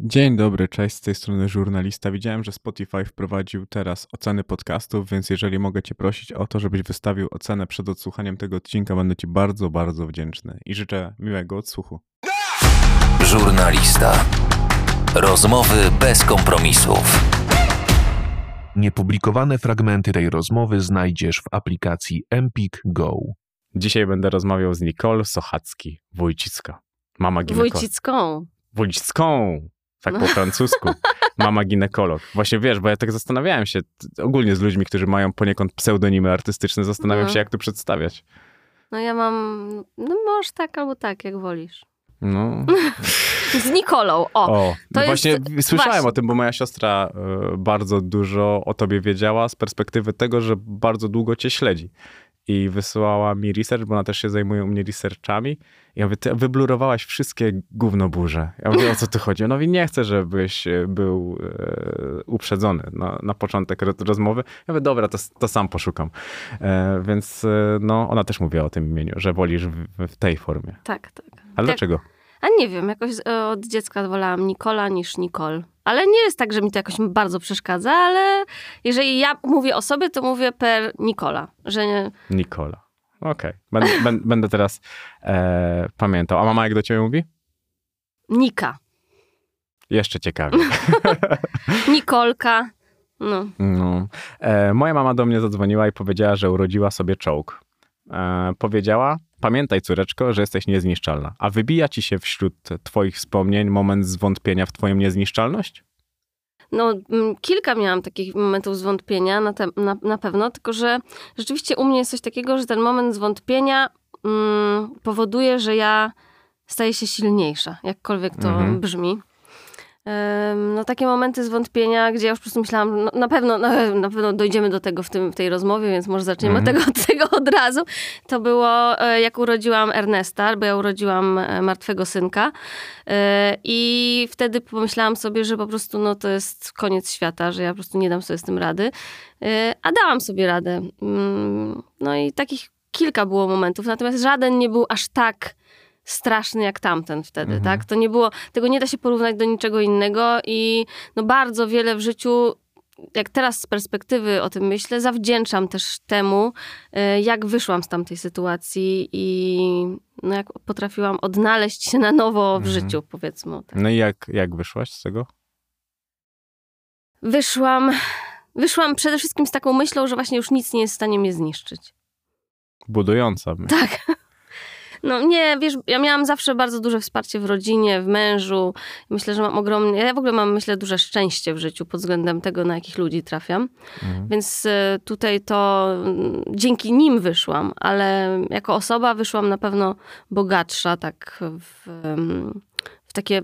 Dzień dobry, cześć, z tej strony żurnalista. Widziałem, że Spotify wprowadził teraz oceny podcastów, więc jeżeli mogę Cię prosić o to, żebyś wystawił ocenę przed odsłuchaniem tego odcinka, będę Ci bardzo, bardzo wdzięczny i życzę miłego odsłuchu. Żurnalista. Rozmowy bez kompromisów. Niepublikowane fragmenty tej rozmowy znajdziesz w aplikacji Empik Go. Dzisiaj będę rozmawiał z Nicole Sochacki, Wójcicka, mama ginekolog. Wójcicką. Wójcicką, tak po francusku. Mama ginekolog. Właśnie wiesz, bo ja tak zastanawiałem się ogólnie z ludźmi, którzy mają poniekąd pseudonimy artystyczne, zastanawiam No. się, jak to przedstawiać. No ja mam, no możesz tak albo tak, jak wolisz. No, Z Nikolą, o. O, no jest- właśnie słyszałem właśnie. o tym, bo moja siostra e, bardzo dużo o tobie wiedziała z perspektywy tego, że bardzo długo cię śledzi. I wysyłała mi research, bo ona też się zajmuje u mnie researchami. I ja mówię, ty wyblurowałaś wszystkie gównoburze. Ja mówię, o co tu chodzi? Ona mówi, nie chcę, żebyś e, był e, uprzedzony na, na początek ro- rozmowy. Ja mówię, dobra, to, to sam poszukam. E, więc e, no, ona też mówiła o tym imieniu, że wolisz w, w tej formie. Tak, tak. Ale Jak- dlaczego? A nie wiem, jakoś e, od dziecka wolałam Nikola niż Nicole. Ale nie jest tak, że mi to jakoś bardzo przeszkadza, ale jeżeli ja mówię o sobie, to mówię per Nikola, że nie, Nikola. Okej. Będę, bę- będę teraz e, pamiętał. A mama jak do ciebie mówi? Nika, Jeszcze ciekawie. Nikolka. No, No. E, moja mama do mnie zadzwoniła i powiedziała, że urodziła sobie czołg. E, powiedziała, pamiętaj córeczko, że jesteś niezniszczalna. A wybija ci się wśród twoich wspomnień moment zwątpienia w twoją niezniszczalność? no mm, kilka miałam takich momentów zwątpienia na, te, na, na pewno, tylko że rzeczywiście u mnie jest coś takiego, że ten moment zwątpienia mm, powoduje, że ja staję się silniejsza, jakkolwiek to Mhm. brzmi. No takie momenty zwątpienia, gdzie ja już po prostu myślałam, no, na, pewno, na, na pewno dojdziemy do tego w, tym, w tej rozmowie, więc może zaczniemy Mhm. od, tego, od tego od razu. To było, e, jak urodziłam Ernesta, bo ja urodziłam e, martwego synka e, i wtedy pomyślałam sobie, że po prostu no, to jest koniec świata, że ja po prostu nie dam sobie z tym rady, a dałam sobie radę. Mm, No i takich kilka było momentów, natomiast żaden nie był aż tak straszny jak tamten wtedy, Mhm. tak? To nie było, tego nie da się porównać do niczego innego i no bardzo wiele w życiu, jak teraz z perspektywy o tym myślę, zawdzięczam też temu, e, jak wyszłam z tamtej sytuacji i no jak potrafiłam odnaleźć się na nowo w Mhm. życiu, powiedzmy. Tak. No i jak, jak wyszłaś z tego? Wyszłam, wyszłam przede wszystkim z taką myślą, że właśnie już nic nie jest w stanie mnie zniszczyć. Budująca. Tak. No nie, wiesz, ja miałam zawsze bardzo duże wsparcie w rodzinie, w mężu. Myślę, że mam ogromnie, ja w ogóle mam, myślę, duże szczęście w życiu pod względem tego, na jakich ludzi trafiam. Mhm. Więc e, tutaj to mm, dzięki nim wyszłam, ale jako osoba wyszłam na pewno bogatsza, tak w, w takie,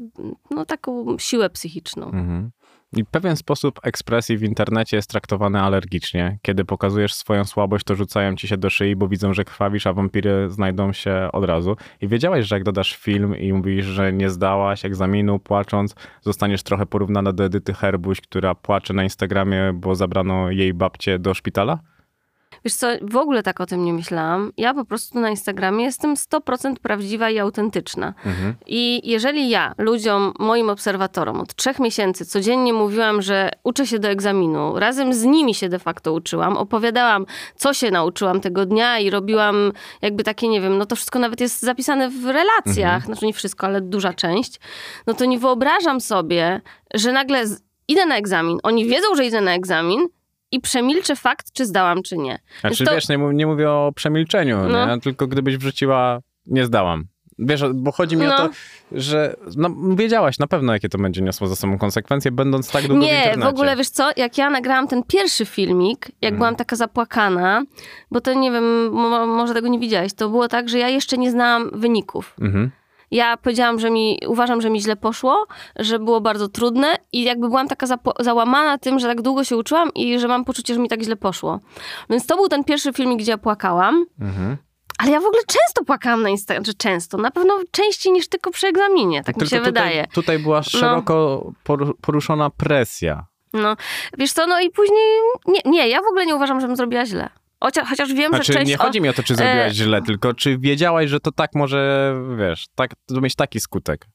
no taką siłę psychiczną. Mhm. I pewien sposób ekspresji w internecie jest traktowany alergicznie. Kiedy pokazujesz swoją słabość, to rzucają ci się do szyi, bo widzą, że krwawisz, a wampiry znajdą się od razu. I wiedziałaś, że jak dodasz film i mówisz, że nie zdałaś egzaminu płacząc, zostaniesz trochę porównana do Edyty Herbuś, która płacze na Instagramie, bo zabrano jej babcię do szpitala? Wiesz co, w ogóle tak o tym nie myślałam. Ja po prostu na Instagramie jestem 100% prawdziwa i autentyczna. Mhm. I jeżeli ja ludziom, moim obserwatorom od trzech miesięcy codziennie mówiłam, że uczę się do egzaminu, razem z nimi się de facto uczyłam, opowiadałam, co się nauczyłam tego dnia i robiłam jakby takie, nie wiem, no to wszystko nawet jest zapisane w relacjach, znaczy nie wszystko, ale duża część, no to nie wyobrażam sobie, że nagle idę na egzamin, oni wiedzą, że idę na egzamin i przemilczę fakt, czy zdałam, czy nie. Znaczy, to- wiesz, nie, nie mówię o przemilczeniu, No. tylko gdybyś wrzuciła, nie zdałam. Wiesz, bo chodzi mi o No. to, że no, wiedziałaś na pewno, jakie to będzie niosło za sobą konsekwencje, będąc tak długo w Nie, internecie. w ogóle wiesz co, jak ja nagrałam ten pierwszy filmik, jak Mhm. byłam taka zapłakana, bo to nie wiem, mo- może tego nie widziałeś, to było tak, że ja jeszcze nie znałam wyników. Mhm. Ja powiedziałam, że mi, uważam, że mi źle poszło, że było bardzo trudne i jakby byłam taka załamana tym, że tak długo się uczyłam i że mam poczucie, że mi tak źle poszło. Więc to był ten pierwszy filmik, gdzie ja płakałam. Mhm. Ale ja w ogóle często płakałam na Instagramie, czy często, na pewno częściej niż tylko przy egzaminie, tak mi Tylko się tutaj, wydaje. Tutaj była szeroko poru- poruszona presja. No, wiesz co, no i później, nie, nie, ja w ogóle nie uważam, żebym zrobiła źle. Chociaż, chociaż wiem, Znaczy, że część... nie chodzi mi o to, czy zrobiłaś e, źle, tylko czy wiedziałaś, że to tak może, wiesz, tak, to mieć taki skutek.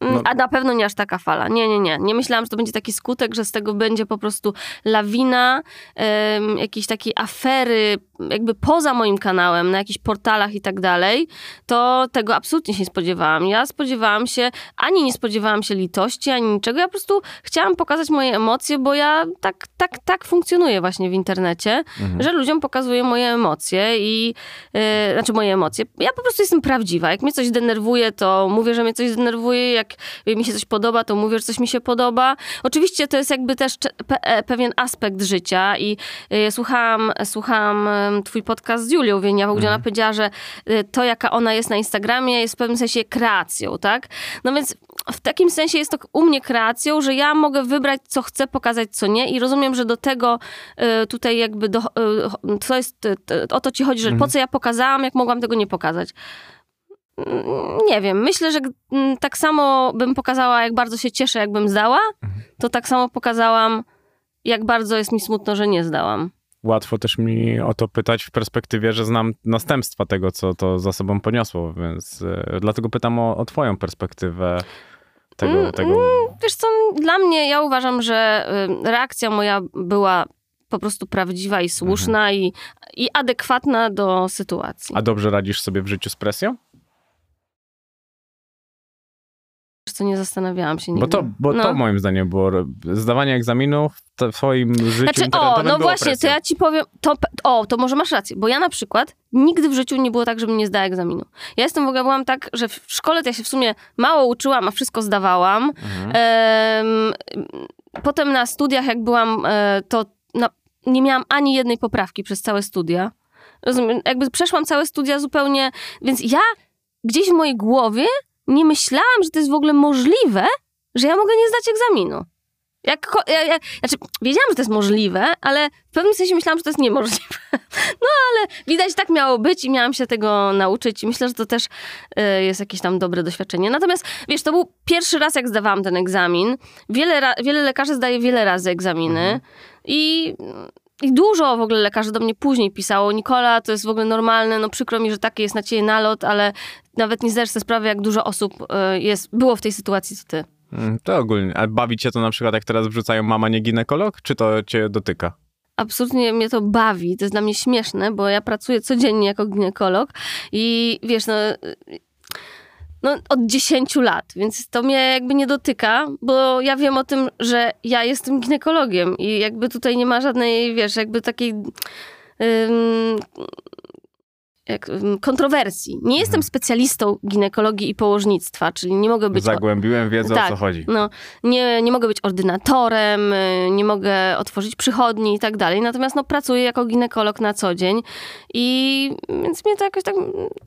Mm, No. A na pewno nie aż taka fala. Nie, nie, nie. Nie myślałam, że to będzie taki skutek, że z tego będzie po prostu lawina em, jakiejś takiej afery, jakby poza moim kanałem, na jakichś portalach i tak dalej. To tego absolutnie się nie spodziewałam. Ja spodziewałam się, ani nie spodziewałam się litości, ani niczego. Ja po prostu chciałam pokazać moje emocje, bo ja tak, tak, tak funkcjonuję właśnie w internecie, że ludziom pokazuję moje emocje i e, znaczy moje emocje. Ja po prostu jestem prawdziwa. Jak mnie coś denerwuje, to mówię, że mnie coś denerwuje. Jak mi się coś podoba, to mówię, że coś mi się podoba. Oczywiście to jest jakby też e, pewien aspekt życia i e, słuchałam, słuchałam twój podcast z Julią Wieniawą, gdzie ona powiedziała, że e, to, jaka ona jest na Instagramie, jest w pewnym sensie kreacją, tak? No więc w takim sensie jest to u mnie kreacją, że ja mogę wybrać, co chcę pokazać, co nie i rozumiem, że do tego e, tutaj jakby do, e, to jest, o to ci chodzi, że po co ja pokazałam, jak mogłam tego nie pokazać. Mm, Nie wiem, myślę, że mm, tak samo bym pokazała, jak bardzo się cieszę, jakbym zdała, to tak samo pokazałam, jak bardzo jest mi smutno, że nie zdałam. Łatwo też mi o to pytać w perspektywie, że znam następstwa tego, co to za sobą poniosło, więc e, dlatego pytam o, o twoją perspektywę tego, Mm, tego Wiesz co, dla mnie, ja uważam, że y, reakcja moja była po prostu prawdziwa i słuszna i, i adekwatna do sytuacji. A dobrze radzisz sobie w życiu z presją? Wiesz co, nie zastanawiałam się Bo nigdy. to, bo No. to moim zdaniem było zdawanie egzaminów w twoim życiu Znaczy, o, no właśnie, presją. to ja ci powiem, to, o, to może masz rację, bo ja na przykład nigdy w życiu nie było tak, żebym nie zdała egzaminu. Ja jestem w ogóle, byłam tak, że w szkole to ja się w sumie mało uczyłam, a wszystko zdawałam. Mhm. Em, potem na studiach, jak byłam, e, to na, nie miałam ani jednej poprawki przez całe studia. Rozumiem, jakby przeszłam całe studia zupełnie, więc ja gdzieś w mojej głowie nie myślałam, że to jest w ogóle możliwe, że ja mogę nie zdać egzaminu. Jak, ja, ja, znaczy, wiedziałam, że to jest możliwe, ale w pewnym sensie myślałam, że to jest niemożliwe. No ale widać, tak miało być i miałam się tego nauczyć i myślę, że to też e, jest jakieś tam dobre doświadczenie. Natomiast, wiesz, to był pierwszy raz, jak zdawałam ten egzamin. Wiele, wiele lekarzy zdaje wiele razy egzaminy i... I dużo w ogóle lekarzy do mnie później pisało. Nikola, to jest w ogóle normalne, no przykro mi, że taki jest na ciebie nalot, ale nawet nie zdajesz sobie sprawy, jak dużo osób e, jest, było w tej sytuacji, co ty. Mm, To ogólnie. A bawi cię to na przykład, jak teraz wrzucają mama nie ginekolog, czy to cię dotyka? absolutnie mnie to bawi, to jest dla mnie śmieszne, bo ja pracuję codziennie jako ginekolog i wiesz, no, no od 10 lat, więc to mnie jakby nie dotyka, bo ja wiem o tym, że ja jestem ginekologiem i jakby tutaj nie ma żadnej, wiesz, jakby takiej kontrowersji. Nie jestem specjalistą ginekologii i położnictwa, czyli nie mogę być... o- Zagłębiłem wiedzę, o Tak. co chodzi. no, nie, nie mogę być ordynatorem, y, nie mogę otworzyć przychodni i tak dalej. Natomiast no, pracuję jako ginekolog na co dzień i więc mnie to jakoś tak...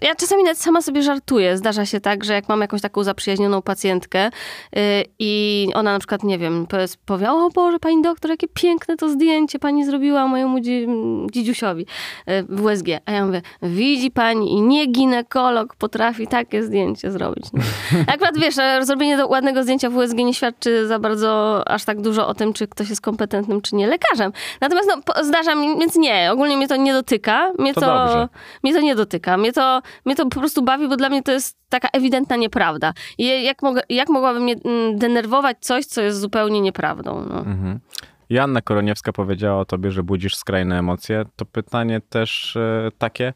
Ja czasami nawet sama sobie żartuję. Zdarza się tak, że jak mam jakąś taką zaprzyjaźnioną pacjentkę y, i ona na przykład, nie wiem, powie- o Boże, pani doktor, jakie piękne to zdjęcie pani zrobiła mojemu dzi- dzidziusiowi y, w USG. A ja mówię, widzi pani i nie ginekolog potrafi takie zdjęcie zrobić. No. Akurat wiesz, e, zrobienie ładnego zdjęcia w USG nie świadczy za bardzo aż tak dużo o tym, czy ktoś jest kompetentnym, czy nie lekarzem. Natomiast no, zdarza mi, więc nie, ogólnie mnie to nie dotyka. Mnie To to, dobrze. mnie to nie dotyka. Mnie to, mnie to po prostu bawi, bo dla mnie to jest taka ewidentna nieprawda. I jak, mogę, jak mogłaby mnie mm, denerwować coś, co jest zupełnie nieprawdą? No. Mhm. Joanna Koroniewska powiedziała o tobie, że budzisz skrajne emocje. To pytanie też e, takie,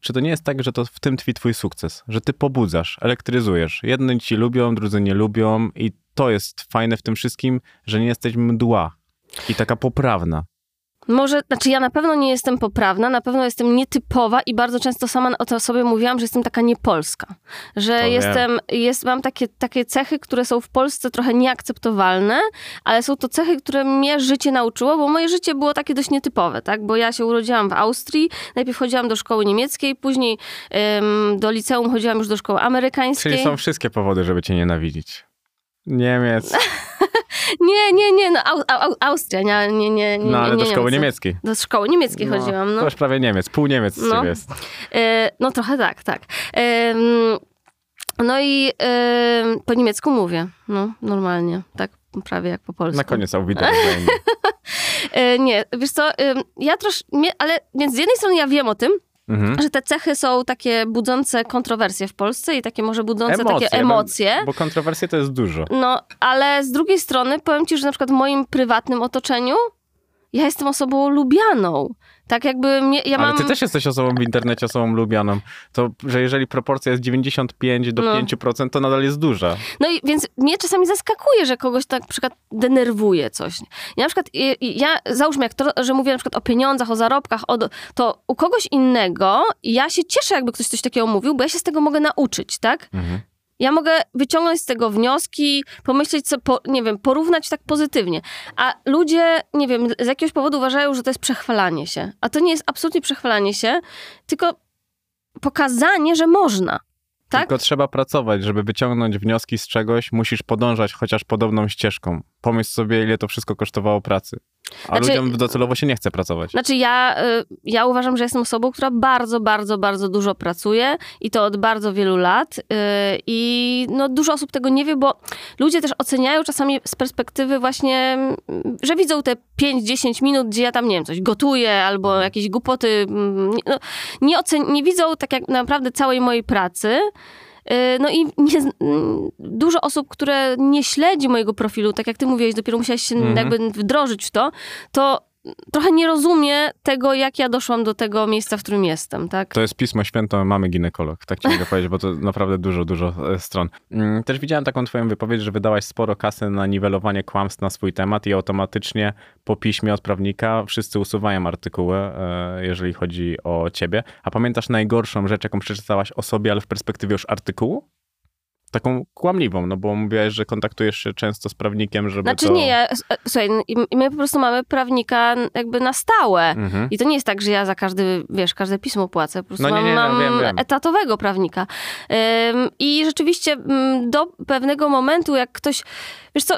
czy to nie jest tak, że to w tym tkwi twój sukces? Że ty pobudzasz, elektryzujesz. Jedni ci lubią, drudzy nie lubią i to jest fajne w tym wszystkim, że nie jesteś mdła i taka poprawna. Może, znaczy ja na pewno nie jestem poprawna, na pewno jestem nietypowa i bardzo często sama o to sobie mówiłam, że jestem taka niepolska. Że To jestem, jest, mam takie, takie cechy, które są w Polsce trochę nieakceptowalne, ale są to cechy, które mnie życie nauczyło, bo moje życie było takie dość nietypowe, tak? Bo ja się urodziłam w Austrii, najpierw chodziłam do szkoły niemieckiej, później em, do liceum chodziłam już do szkoły amerykańskiej. Czyli są wszystkie powody, żeby cię nienawidzić. Niemiec, Nie, nie, nie, no Au, Au, Austria, nie, nie, nie, nie no ale nie do szkoły niemieckiej. Do szkoły niemieckiej No, chodziłam, no. To już prawie Niemiec, pół Niemiec z No. jest. E, no trochę tak, tak. Em, no i em, po niemiecku mówię, no normalnie, tak prawie jak po polsku. Na koniec auwidę. E, nie, wiesz co, ja trosz, mnie, ale więc z jednej strony ja wiem o tym, Mhm. że te cechy są takie budzące kontrowersje w Polsce i takie może budzące Emocje, takie emocje. Bo kontrowersje to jest dużo. No, ale z drugiej strony powiem ci, że na przykład w moim prywatnym otoczeniu ja jestem osobą lubianą. Tak jakby mnie, ja Ale mam... ty też jesteś osobą w internecie, osobą lubianą. To, że jeżeli proporcja jest 95 do No. 5%, to nadal jest duża. No i więc mnie czasami zaskakuje, że kogoś tak na przykład denerwuje coś. Ja na przykład, ja załóżmy, jak to, że mówię na przykład o pieniądzach, o zarobkach, o, to u kogoś innego ja się cieszę, jakby ktoś coś takiego mówił, bo ja się z tego mogę nauczyć, tak? Mhm. Ja mogę wyciągnąć z tego wnioski, pomyśleć, co, po, nie wiem, porównać tak pozytywnie. A ludzie, nie wiem, z jakiegoś powodu uważają, że to jest przechwalanie się. A to nie jest absolutnie przechwalanie się, tylko pokazanie, że można. Tak? Tylko trzeba pracować, żeby wyciągnąć wnioski z czegoś, musisz podążać chociaż podobną ścieżką. Pomyśl sobie, ile to wszystko kosztowało pracy. A Znaczy- ludziom docelowo się nie chce pracować. Znaczy ja, y, ja uważam, że jestem osobą, która bardzo, bardzo, bardzo dużo pracuje i to od bardzo wielu lat y, i no, dużo osób tego nie wie, bo ludzie też oceniają czasami z perspektywy właśnie, mm, że widzą te 5-10 minut, gdzie ja tam, nie wiem, coś gotuję albo jakieś głupoty, mm, nie- no, nie, ocen- nie widzą tak jak naprawdę całej mojej pracy. Y, No i nie, mm, dużo osób, które nie śledzi mojego profilu, tak jak ty mówiłeś, dopiero musiałeś się Mhm. jakby wdrożyć w to, to trochę nie rozumie tego, jak ja doszłam do tego miejsca, w którym jestem, tak? To jest pismo święto mamy ginekolog, tak ci mogę powiedzieć, bo to naprawdę dużo, dużo e, stron. Mm, Też widziałem taką twoją wypowiedź, że wydałaś sporo kasy na niwelowanie kłamstw na swój temat i automatycznie po piśmie od prawnika wszyscy usuwają artykuły, e, jeżeli chodzi o ciebie. A pamiętasz najgorszą rzecz, jaką przeczytałaś o sobie, ale w perspektywie już artykułu? Taką kłamliwą, no bo mówiłaś, że kontaktujesz się często z prawnikiem, żeby Znaczy to... nie, ja, e, słuchaj, my po prostu mamy prawnika jakby na stałe. Mhm. I to nie jest tak, że ja za każdy, wiesz, każde pismo płacę. Po prostu No nie, mam, nie, no, wiem, wiem. etatowego prawnika. Ym, I rzeczywiście do pewnego momentu, jak ktoś, wiesz co,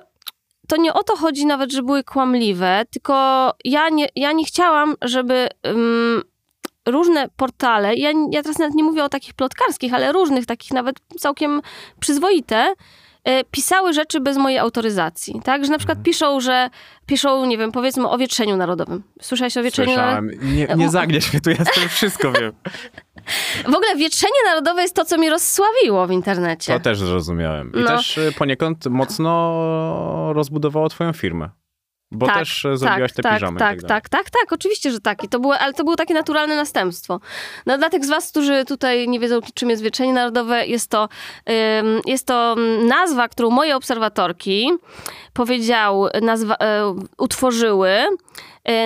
to nie o to chodzi nawet, że były kłamliwe, tylko ja nie, ja nie chciałam, żeby ym, różne portale, ja, ja teraz nawet nie mówię o takich plotkarskich, ale różnych takich nawet całkiem przyzwoite, y, pisały rzeczy bez mojej autoryzacji, tak? Że na przykład piszą, że piszą, nie wiem, powiedzmy o wietrzeniu narodowym. Słyszałeś o wietrzeniu narodowym? Nie, nie zagniesz mnie, tu jestem, wszystko wiem. W ogóle wietrzenie narodowe jest to, co mnie rozsławiło w internecie. To też zrozumiałem. I No. też y, poniekąd mocno rozbudowało twoją firmę. Bo Tak, też y, zrobiłaś te tak, piżamy. tak, tak, tak, tak, tak, oczywiście, że tak. I to było, ale to było takie naturalne następstwo. No, dla tych z was, którzy tutaj nie wiedzą, czym jest Wietrzenie Narodowe, jest to, ym, jest to nazwa, którą moje obserwatorki powiedział, nazwa, e, utworzyły e,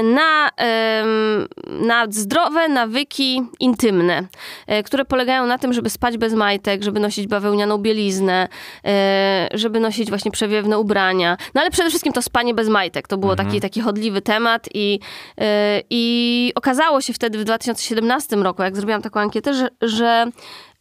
na, em, na zdrowe nawyki intymne, e, które polegają na tym, żeby spać bez majtek, żeby nosić bawełnianą bieliznę, e, żeby nosić właśnie przewiewne ubrania. No ale przede wszystkim to spanie bez majtek. To było taki, taki chodliwy temat i, e, i okazało się wtedy w 2017 roku, jak zrobiłam taką ankietę, że, że e,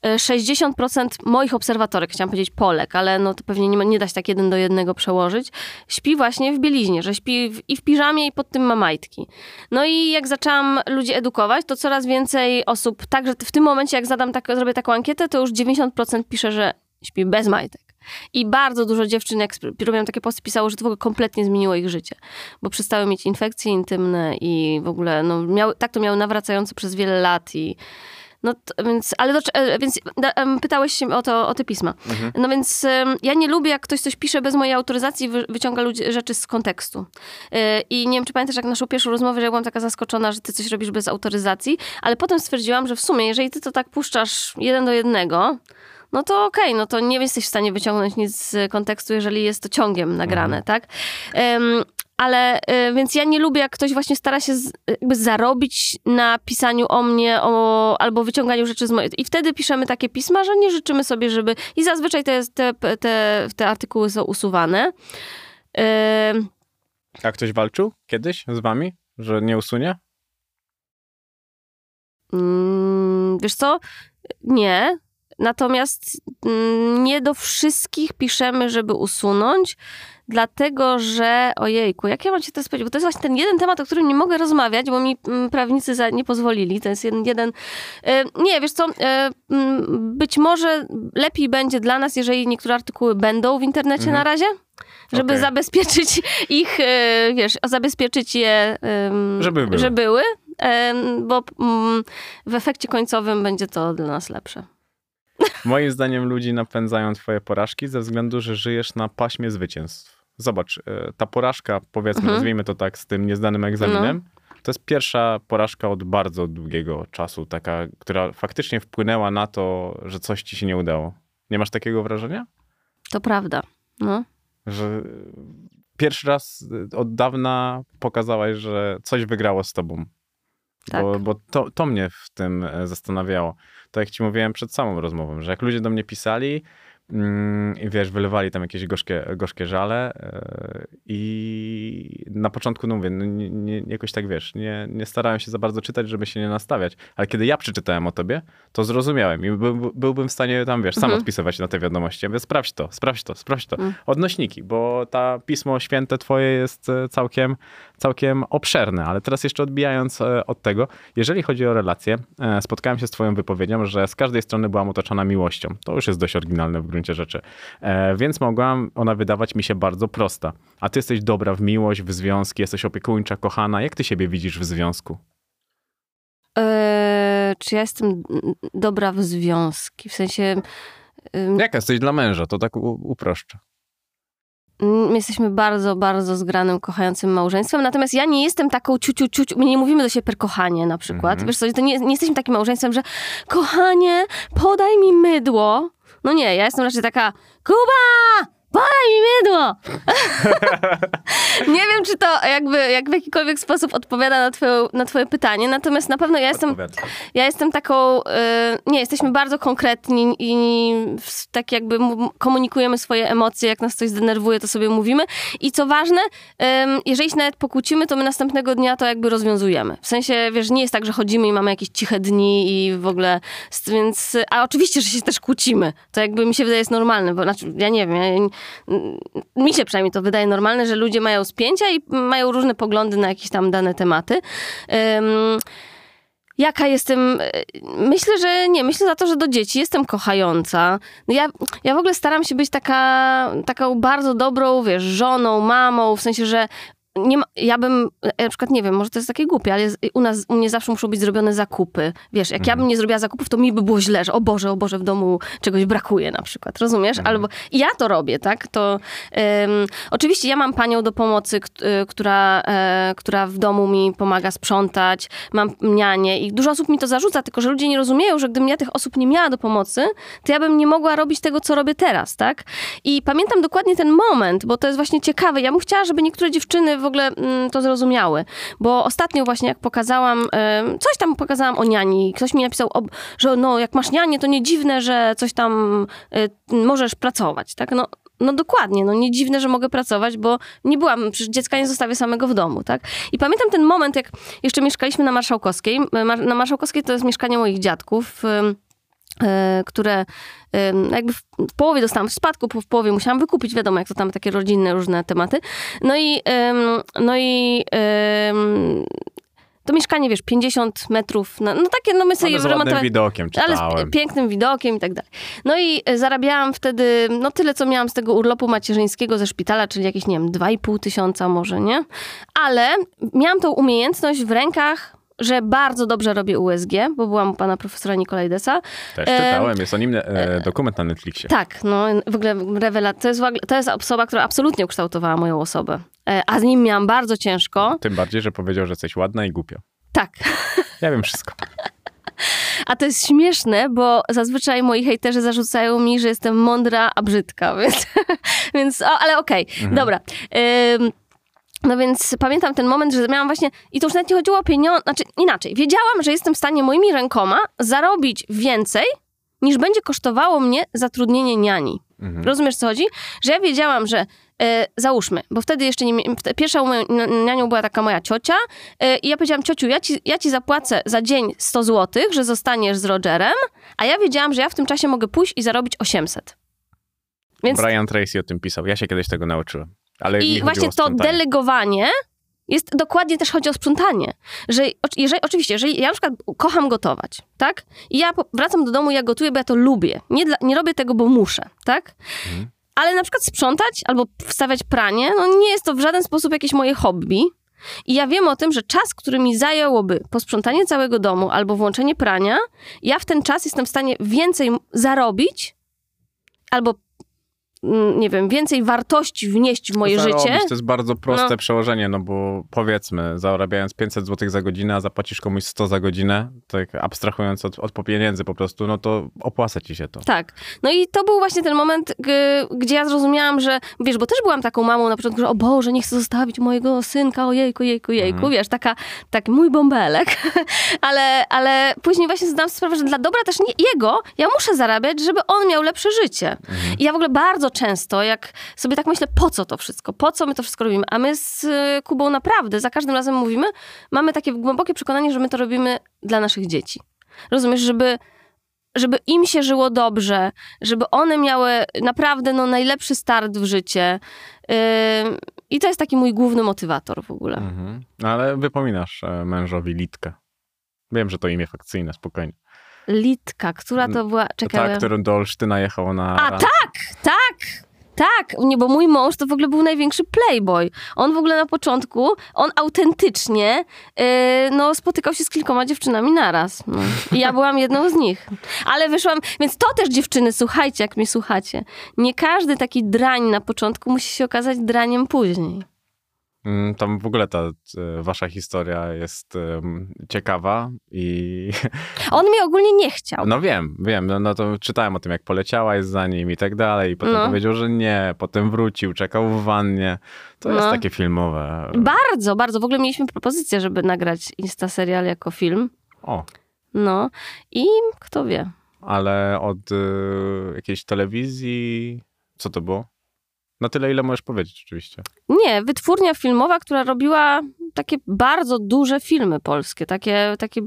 60% moich obserwatorek, chciałam powiedzieć Polek, ale no to pewnie nie, nie da się tak jeden do jednego przełożyć, śpi właśnie w bieliźnie, że śpi w, i w piżamie i pod tym ma majtki. No i jak zaczęłam ludzi edukować, to coraz więcej osób, także w tym momencie jak zadam tak, zrobię taką ankietę, to już 90% pisze, że śpi bez majtek. I bardzo dużo dziewczyn, jak robiłam takie posty, pisało, że to w ogóle kompletnie zmieniło ich życie, bo przestały mieć infekcje intymne i w ogóle, no, miały, tak to miały nawracające przez wiele lat i no, to, więc, ale do, e, więc pytałeś się o, to, o te pisma. No więc ja nie lubię, jak ktoś coś pisze bez mojej autoryzacji, wy, wyciąga ludzi, rzeczy z kontekstu. E, I nie wiem, czy pamiętasz, jak naszą pierwszą rozmowę, że ja byłam taka zaskoczona, że ty coś robisz bez autoryzacji, ale potem stwierdziłam, że w sumie, jeżeli ty to tak puszczasz jeden do jednego, no to okej, no to nie jesteś w stanie wyciągnąć nic z kontekstu, jeżeli jest to ciągiem nagrane, tak? Em, ale y, więc ja nie lubię, jak ktoś właśnie stara się z, jakby zarobić na pisaniu o mnie o, albo wyciąganiu rzeczy z mojej. I wtedy piszemy takie pisma, że nie życzymy sobie, żeby. I zazwyczaj te, te, te, te artykuły są usuwane. Ym, A ktoś walczył kiedyś z wami, że nie usunie? Mm, wiesz co? Nie. Natomiast mm, nie do wszystkich piszemy, żeby usunąć, dlatego że, ojejku, jak ja mam cię teraz powiedzieć, bo to jest właśnie ten jeden temat, o którym nie mogę rozmawiać, bo mi mm, prawnicy za, nie pozwolili, to jest jeden, jeden nie, wiesz co, e, mm, być może lepiej będzie dla nas, jeżeli niektóre artykuły będą w internecie Mhm. na razie, żeby Okej. zabezpieczyć ich, e, wiesz, zabezpieczyć je, Żeby były. że były, bo mm, w efekcie końcowym będzie to dla nas lepsze. Moim zdaniem ludzi napędzają twoje porażki ze względu, że żyjesz na paśmie zwycięstw. Zobacz, e, ta porażka, powiedzmy, Mhm. nazwijmy to tak, z tym niezdanym egzaminem, to jest pierwsza porażka od bardzo długiego czasu, taka, która faktycznie wpłynęła na to, że coś ci się nie udało. Nie masz takiego wrażenia? To prawda. No. Że pierwszy raz od dawna pokazałaś, że coś wygrało z tobą. Tak. Bo, bo to, to mnie w tym e, zastanawiało. Tak jak ci mówiłem przed samą rozmową, że jak ludzie do mnie pisali i wiesz, wylewali tam jakieś gorzkie, gorzkie żale e, i na początku, no mówię, no nie, nie, jakoś tak wiesz, nie, nie starałem się za bardzo czytać, żeby się nie nastawiać, ale kiedy ja przeczytałem o tobie, to zrozumiałem i by, byłbym w stanie tam, wiesz, sam Mhm. odpisywać na te wiadomości. Ja mówię, sprawdź to, sprawdź to, sprawdź to. Mm. Odnośniki, bo ta Pismo Święte twoje jest e, całkiem, całkiem obszerne, ale teraz jeszcze odbijając e, od tego, jeżeli chodzi o relacje, spotkałem się z twoją wypowiedzią, że z każdej strony byłam otoczona miłością. To już jest dość oryginalne w gruncie rzeczy. E, Więc mogłam ona wydawać mi się bardzo prosta. A ty jesteś dobra w miłość, w związki, jesteś opiekuńcza, kochana. Jak ty siebie widzisz w związku? E, czy ja jestem mm, dobra w związki? W sensie... ym, Jaka jesteś dla męża? To tak uproszczę. My jesteśmy bardzo, bardzo zgranym, kochającym małżeństwem, natomiast ja nie jestem taką ciuciu, ciuciu, my nie mówimy do siebie per kochanie na przykład. Mhm. Wiesz co, to nie, nie jesteśmy takim małżeństwem, że kochanie, podaj mi mydło. No nie, ja jestem raczej taka, Kuba, podaj mi mydło. nie wiem, czy to jakby, jak w jakikolwiek sposób odpowiada na twoje, na twoje pytanie, natomiast na pewno ja jestem ja jestem taką, y, nie, jesteśmy bardzo konkretni i tak jakby komunikujemy swoje emocje, jak nas coś zdenerwuje, to sobie mówimy. I co ważne, jeżeli się nawet pokłócimy, to my następnego dnia to jakby rozwiązujemy. W sensie, wiesz, nie jest tak, że chodzimy i mamy jakieś ciche dni i w ogóle, więc, a oczywiście, że się też kłócimy. To jakby mi się wydaje jest normalne, bo znaczy, ja nie wiem, ja, mi się przynajmniej to wydaje normalne, że ludzie mają spięcia i mają różne poglądy na jakieś tam dane tematy. Ym, Jaka jestem? e, Myślę, że nie. Myślę za to, że do dzieci jestem kochająca. Ja, ja w ogóle staram się być taka, taką bardzo dobrą, wiesz, żoną, mamą, w sensie, że nie ma, ja bym, e, na przykład, nie wiem, może to jest takie głupie, ale u nas, u mnie zawsze muszą być zrobione zakupy. Wiesz, jak ja bym nie zrobiła zakupów, to mi by było źle, że o Boże, o Boże, w domu czegoś brakuje na przykład, rozumiesz? Albo i ja to robię, tak? To oczywiście ja mam panią do pomocy, y, która, e, która w domu mi pomaga sprzątać, mam nianie i dużo osób mi to zarzuca, tylko że ludzie nie rozumieją, że gdybym ja tych osób nie miała do pomocy, to ja bym nie mogła robić tego, co robię teraz, tak? I pamiętam dokładnie ten moment, bo to jest właśnie ciekawe. Ja bym chciała, żeby niektóre dziewczyny w ogóle mm, to zrozumiały, bo ostatnio właśnie jak pokazałam, coś tam pokazałam o niani, ktoś mi napisał, że no jak masz nianię, to nie dziwne, że coś tam y, możesz pracować, tak? No, no dokładnie, no nie dziwne, że mogę pracować, bo nie byłam, przecież dziecka nie zostawię samego w domu, tak? I pamiętam ten moment, jak jeszcze mieszkaliśmy na Marszałkowskiej. Mar- Na Marszałkowskiej to jest mieszkanie moich dziadków, e, które ym, jakby w, połowie dostałam w spadku, w połowie musiałam wykupić, wiadomo, jak to tam takie rodzinne różne tematy. No i, no i to mieszkanie, wiesz, 50 metrów, na, no takie, no my sobie Ale z ładnym remontowa- widokiem ale czytałem. z pięknym widokiem i tak dalej. No i e, zarabiałam wtedy, no tyle, co miałam z tego urlopu macierzyńskiego ze szpitala, czyli jakieś, nie wiem, 2,5 tysiąca może, nie? Ale miałam tą umiejętność w rękach, że bardzo dobrze robię USG, bo byłam u pana profesora Nikolajdesa. Też em, czytałem, jest o nim e, dokument na Netflixie. Tak, no w ogóle rewelacja. To jest, to jest osoba, która absolutnie ukształtowała moją osobę. E, A z nim miałam bardzo ciężko. Tym bardziej, że powiedział, że jesteś ładna i głupia. Tak. Ja wiem wszystko. A to jest śmieszne, bo zazwyczaj moi hejterzy zarzucają mi, że jestem mądra, a brzydka, więc, więc o, ale okej, dobra. Ym, no więc pamiętam ten moment, że miałam właśnie, i to już nawet nie chodziło o pieniądze, znaczy inaczej, wiedziałam, że jestem w stanie moimi rękoma zarobić więcej, niż będzie kosztowało mnie zatrudnienie niani. Mhm. Rozumiesz, co chodzi? Że ja wiedziałam, że e, załóżmy, bo wtedy jeszcze nie pierwszą moją nianią była taka moja ciocia e, i ja powiedziałam, ciociu, ja ci, ja ci zapłacę za dzień 100 zł, że zostaniesz z Rogerem, a ja wiedziałam, że ja w tym czasie mogę pójść i zarobić 800. Więc Brian Tracy o tym pisał. Ja się kiedyś tego nauczyłem. Ale i właśnie to delegowanie jest dokładnie też chodzi o sprzątanie. Że jeżeli, oczywiście, jeżeli ja na przykład kocham gotować, tak? I ja wracam do domu, ja gotuję, bo ja to lubię. Nie, dla, nie robię tego, bo muszę, tak? Mhm. Ale na przykład sprzątać albo wstawiać pranie, no nie jest to w żaden sposób jakieś moje hobby. I ja wiem o tym, że czas, który mi zajęłoby posprzątanie całego domu albo włączenie prania, ja w ten czas jestem w stanie więcej zarobić albo nie wiem, więcej wartości wnieść w moje Zarobić, życie. To jest bardzo proste No. przełożenie, no bo powiedzmy, zarabiając 500 zł za godzinę, a zapłacisz komuś 100 za godzinę, tak abstrahując od, od pieniędzy po prostu, no to opłaca ci się to. Tak. No i to był właśnie ten moment, gdzie ja zrozumiałam, że wiesz, bo też byłam taką mamą na początku, że o Boże, nie chcę zostawić mojego synka, ojejku, jejku, jejku, Mhm. wiesz, taka, taki mój bąbelek. ale, ale później właśnie zdałam sobie sprawę, że dla dobra też nie jego, ja muszę zarabiać, żeby on miał lepsze życie. I ja w ogóle bardzo często, jak sobie tak myślę, po co to wszystko? Po co my to wszystko robimy? A my z y, Kubą naprawdę za każdym razem mówimy, mamy takie głębokie przekonanie, że my to robimy dla naszych dzieci. Rozumiesz, żeby żeby im się żyło dobrze, żeby one miały naprawdę no, najlepszy start w życie. Ym, I to jest taki mój główny motywator w ogóle. Mhm. No, Ale wypominasz e, mężowi Litkę. Wiem, że to imię fakcyjne, spokojnie. Litka, która to była... Czekaj, Ta, którą do Olsztyna jechał na... A ran- tak, tak! Tak, nie, bo mój mąż to w ogóle był największy playboy. On w ogóle na początku, on autentycznie yy, no, spotykał się z kilkoma dziewczynami naraz. No. I ja byłam jedną z nich. Ale wyszłam, więc to też dziewczyny, słuchajcie, jak mnie słuchacie. Nie każdy taki drań na początku musi się okazać draniem później. Mm, Tam w ogóle ta e, wasza historia jest ciekawa i On mnie ogólnie nie chciał. no wiem, wiem, no, no to czytałem o tym, jak poleciałaś za nim i tak dalej i potem No. powiedział, że nie, potem wrócił, czekał w wannie. To jest No. takie filmowe. Bardzo, bardzo. W ogóle mieliśmy propozycję, żeby nagrać Insta serial jako film. O, No i kto wie. ale od y, jakiejś telewizji, co to było? Na tyle, ile możesz powiedzieć oczywiście. Nie, wytwórnia filmowa, która robiła takie bardzo duże filmy polskie, takie, takie,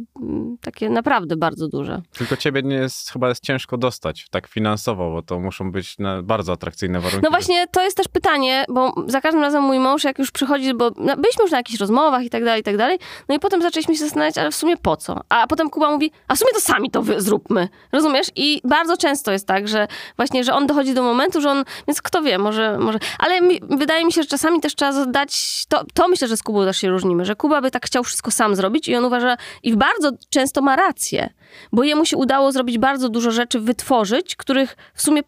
takie naprawdę bardzo duże. Tylko ciebie nie jest, chyba jest ciężko dostać tak finansowo, bo to muszą być na bardzo atrakcyjne warunki. No właśnie, to jest też pytanie, bo za każdym razem mój mąż, jak już przychodzi, bo no, byliśmy już na jakichś rozmowach i tak dalej, i tak dalej, no i potem zaczęliśmy się zastanawiać, ale w sumie po co? A potem Kuba mówi, a w sumie to sami to wy, zróbmy, rozumiesz? I bardzo często jest tak, że właśnie, że on dochodzi do momentu, że on, więc kto wie, może, może, ale mi, wydaje mi się, że czasami też trzeba dać, to, to myślę, że z Kubą też się różnimy, że Kuba by tak chciał wszystko sam zrobić i on uważa, i bardzo często ma rację, bo jemu się udało zrobić bardzo dużo rzeczy, wytworzyć, których w sumie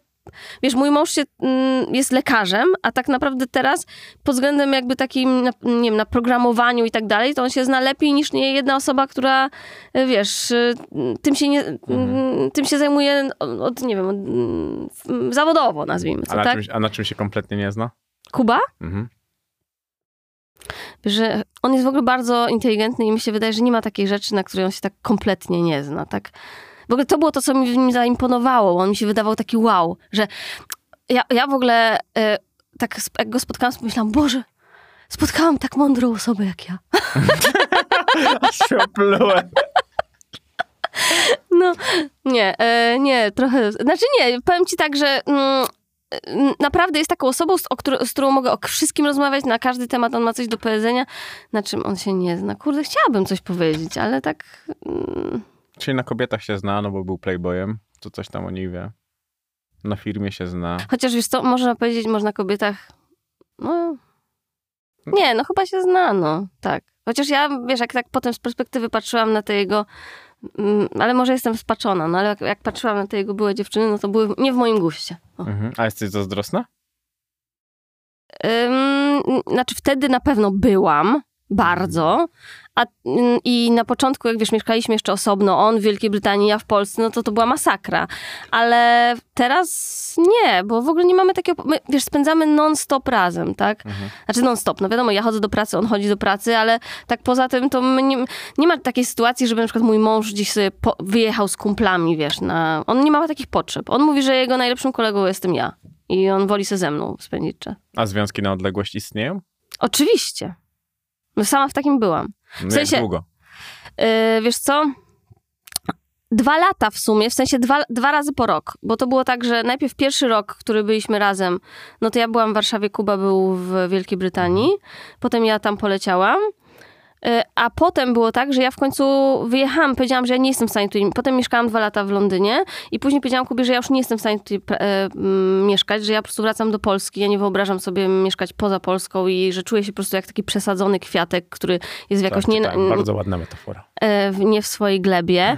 Wiesz, mój mąż się, mm, jest lekarzem, a tak naprawdę teraz pod względem jakby takim, nie wiem, na programowaniu i tak dalej, to on się zna lepiej niż nie jedna osoba, która, y, wiesz, y, tym się, nie, mm, tym się zajmuje od, nie wiem, od, mm, zawodowo nazwijmy a, to, na tak? czymś, a na czym się kompletnie nie zna? Kuba? Mhm. Że on jest w ogóle bardzo inteligentny i mi się wydaje, że nie ma takiej rzeczy, na której on się tak kompletnie nie zna, tak? W ogóle to było to, co mi w nim zaimponowało. On mi się wydawał taki wow, że ja, ja w ogóle e, tak jak go spotkałam, pomyślałam, Boże, spotkałam tak mądrą osobę jak ja. się oplułem. No, nie, e, nie, trochę, znaczy nie, powiem ci tak, że mm, naprawdę jest taką osobą, z, którą, z którą mogę o wszystkim rozmawiać, na każdy temat on ma coś do powiedzenia, na czym on się nie zna. Kurde, chciałabym coś powiedzieć, ale tak... Mm, Czyli na kobietach się zna, no bo był playboyem, to coś tam o niej wie. Na firmie się zna. Chociaż wiesz co, można powiedzieć, można kobietach, no... Nie, no chyba się zna, no, tak. Chociaż ja, wiesz, jak tak potem z perspektywy patrzyłam na te jego... mm, Ale może jestem spaczona, no ale jak, jak patrzyłam na te jego były dziewczyny, no to były nie w moim guście. Mhm. A jesteś zazdrosna? Ym, znaczy wtedy na pewno byłam, bardzo. A, ym, I na początku, jak wiesz, mieszkaliśmy jeszcze osobno, on w Wielkiej Brytanii, ja w Polsce, no to to była masakra. Ale teraz nie, bo w ogóle nie mamy takiego... My, wiesz, spędzamy non-stop razem, tak? Mhm. Znaczy non-stop, no wiadomo, ja chodzę do pracy, on chodzi do pracy, ale tak poza tym to nie, nie ma takiej sytuacji, żeby na przykład mój mąż gdzieś sobie po, wyjechał z kumplami, wiesz, na... On nie ma takich potrzeb. On mówi, że jego najlepszym kolegą jestem ja. I on woli se ze mną spędzić czas. A związki na odległość istnieją? Oczywiście. No sama w takim byłam. No W sensie- Jak długo? Yy, wiesz co? Dwa lata w sumie, w sensie dwa, dwa razy po rok, bo to było tak, że najpierw pierwszy rok, który byliśmy razem, no to ja byłam w Warszawie, Kuba był w Wielkiej Brytanii, potem ja tam poleciałam, A potem było tak, że ja w końcu wyjechałam, powiedziałam, że ja nie jestem w stanie tutaj. Potem mieszkałam dwa lata w Londynie i później powiedziałam Kubie, że ja już nie jestem w stanie tutaj e, mieszkać, że ja po prostu wracam do Polski. Ja nie wyobrażam sobie mieszkać poza Polską i że czuję się po prostu jak taki przesadzony kwiatek, który jest w jakoś tak, nie, tak, bardzo ładna metafora. e, nie w swojej glebie.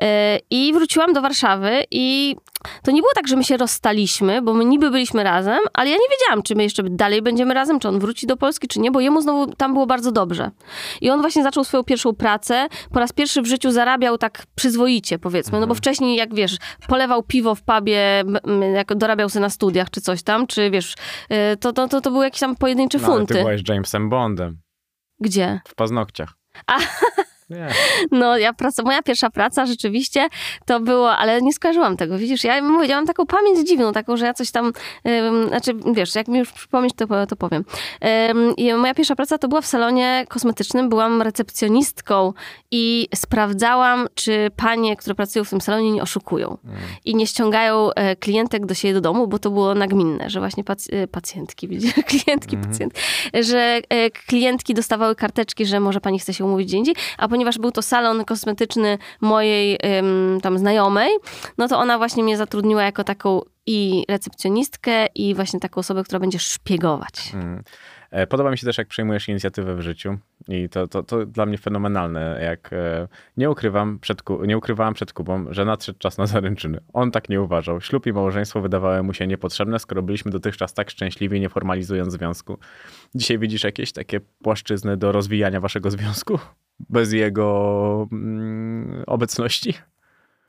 E, I wróciłam do Warszawy i to nie było tak, że my się rozstaliśmy, bo my niby byliśmy razem, ale ja nie wiedziałam, czy my jeszcze dalej będziemy razem, czy on wróci do Polski, czy nie, bo jemu znowu tam było bardzo dobrze. I on właśnie zaczął swoją pierwszą pracę, po raz pierwszy w życiu zarabiał tak przyzwoicie, powiedzmy, no bo wcześniej, jak wiesz, polewał piwo w pubie, jak dorabiał sobie na studiach, czy coś tam, czy wiesz, e, to, to, to, to były jakieś tam pojedyncze No, ale funty. ty byłaś Jamesem Bondem Gdzie? w paznokciach. A. Nie. No, ja praca, moja pierwsza praca rzeczywiście to było, ale nie skojarzyłam tego, widzisz, ja mówię, ja mam taką pamięć dziwną, taką, że ja coś tam, ym, znaczy, wiesz, jak mi już przypomnieć, to, to powiem. Ym, moja pierwsza praca to była w salonie kosmetycznym, byłam recepcjonistką i sprawdzałam, czy panie, które pracują w tym salonie nie oszukują i nie ściągają e, klientek do siebie do domu, bo to było nagminne, że właśnie pac- e, pacjentki, widzisz, klientki, pacjentki, że e, klientki dostawały karteczki, że może pani chce się umówić gdzie indziej, a ponieważ był to salon kosmetyczny mojej em, tam znajomej, no to ona właśnie mnie zatrudniła jako taką i recepcjonistkę i właśnie taką osobę, która będzie szpiegować. Mm. E, Podoba mi się też, jak przejmujesz inicjatywę w życiu i to, to, to dla mnie fenomenalne, jak e, nie ukrywam przed, nie ukrywałam przed Kubą, że nadszedł czas na zaręczyny. On tak nie uważał. Ślub i małżeństwo wydawały mu się niepotrzebne, skoro byliśmy dotychczas tak szczęśliwi, nie formalizując związku. Dzisiaj widzisz jakieś takie płaszczyzny do rozwijania waszego związku? Bez jego mm, obecności?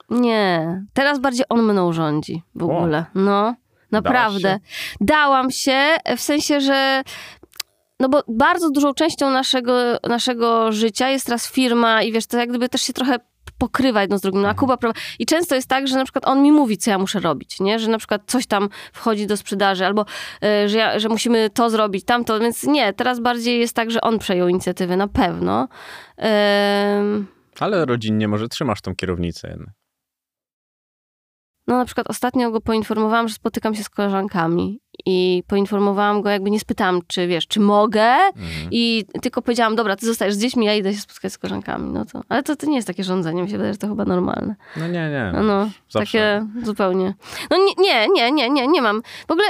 Nie, teraz bardziej on mną rządzi w O. ogóle. No, naprawdę. się? Dałam się, w sensie, że no bo bardzo dużą częścią naszego, naszego życia jest teraz firma i wiesz, to jak gdyby też się trochę pokrywa jedno z drugim. No, a Kuba, pro- I często jest tak, że na przykład on mi mówi, co ja muszę robić, nie? Że na przykład coś tam wchodzi do sprzedaży, albo y, że, ja, że musimy to zrobić, tamto, więc nie, teraz bardziej jest tak, że on przejął inicjatywę, na pewno. Ale rodzinnie może trzymasz tą kierownicę jednak. No na przykład ostatnio go poinformowałam, że spotykam się z koleżankami i poinformowałam go, jakby nie spytałam, czy wiesz, czy mogę Mhm. i tylko powiedziałam, dobra, ty zostajesz z dziećmi, ja idę się spotkać z koleżankami, no to, ale to, to nie jest takie rządzenie, mi się wydaje, że to chyba normalne. No nie, nie. No, no takie zupełnie. No nie, nie, nie, nie, nie, nie mam. W ogóle,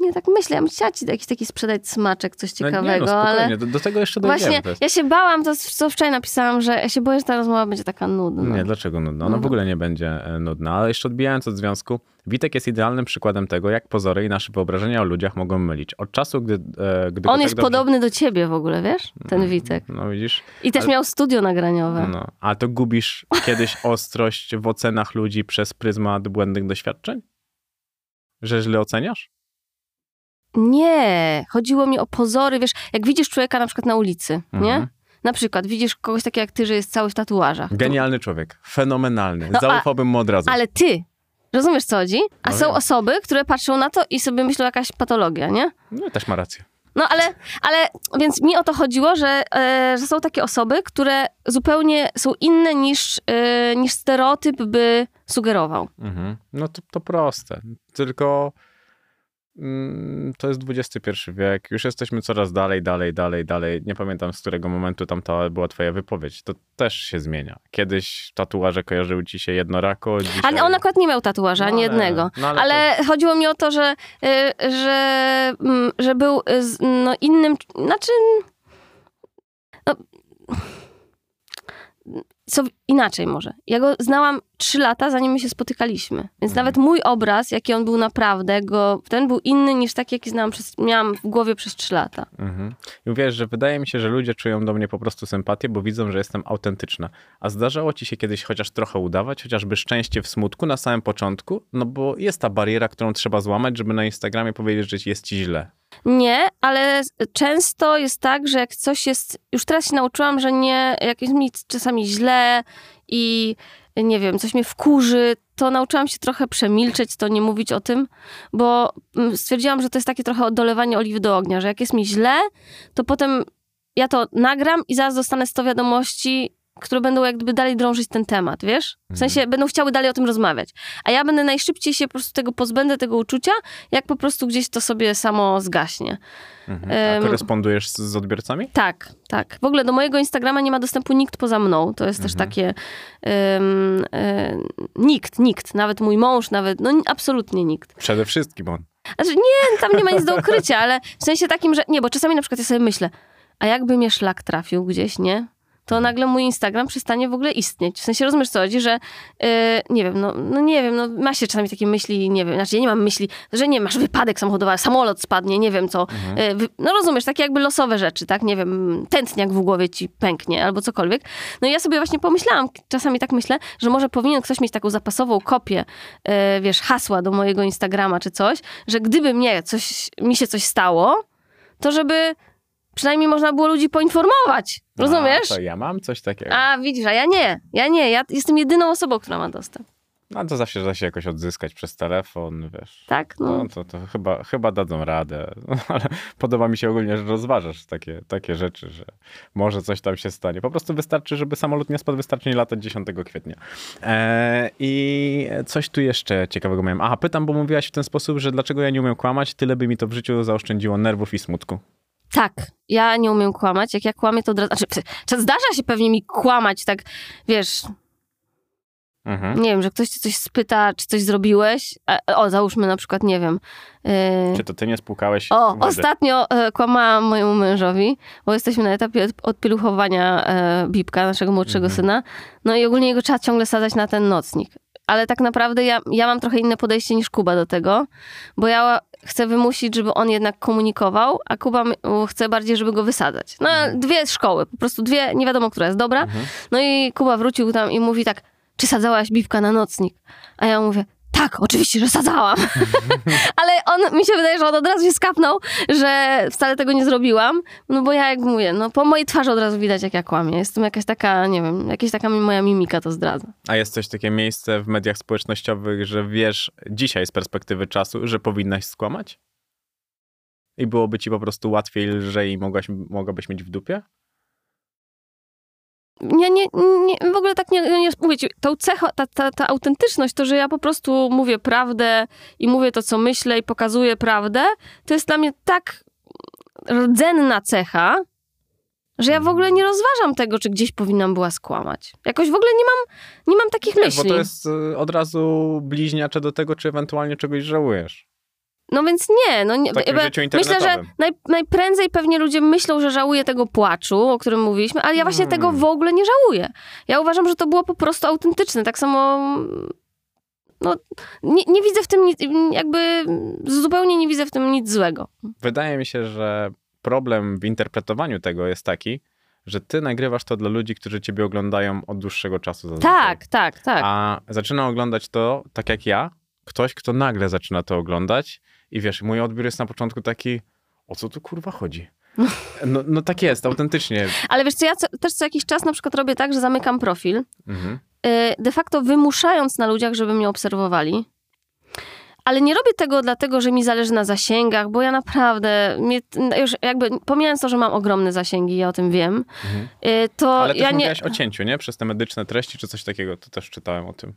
nie tak myślę, ja bym chciała ci jakiś taki sprzedać smaczek, coś No ciekawego, nie, no ale... do, do tego jeszcze dojdziemy. Właśnie, ja się bałam, to co wczoraj napisałam, że ja się boję, że ta rozmowa będzie taka nudna. Nie, dlaczego nudna? Ona No. w ogóle nie będzie e, nudna. Ale jeszcze odbijając od związku, Witek jest idealnym przykładem tego, jak pozory i nasze wyobrażenia o ludziach mogą mylić. Od czasu, gdy, e, gdy On tak jest dobrze... podobny do ciebie w ogóle, wiesz? Ten Witek. No widzisz? I też Ale- miał studio nagraniowe. No. A to gubisz kiedyś ostrość w ocenach ludzi przez pryzmat błędnych doświadczeń? Że źle oceniasz? Nie, chodziło mi o pozory, wiesz, jak widzisz człowieka na przykład na ulicy, Mhm. nie? Na przykład widzisz kogoś takiego jak ty, że jest cały w tatuażach. To- Genialny człowiek, fenomenalny. No, Zaufałbym mu od razu. Ale ty, rozumiesz co chodzi? A No są wiem. osoby, które patrzą na to i sobie myślą jakaś patologia, nie? No też ma rację. No ale, ale więc mi o to chodziło, że, e, że są takie osoby, które zupełnie są inne niż, e, niż stereotyp by sugerował. Mhm. No to, to proste. Tylko to jest XXI wiek. Już jesteśmy coraz dalej, dalej, dalej, dalej. Nie pamiętam z którego momentu tam ta była twoja wypowiedź. To też się zmienia. Kiedyś tatuaże kojarzyły ci się jednorako. Dzisiaj... Ale on akurat nie miał tatuaża, ani No ale- jednego. no ale ale chodziło mi o to, że, y, że, mm, że był y, z- no, innym, znaczy... No, co inaczej może. Ja go znałam trzy lata, zanim my się spotykaliśmy. Więc nawet mój obraz, jaki on był naprawdę, go, ten był inny niż taki, jaki znałam przez, miałam w głowie przez trzy lata. Mhm. I wiesz, że wydaje mi się, że ludzie czują do mnie po prostu sympatię, bo widzą, że jestem autentyczna. A zdarzało ci się kiedyś chociaż trochę udawać, chociażby szczęście w smutku na samym początku? No bo jest ta bariera, którą trzeba złamać, żeby na Instagramie powiedzieć, że jest ci źle. Nie, ale często jest tak, że jak coś jest. Już teraz się nauczyłam, że nie. Jak jest mi czasami źle i nie wiem, coś mnie wkurzy, to nauczyłam się trochę przemilczeć, to nie mówić o tym, bo mm, stwierdziłam, że to jest takie trochę dolewanie oliwy do ognia, że jak jest mi źle, to potem ja to nagram i zaraz dostanę 100 wiadomości. Które będą jak gdyby dalej drążyć ten temat, wiesz? W sensie będą chciały dalej o tym rozmawiać. A ja będę najszybciej się po prostu tego pozbędę, tego uczucia, jak po prostu gdzieś to sobie samo zgaśnie. Mhm. A korespondujesz z, z odbiorcami? Tak, tak. W ogóle do mojego Instagrama nie ma dostępu nikt poza mną. To jest też takie. em, nikt, nikt. Nawet mój mąż, nawet. No absolutnie nikt. Przede wszystkim on. Znaczy, nie, tam nie ma nic do ukrycia, ale w sensie takim, że. Nie, bo czasami na przykład ja sobie myślę, a jakby mnie szlak trafił gdzieś, nie? To nagle mój Instagram przestanie w ogóle istnieć. W sensie rozumiesz co chodzi, że yy, nie wiem, no, no nie wiem, no ma się czasami takie myśli, nie wiem, znaczy ja nie mam myśli, że nie masz wypadek samochodowy, samolot spadnie, nie wiem co. Yy, wy- no rozumiesz, takie jakby losowe rzeczy, tak? Nie wiem, tętniak w głowie ci pęknie albo cokolwiek. No i ja sobie właśnie pomyślałam, czasami tak myślę, że może powinien ktoś mieć taką zapasową kopię, yy, wiesz, hasła do mojego Instagrama czy coś, że gdyby mnie coś, mi się coś stało, to żeby przynajmniej można było ludzi poinformować. Rozumiesz? A, to ja mam coś takiego. A widzisz, a ja nie. Ja nie. Ja jestem jedyną osobą, która ma dostęp. No to zawsze da się jakoś odzyskać przez telefon, wiesz. Tak? No. No to, to chyba, chyba dadzą radę. Ale podoba mi się ogólnie, że rozważasz takie, takie rzeczy, że może coś tam się stanie. Po prostu wystarczy, żeby samolot nie spadł, wystarczy nie latać 10 kwietnia. E, I coś tu jeszcze ciekawego miałem. Aha, pytam, bo mówiłaś w ten sposób, że dlaczego ja nie umiem kłamać, tyle by mi to w życiu zaoszczędziło nerwów i smutku. Tak. Ja nie umiem kłamać. Jak ja kłamię, to od razu... Znaczy, czy zdarza się pewnie mi kłamać, tak, wiesz, Mhm. nie wiem, że ktoś cię coś spyta, czy coś zrobiłeś. O, załóżmy na przykład, nie wiem... Yy... Czy to ty nie spłukałeś O, wody? ostatnio e, kłamałam mojemu mężowi, bo jesteśmy na etapie od, odpieluchowania e, Bibka, naszego młodszego Mhm. syna. No i ogólnie jego trzeba ciągle sadzać na ten nocnik. Ale tak naprawdę ja, ja mam trochę inne podejście niż Kuba do tego, bo ja chcę wymusić, żeby on jednak komunikował, a Kuba chce bardziej, żeby go wysadzać. No, dwie szkoły, po prostu dwie, nie wiadomo, która jest dobra. No i Kuba wrócił tam i mówi tak, czy sadzałaś Bibka na nocnik? A ja mówię, tak, oczywiście, że sadzałam. Ale on, mi się wydaje, że on od razu się skapnął, że wcale tego nie zrobiłam. No bo ja jak mówię, no po mojej twarzy od razu widać, jak ja kłamię. Jestem jakaś taka, nie wiem, jakaś taka moja mimika to zdradza. A jest coś takie miejsce w mediach społecznościowych, że wiesz dzisiaj z perspektywy czasu, że powinnaś skłamać? I byłoby ci po prostu łatwiej, lżej i mogłaś, mogłabyś mieć w dupie? Nie, nie, nie, w ogóle tak nie, nie mówię ci, tą cechą, ta, ta, ta autentyczność, to, że ja po prostu mówię prawdę i mówię to, co myślę i pokazuję prawdę, to jest dla mnie tak rdzenna cecha, że ja w ogóle nie rozważam tego, czy gdzieś powinnam była skłamać. Jakoś w ogóle nie mam, nie mam takich myśli. bo to jest y, od razu bliźniacze do tego, czy ewentualnie czegoś żałujesz. No więc nie, no nie. Myślę, że naj, najprędzej pewnie ludzie myślą, że żałuję tego płaczu, o którym mówiliśmy, ale ja właśnie Hmm. tego w ogóle nie żałuję. Ja uważam, że to było po prostu autentyczne. Tak samo. No, nie, nie widzę w tym nic, jakby zupełnie nie widzę w tym nic złego. Wydaje mi się, że problem w interpretowaniu tego jest taki, że ty nagrywasz to dla ludzi, którzy ciebie oglądają od dłuższego czasu. zazwyczaj. Tak, tak, tak. A zaczyna oglądać to, tak jak ja, ktoś, kto nagle zaczyna to oglądać i wiesz, mój odbiór jest na początku taki, o co tu kurwa chodzi? No, no tak jest, autentycznie. Ale wiesz co, ja co, też co jakiś czas na przykład robię tak, że zamykam profil, Mhm. y, de facto wymuszając na ludziach, żeby mnie obserwowali. Ale nie robię tego dlatego, że mi zależy na zasięgach, bo ja naprawdę, mnie, już jakby pomijając to, że mam ogromne zasięgi, ja o tym wiem, Mhm. y, to Ale też ja nie... o cięciu, nie? Przez te medyczne treści czy coś takiego, to też czytałem o tym.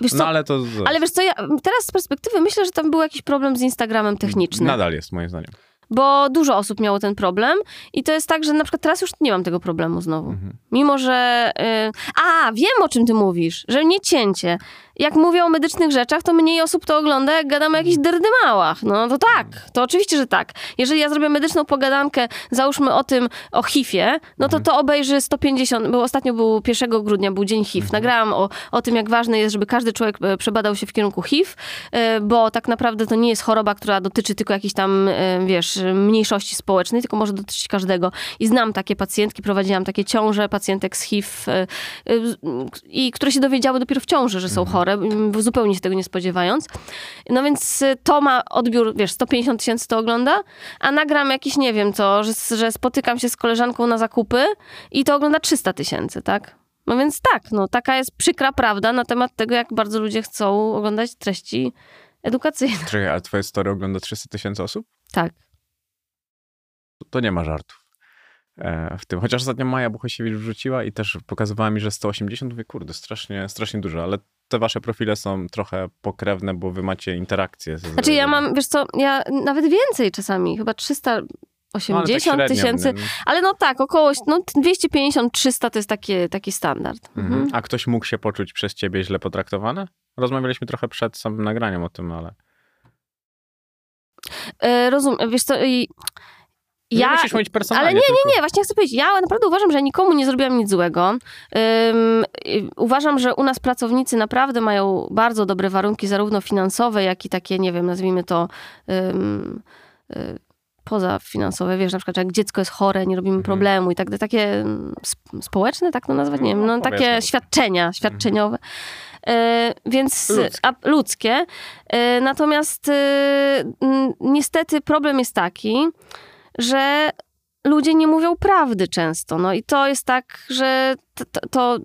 Wiesz co, No ale to... ale wiesz co, ja teraz z perspektywy myślę, że tam był jakiś problem z Instagramem techniczny. Nadal jest, moim zdaniem. Bo dużo osób miało ten problem i to jest tak, że na przykład teraz już nie mam tego problemu znowu. Mhm. Mimo, że... y, A, wiem o czym ty mówisz, że nie cięcie. Jak mówię o medycznych rzeczach, to mniej osób to ogląda, jak gadam o jakichś derdymałach. No to tak, to oczywiście, że tak. Jeżeli ja zrobię medyczną pogadankę, załóżmy o tym, o HIV-ie, no to to obejrzy 150, bo ostatnio był 1 grudnia, był dzień HIV. Nagrałam o, o tym, jak ważne jest, żeby każdy człowiek e, przebadał się w kierunku HIV, e, bo tak naprawdę to nie jest choroba, która dotyczy tylko jakiejś tam, e, wiesz, mniejszości społecznej, tylko może dotyczyć każdego. I znam takie pacjentki, prowadziłam takie ciąże pacjentek z HIV i które się dowiedziały dopiero w ciąży, że są chore, m, zupełnie się tego nie spodziewając. No więc e, to ma odbiór, wiesz, 150 tysięcy to ogląda, a nagram jakiś, nie wiem co, że, że spotykam się z koleżanką na zakupy i to ogląda 300 tysięcy, tak? No więc tak, no taka jest przykra prawda na temat tego, jak bardzo ludzie chcą oglądać treści edukacyjne. Czekaj, ale twoje story ogląda 300 tysięcy osób? Tak. To nie ma żartów. e, w tym. Chociaż ostatnio Maja Buchosiewicz wrzuciła i też pokazywała mi, że 180, mówię, kurde, strasznie, strasznie dużo, ale te wasze profile są trochę pokrewne, bo wy macie interakcje. Z, Znaczy ja mam, wiesz co, ja nawet więcej czasami, chyba 380 tak średnio, tysięcy, nie? ale no tak, około no, 250-300 to jest taki, taki standard. Mhm. Mhm. A ktoś mógł się poczuć przez ciebie źle potraktowany? Rozmawialiśmy trochę przed samym nagraniem o tym, ale... E, rozumiem, wiesz co, i Nie ja... musisz mieć personalnie. Ale nie, tylko... nie, nie, właśnie chcę powiedzieć, ja naprawdę uważam, że nikomu nie zrobiłam nic złego. Y, uważam, że u nas pracownicy naprawdę mają bardzo dobre warunki, zarówno finansowe, jak i takie, nie wiem, nazwijmy to ym, y, pozafinansowe. Wiesz, na przykład, jak dziecko jest chore, nie robimy Mhm. problemu i tak dalej. Takie społeczne, tak to nazwać? Nie wiem, No, no, takie powiedzmy. świadczenia, świadczeniowe. Y, więc Ludzkie. A, ludzkie. Y, natomiast y, n- niestety problem jest taki, że ludzie nie mówią prawdy często. No i to jest tak, że to, to, to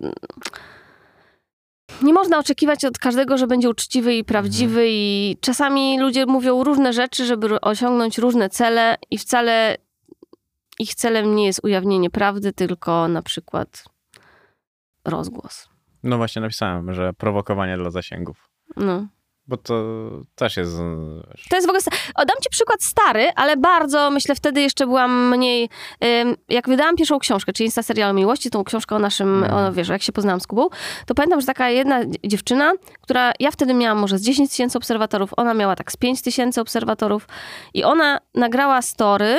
nie można oczekiwać od każdego, że będzie uczciwy i prawdziwy i czasami ludzie mówią różne rzeczy, żeby osiągnąć różne cele i wcale ich celem nie jest ujawnienie prawdy, tylko na przykład rozgłos. No właśnie napisałem, że prowokowanie dla zasięgów. No. Bo to też jest... wiesz, To jest w ogóle. O, dam ci przykład stary, ale bardzo myślę, wtedy jeszcze byłam mniej. Jak wydałam pierwszą książkę, czyli Insta Serial Miłości, tą książkę o naszym, Mhm. o, wiesz, jak się poznałam z Kubą, to pamiętam, że taka jedna dziewczyna, która ja wtedy miałam może z 10 tysięcy obserwatorów, ona miała tak z 5 tysięcy obserwatorów i ona nagrała story,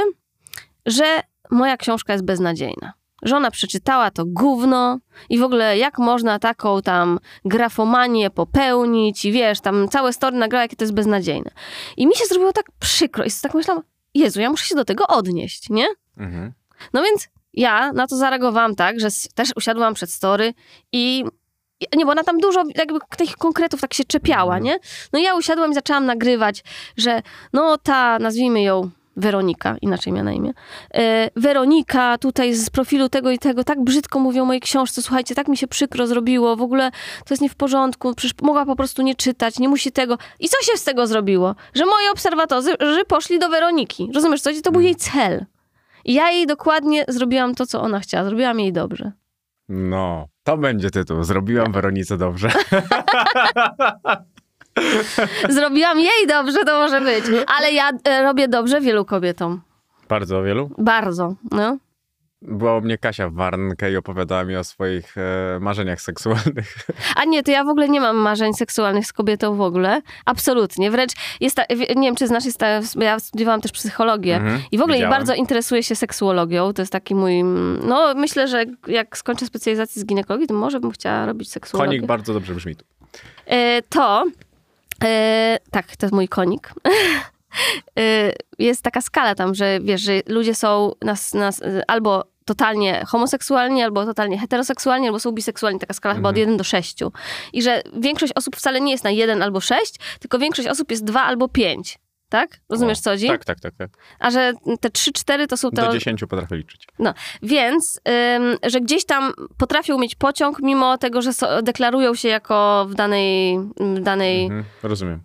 że moja książka jest beznadziejna. Że ona przeczytała to gówno i w ogóle jak można taką tam grafomanię popełnić i wiesz, tam całe story nagrała, jakie to jest beznadziejne. I mi się zrobiło tak przykro i tak myślałam, Jezu, ja muszę się do tego odnieść, nie? Mhm. No więc ja na to zareagowałam tak, że też usiadłam przed story i i- nie, bo ona tam dużo jakby tych konkretów tak się czepiała, Mhm. nie? No ja usiadłam i zaczęłam nagrywać, że no ta, nazwijmy ją Weronika, inaczej miała na imię. E, Weronika tutaj z profilu tego i tego, tak brzydko mówią o mojej książce, słuchajcie, tak mi się przykro zrobiło, w ogóle to jest nie w porządku, przecież mogła po prostu nie czytać, nie musi tego. I co się z tego zrobiło? Że moi obserwatorzy poszli do Weroniki. Rozumiesz co? To był jej cel. I ja jej dokładnie zrobiłam to, co ona chciała. Zrobiłam jej dobrze. No, to będzie tytuł. Zrobiłam Weronice dobrze. Zrobiłam jej dobrze, to może być. Ale ja e, robię dobrze wielu kobietom. Bardzo wielu. Bardzo, no. Była u mnie Kasia Warnke i opowiadała mi o swoich e, marzeniach seksualnych. A nie, to ja w ogóle nie mam marzeń seksualnych z kobietą w ogóle. Absolutnie. Wręcz jest ta, nie wiem, czy znasz, jest ta, ja studiowałam też psychologię Mhm, i w ogóle widziałem. bardzo interesuję się seksuologią. To jest taki mój, no myślę, że jak skończę specjalizację z ginekologii, to może bym chciała robić seksuologię. Konik bardzo dobrze brzmi tu. E, to, e, tak, to jest mój konik. E, jest taka skala tam, że wiesz, że ludzie są nas, nas, albo totalnie homoseksualni, albo totalnie heteroseksualni, albo są biseksualni. Taka skala chyba od 1 do 6. I że większość osób wcale nie jest na 1 albo 6, tylko większość osób jest 2 albo 5. Tak? Rozumiesz, co chodzi? Tak, tak, tak. tak. A że te 3-4 to są te... Do 10 potrafię liczyć. No, więc, ym, że gdzieś tam potrafią mieć pociąg, mimo tego, że so, deklarują się jako w danej, w danej Mhm, rozumiem.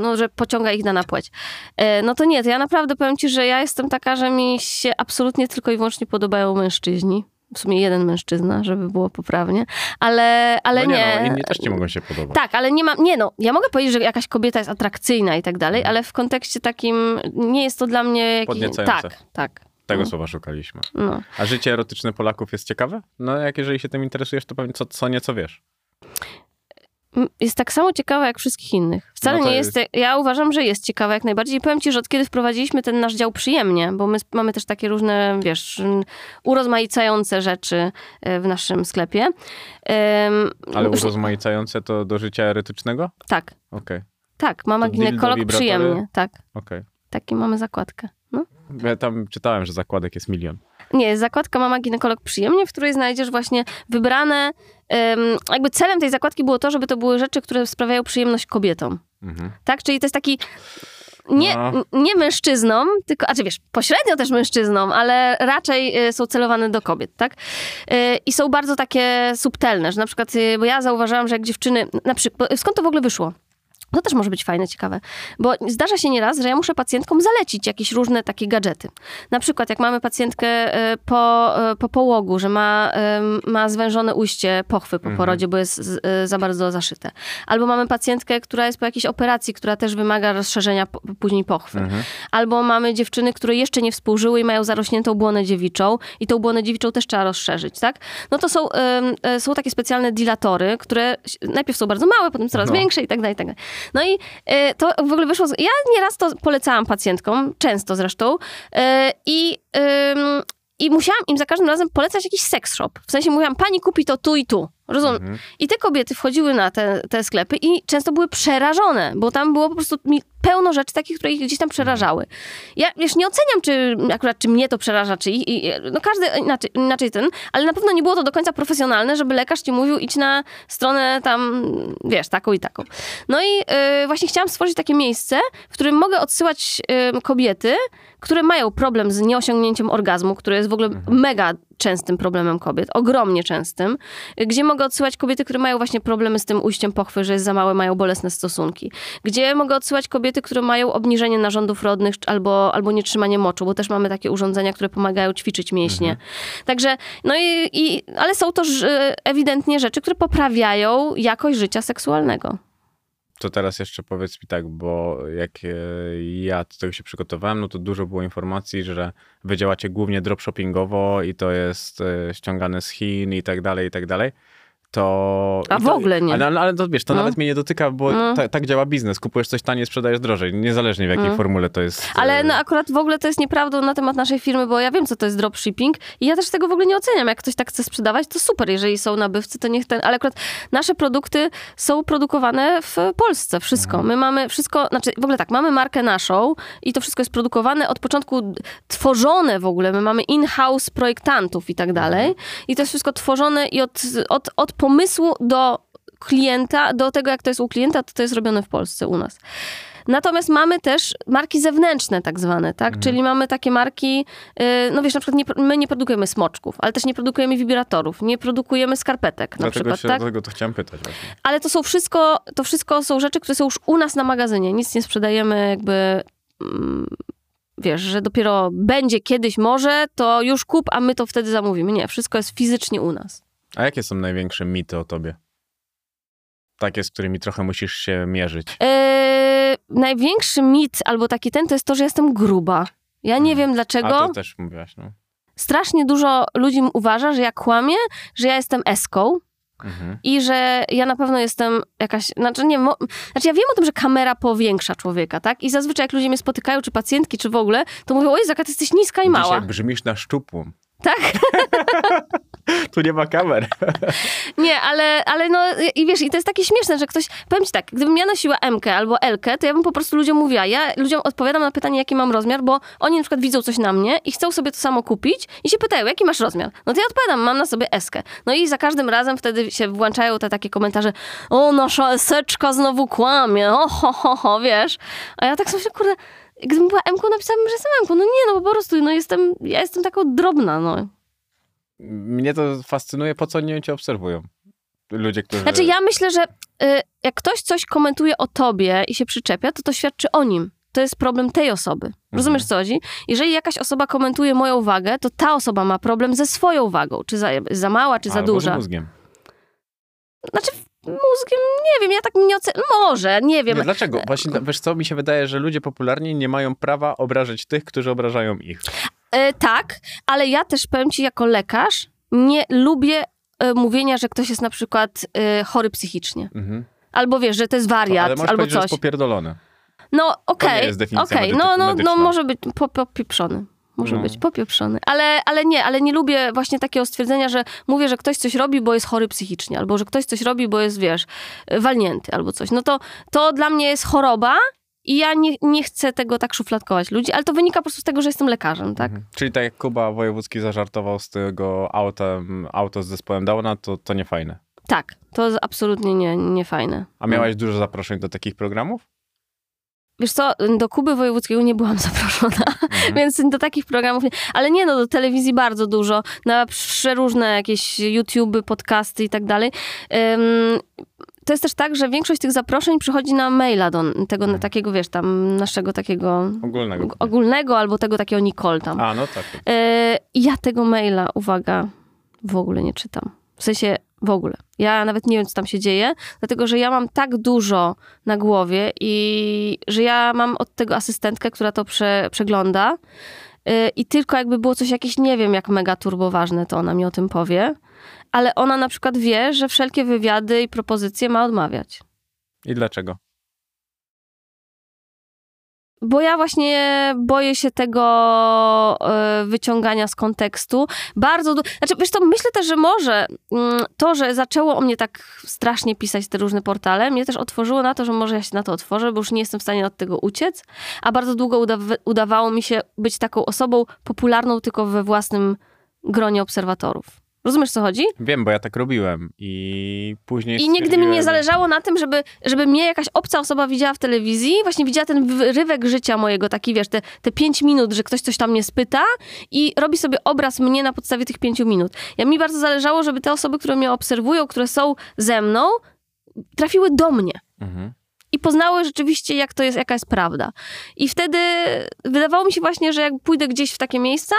no, że pociąga ich dana płeć. E, No to nie, to ja naprawdę powiem ci, że ja jestem taka, że mi się absolutnie tylko i wyłącznie podobają mężczyźni. W sumie jeden mężczyzna, żeby było poprawnie, ale, ale no nie, nie. No, inni też ci mogą się podobać. Tak, ale nie mam, nie no, ja mogę powiedzieć, że jakaś kobieta jest atrakcyjna i tak dalej, ale w kontekście takim nie jest to dla mnie... Jakiś, Podniecające. tak, tak. Tego no. słowa szukaliśmy. No. A życie erotyczne Polaków jest ciekawe? No jak jeżeli się tym interesujesz, to pewnie co, co nieco wiesz. Jest tak samo ciekawa jak wszystkich innych. Wcale No nie jest. Ja uważam, że jest ciekawa jak najbardziej. I powiem ci, że od kiedy wprowadziliśmy ten nasz dział przyjemnie, bo my mamy też takie różne, wiesz, urozmaicające rzeczy e, w naszym sklepie. Em, Ale urozmaicające to do życia erotycznego? Tak, Okej, tak. Mama To ginekolog przyjemnie. Tak, okej. taki mamy zakładkę. No. Ja tam czytałem, że zakładek jest milion. Nie, zakładka Mama Ginekolog Przyjemnie, w której znajdziesz właśnie wybrane, jakby celem tej zakładki było to, żeby to były rzeczy, które sprawiają przyjemność kobietom. Mhm. Tak? Czyli to jest taki nie, No. nie mężczyznom, tylko, a czy wiesz, pośrednio też mężczyznom, ale raczej y, są celowane do kobiet, tak? Y, I są bardzo takie subtelne, że na przykład, y, bo ja zauważyłam, że jak dziewczyny, na przykład, skąd to w ogóle wyszło? To też może być fajne, ciekawe, bo zdarza się nieraz, że ja muszę pacjentkom zalecić jakieś różne takie gadżety. Na przykład jak mamy pacjentkę e, po, e, po połogu, że ma, ma zwężone ujście pochwy po porodzie, bo jest e, za bardzo zaszyte. Albo mamy pacjentkę, która jest po jakiejś operacji, która też wymaga rozszerzenia później pochwy. Albo mamy dziewczyny, które jeszcze nie współżyły i mają zarośniętą błonę dziewiczą i tą błonę dziewiczą też trzeba rozszerzyć, tak? No to są, są takie specjalne dilatory, które najpierw są bardzo małe, potem coraz No. większe i tak dalej, i tak dalej. No i e, to w ogóle wyszło. Z... Ja nieraz to polecałam pacjentkom, często zresztą. E, I. ym, i musiałam im za każdym razem polecać jakiś sex shop. W sensie mówiłam, pani kupi to tu i tu. Rozumiem. I te kobiety wchodziły na te, te sklepy i często były przerażone, bo tam było po prostu mi pełno rzeczy takich, które ich gdzieś tam przerażały. Ja wiesz, nie oceniam, czy akurat czy mnie to przeraża, czy ich, i, no każdy inaczej, inaczej ten, ale na pewno nie było to do końca profesjonalne, żeby lekarz ci mówił, idź na stronę tam, wiesz, taką i taką. No i y, właśnie chciałam stworzyć takie miejsce, w którym mogę odsyłać kobiety, które mają problem z nieosiągnięciem orgazmu, który jest w ogóle mega częstym problemem kobiet, ogromnie częstym, gdzie mogę odsyłać kobiety, które mają właśnie problemy z tym ujściem pochwy, że jest za małe, mają bolesne stosunki, gdzie mogę odsyłać kobiety, które mają obniżenie narządów rodnych albo, albo nietrzymanie moczu, bo też mamy takie urządzenia, które pomagają ćwiczyć mięśnie. Także, no i, i ale są to ż- ewidentnie rzeczy, które poprawiają jakość życia seksualnego. To teraz jeszcze powiedz mi tak, bo jak e, ja do tego się przygotowałem, no to dużo było informacji, że wy działacie głównie dropshoppingowo i to jest e, ściągane z Chin i tak dalej, i tak dalej. To... A w to, ogóle nie. Ale, ale, ale to wiesz, to No. nawet mnie nie dotyka, bo No. ta, tak działa biznes. Kupujesz coś taniej, sprzedajesz drożej, niezależnie w jakiej No. formule to jest. Ale e, no akurat w ogóle to jest nieprawdą na temat naszej firmy, bo ja wiem, co to jest dropshipping i ja też tego w ogóle nie oceniam. Jak ktoś tak chce sprzedawać, to super. Jeżeli są nabywcy, to niech ten... Ale akurat nasze produkty są produkowane w Polsce. Wszystko. My mamy wszystko... Znaczy w ogóle tak, mamy markę naszą i to wszystko jest produkowane od początku, tworzone w ogóle. My mamy in-house projektantów i tak dalej. I to jest wszystko tworzone i od, od, od pomysłu do klienta, do tego, jak to jest u klienta, to to jest robione w Polsce, u nas. Natomiast mamy też marki zewnętrzne tak zwane, tak? Czyli mamy takie marki, yy, no wiesz, na przykład nie, my nie produkujemy smoczków, ale też nie produkujemy wibratorów, nie produkujemy skarpetek na Dlatego, przykład, się, tak? dlatego to chciałem pytać właśnie. Ale to są wszystko, to wszystko są rzeczy, które są już u nas na magazynie. Nic nie sprzedajemy jakby... Mm, Wiesz, że dopiero będzie kiedyś może, to już kup, a my to wtedy zamówimy. Nie, wszystko jest fizycznie u nas. A jakie są największe mity o tobie? Takie, z którymi trochę musisz się mierzyć. Eee, największy mit albo taki ten to jest to, że jestem gruba. Ja nie wiem A dlaczego. to też mówiłaś, no. Strasznie dużo ludzi uważa, że ja kłamię, że ja jestem eską Mhm. i że ja na pewno jestem jakaś. Znaczy, nie, mo, znaczy ja wiem o tym, że kamera powiększa człowieka, tak? I zazwyczaj jak ludzie mnie spotykają, czy pacjentki, czy w ogóle, to mówią: Oj, jaka ty jesteś niska i mała. Dzisiaj brzmisz na szczupłą. Tak? Tu nie ma kamer. Nie, ale, ale no i wiesz, i to jest takie śmieszne, że ktoś, powiem ci tak, gdybym ja nosiła M albo L, to ja bym po prostu ludziom mówiła. Ja ludziom odpowiadam na pytanie, jaki mam rozmiar, bo oni na przykład widzą coś na mnie i chcą sobie to samo kupić i się pytają, jaki masz rozmiar? No to ja odpowiadam, mam na sobie eskę. No i za każdym razem wtedy się włączają te takie komentarze, o, nasza eseczka znowu kłamie, o, ho, ho, ho, wiesz. A ja tak sobie kurde, gdybym była M, napisałabym, że jestem M. No nie, no po prostu, no jestem, ja jestem taką drobna, no. Mnie to fascynuje, po co oni cię obserwują. Ludzie, którzy... Znaczy ja myślę, że y, jak ktoś coś komentuje o tobie i się przyczepia, to to świadczy o nim. To jest problem tej osoby. Rozumiesz, co chodzi? Jeżeli jakaś osoba komentuje moją wagę, to ta osoba ma problem ze swoją wagą. Czy za, za mała, czy za Albo z duża. mózgiem. Znaczy mózgiem, nie wiem, ja tak nie oceniam. Może, nie wiem. Nie, dlaczego? Właśnie, wiesz co, mi się wydaje, że ludzie popularni nie mają prawa obrażać tych, którzy obrażają ich. E, tak, ale ja też powiem ci jako lekarz, nie lubię e, mówienia, że ktoś jest na przykład e, chory psychicznie. Mhm. Albo wiesz, że to jest wariat, Ale możesz albo powiedzieć, że coś. jest popierdolone. No okej, definicja okej, medy- no, no, no może być po, popieprzony. Może No. być popieprzony. Ale, ale nie, ale nie lubię właśnie takiego stwierdzenia, że mówię, że ktoś coś robi, bo jest chory psychicznie, albo że ktoś coś robi, bo jest, wiesz, walnięty albo coś. No to, to dla mnie jest choroba i ja nie, nie chcę tego tak szufladkować ludzi, ale to wynika po prostu z tego, że jestem lekarzem, tak? Mhm. Czyli tak jak Kuba Wojewódzki zażartował z tego autem, auto z zespołem Downa, to, to nie fajne. Tak, to jest absolutnie nie, nie fajne. A miałaś dużo zaproszeń do takich programów? Wiesz co, do Kuby Wojewódzkiego nie byłam zaproszona, Mhm. więc do takich programów nie. Ale nie, no do telewizji bardzo dużo, na przeróżne jakieś YouTube, podcasty i tak dalej. To jest też tak, że większość tych zaproszeń przychodzi na maila do tego Mhm. takiego, wiesz, tam naszego takiego Ogólnego. ogólnego albo tego takiego Nicole tam. A, no tak. E, ja tego maila, uwaga, w ogóle nie czytam. W sensie w ogóle. Ja nawet nie wiem, co tam się dzieje, dlatego że ja mam tak dużo na głowie i że ja mam od tego asystentkę, która to prze, przegląda. E, I tylko jakby było coś jakieś, nie wiem, jak mega turbo ważne, to ona mi o tym powie. Ale ona na przykład wie, że wszelkie wywiady i propozycje ma odmawiać. I dlaczego? Bo ja właśnie boję się tego e, wyciągania z kontekstu. Bardzo. Du- znaczy, wiesz, to myślę też, że może mm, to, że zaczęło o mnie tak strasznie pisać te różne portale, mnie też otworzyło na to, że może ja się na to otworzę, bo już nie jestem w stanie od tego uciec. A bardzo długo uda- udawało mi się być taką osobą popularną tylko we własnym gronie obserwatorów. Rozumiesz, co chodzi? Wiem, bo ja tak robiłem i później I nigdy mi nie zależało na tym, żeby, żeby mnie jakaś obca osoba widziała w telewizji, właśnie widziała ten wyrywek życia mojego, taki wiesz, te, te pięć minut, że ktoś coś tam mnie spyta i robi sobie obraz mnie na podstawie tych pięciu minut. Ja mi bardzo zależało, żeby te osoby, które mnie obserwują, które są ze mną, trafiły do mnie Mhm. I poznały rzeczywiście, jak to jest, jaka jest prawda. I wtedy wydawało mi się właśnie, że jak pójdę gdzieś w takie miejsca,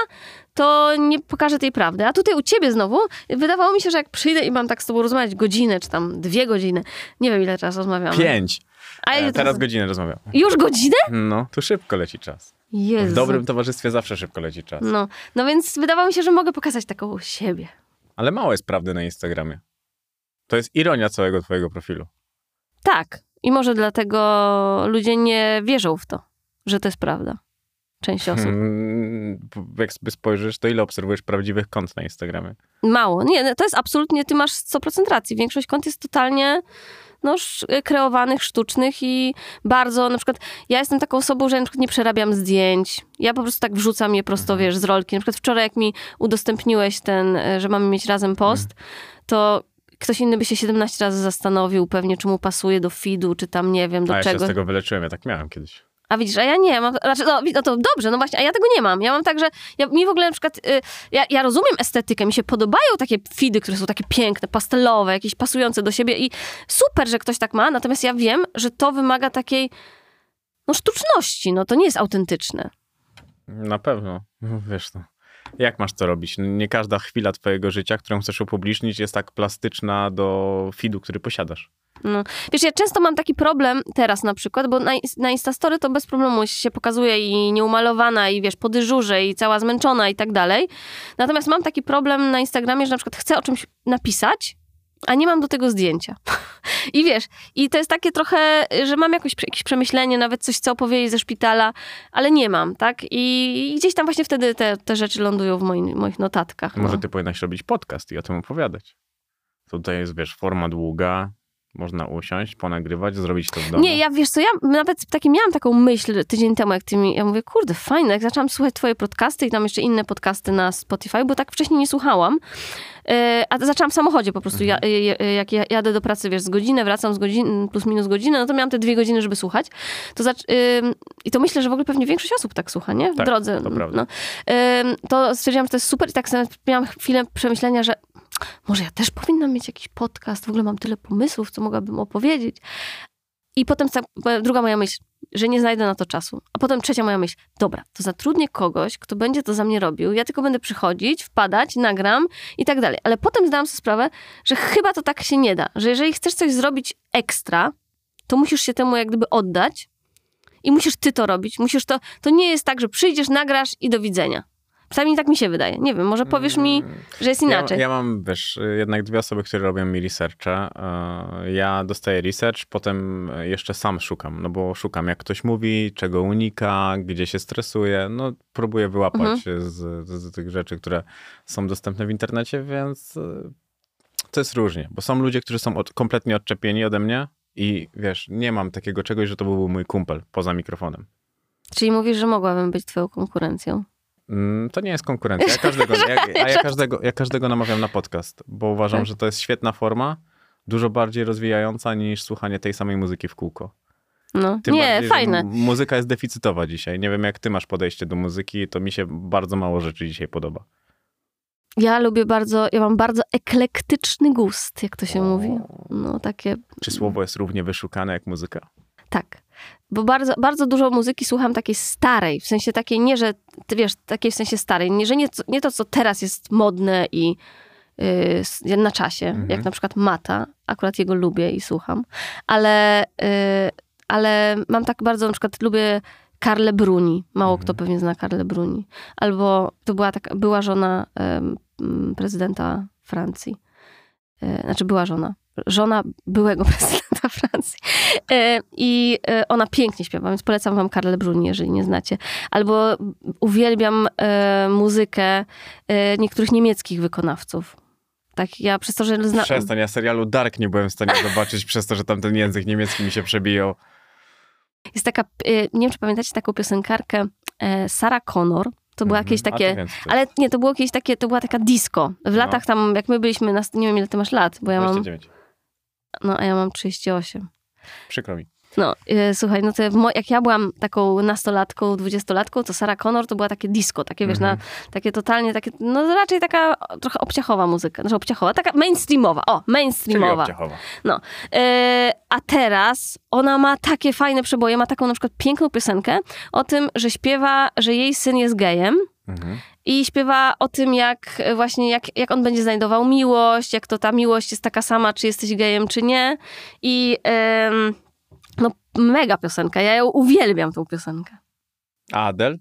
to nie pokażę tej prawdy. A tutaj u ciebie znowu, wydawało mi się, że jak przyjdę i mam tak z tobą rozmawiać godzinę, czy tam dwie godziny, nie wiem ile teraz rozmawiamy. Pięć. A ile E, teraz to- godzinę rozmawiam. Już godzinę? No, tu szybko leci czas. Jezu. W dobrym towarzystwie zawsze szybko leci czas. No, no więc wydawało mi się, że mogę pokazać taką siebie. Ale mało jest prawdy na Instagramie. To jest ironia całego twojego profilu. Tak. I może dlatego ludzie nie wierzą w to, że to jest prawda. Część osób. Hmm, jak sobie spojrzysz, to ile obserwujesz prawdziwych kont na Instagramie? Mało. Nie, no to jest absolutnie, ty masz 100% racji. Większość kont jest totalnie no, sz- kreowanych, sztucznych i bardzo, na przykład, ja jestem taką osobą, że ja na przykład nie przerabiam zdjęć. Ja po prostu tak wrzucam je prosto, wiesz, z rolki. Na przykład wczoraj, jak mi udostępniłeś ten, e, że mamy mieć razem post, to ktoś inny by się 17 razy zastanowił pewnie, czy mu pasuje do feedu, czy tam, nie wiem, do A ja się czego. z tego wyleczyłem, ja tak miałem kiedyś. A widzisz, a ja nie mam. Znaczy, no, no to dobrze, no właśnie, a ja tego nie mam. Ja mam tak, że ja, mi w ogóle na przykład. Y, ja, ja rozumiem estetykę, mi się podobają takie feedy, które są takie piękne, pastelowe, jakieś pasujące do siebie i super, że ktoś tak ma, natomiast ja wiem, że to wymaga takiej. No, sztuczności, no to nie jest autentyczne. Na pewno. No, Wiesz no. Jak masz to robić? Nie każda chwila twojego życia, którą chcesz upublicznić, jest tak plastyczna do feedu, który posiadasz. No. Wiesz, ja często mam taki problem teraz na przykład, bo na, na Instastory to bez problemu się pokazuje i nieumalowana i wiesz, po dyżurze i cała zmęczona i tak dalej. Natomiast mam taki problem na Instagramie, że na przykład chcę o czymś napisać, a nie mam do tego zdjęcia. I wiesz, i to jest takie trochę, że mam jakoś, jakieś przemyślenie, nawet coś chcę opowiedzieć ze szpitala, ale nie mam, tak? I, i gdzieś tam właśnie wtedy te, te rzeczy lądują w moim, moich notatkach. Może no. ty powinnaś robić podcast i o tym opowiadać. Tutaj jest, wiesz, forma długa, można usiąść, ponagrywać, zrobić to w domu. Nie, ja wiesz co, ja nawet taki miałam taką myśl tydzień temu, jak ty mi, ja mówię, kurde, fajne, jak zaczęłam słuchać twoje podcasty i tam jeszcze inne podcasty na Spotify, bo tak wcześniej nie słuchałam, a zaczęłam w samochodzie po prostu, ja, Mhm. e, jak ja jadę do pracy, wiesz, z godziny, wracam z godziny, plus minus godzinę, no to miałam te dwie godziny, żeby słuchać, to zac- i to myślę, że w ogóle pewnie większość osób tak słucha, nie? W Tak, drodze. to. No. To stwierdziłam, że to jest super i tak miałam chwilę przemyślenia, że może ja też powinnam mieć jakiś podcast, w ogóle mam tyle pomysłów, co mogłabym opowiedzieć. I potem druga moja myśl, że nie znajdę na to czasu. A potem trzecia moja myśl, dobra, to zatrudnię kogoś, kto będzie to za mnie robił, ja tylko będę przychodzić, wpadać, nagram i tak dalej. Ale potem zdałam sobie sprawę, że chyba to tak się nie da, że jeżeli chcesz coś zrobić ekstra, to musisz się temu jak gdyby oddać i musisz ty to robić. Musisz to, to nie jest tak, że przyjdziesz, nagrasz i do widzenia. Przynajmniej tak mi się wydaje. Nie wiem, może powiesz mi, że jest inaczej. Ja, ja mam, wiesz, jednak dwie osoby, które robią mi researcha. E, Ja dostaję research, potem jeszcze sam szukam, no bo szukam, jak ktoś mówi, czego unika, gdzie się stresuje. No, próbuję wyłapać Mhm. z, z, tych rzeczy, które są dostępne w internecie, więc e, to jest różnie, bo są ludzie, którzy są od, kompletnie odczepieni ode mnie i wiesz, nie mam takiego czegoś, że to był mój kumpel poza mikrofonem. Czyli mówisz, że mogłabym być twoją konkurencją. Mm, To nie jest konkurencja. Ja każdego, ja, a ja każdego, ja każdego namawiam na podcast, bo uważam, Tak. że to jest świetna forma, dużo bardziej rozwijająca niż słuchanie tej samej muzyki w kółko. No. Tym nie, bardziej, fajne. muzyka jest deficytowa dzisiaj. Nie wiem, jak ty masz podejście do muzyki, to mi się bardzo mało rzeczy dzisiaj podoba. Ja lubię bardzo, ja mam bardzo eklektyczny gust, jak to się mówi. No takie, Czy słowo jest równie wyszukane jak muzyka? tak. Bo bardzo, bardzo dużo muzyki słucham takiej starej, w sensie takiej, nie, że, ty wiesz, takiej w sensie starej, nie, że nie, nie to, co teraz jest modne i y, s- na czasie, Mhm. jak na przykład Mata, akurat jego lubię i słucham, ale, y, ale mam tak bardzo, na przykład lubię Carle Bruni, mało Mhm. kto pewnie zna Carle Bruni, albo to była taka, była żona m, prezydenta Francji, E, znaczy była żona, żona byłego prezydenta Francji. E, I e, ona pięknie śpiewa, więc polecam wam Carle Bruni, jeżeli nie znacie. Albo uwielbiam e, muzykę niektórych niemieckich wykonawców. Tak, ja przez to, że znam... Przestań, ja serialu Dark nie byłem w stanie zobaczyć przez to, że tam ten język niemiecki mi się przebijał. Jest taka, nie wiem, czy pamiętacie taką piosenkarkę Sarah Connor. To jakieś Mhm. A, takie... Ale nie, to było jakieś takie, to była taka disco. W No. latach tam, jak my byliśmy, na, nie wiem ile ty masz lat, bo ja mam, 29. no a ja mam 38. Przykro mi. No, e, słuchaj, no to jak ja byłam taką nastolatką, dwudziestolatką, to Sarah Connor to była takie disco, takie wiesz, Mhm. na, takie totalnie, takie, no raczej taka trochę obciachowa muzyka, znaczy obciachowa, taka mainstreamowa, o, Czyli mainstreamowa. obciachowa. E, a teraz ona ma takie fajne przeboje, ma taką na przykład piękną piosenkę o tym, że śpiewa, że jej syn jest gejem, Mhm. I śpiewa o tym, jak e, właśnie, jak, jak on będzie znajdował miłość, jak to ta miłość jest taka sama, czy jesteś gejem, czy nie. I no, mega piosenka. Ja ją uwielbiam, tą piosenkę. A Adele?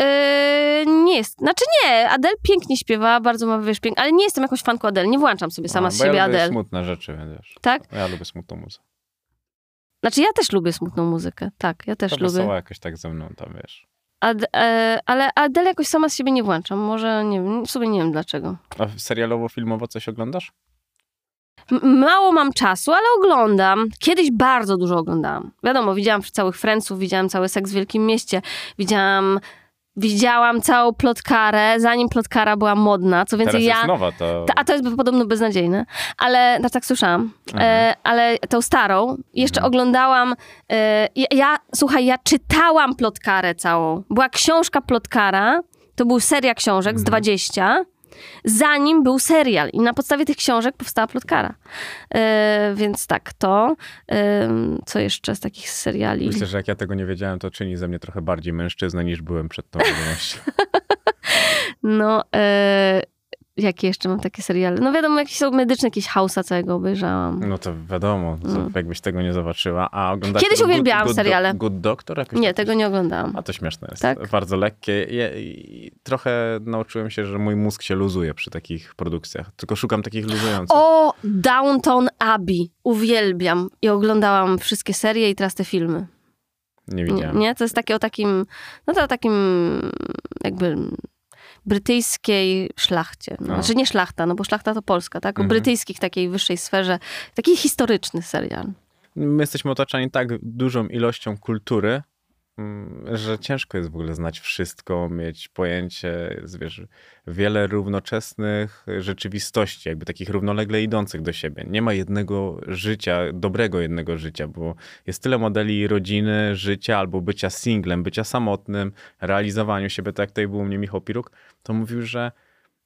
E, nie jest, znaczy nie, Adele pięknie śpiewa, bardzo ma, wiesz, pięknie, ale nie jestem jakąś fanką Adele, nie włączam sobie sama A, z siebie ja lubię Adele, smutne rzeczy, wiesz. tak? Ja lubię smutną muzykę. Znaczy ja też lubię smutną muzykę, tak, ja też To lubię. wesoła jakoś tak ze mną tam, wiesz. Ad, e, ale Adele jakoś sama z siebie nie włączam, może, nie wiem, sobie nie wiem dlaczego. A serialowo-filmowo coś oglądasz? M- Mało mam czasu, ale oglądam. Kiedyś bardzo dużo oglądałam. Wiadomo, widziałam całych Franców, widziałam cały Seks w Wielkim Mieście, widziałam, widziałam całą plotkarę, zanim plotkara była modna. Co więcej, Teraz ja... jest nowa, to... Ta, a to jest podobno beznadziejne, ale no, tak słyszałam. E, ale tą starą jeszcze Mhm. oglądałam. E, ja, ja, słuchaj, ja czytałam plotkarę całą. Była książka plotkara, to był seria książek z Mhm. 20, zanim był serial. I na podstawie tych książek powstała plotkara. E, więc tak, to. E, co jeszcze z takich seriali? Myślę, że jak ja tego nie wiedziałem, to czyni ze mnie trochę bardziej mężczyznę niż byłem przed tą wiadomością. No, e, jakie jeszcze mam takie seriale? No wiadomo, jakieś są medyczne, jakieś House'a całego obejrzałam. No to wiadomo, co, Mm. jakbyś tego nie zobaczyła. A oglądasz Kiedyś uwielbiałam good, good, seriale. Good Doctor? Jakoś Nie, tak- tego nie oglądałam. A to śmieszne jest. Tak? Bardzo lekkie. Trochę nauczyłem się, że mój mózg się luzuje przy takich produkcjach. Tylko szukam takich luzujących. O, Downton Abbey. Uwielbiam. I oglądałam wszystkie serie i teraz te filmy. Nie Nie, widziałem. nie? To jest takie o takim, no to o takim jakby brytyjskiej szlachcie. No. No. Znaczy nie szlachta, no bo szlachta to Polska, tak? O Mhm. brytyjskich takiej wyższej sferze. Taki historyczny serial. My jesteśmy otaczani tak dużą ilością kultury, że ciężko jest w ogóle znać wszystko, mieć pojęcie, wiesz, wiele równoczesnych rzeczywistości, jakby takich równolegle idących do siebie. Nie ma jednego życia, dobrego jednego życia, bo jest tyle modeli rodziny, życia albo bycia singlem, bycia samotnym, realizowaniu siebie, tak jak tutaj był u mnie Michał Piruk, to mówił, że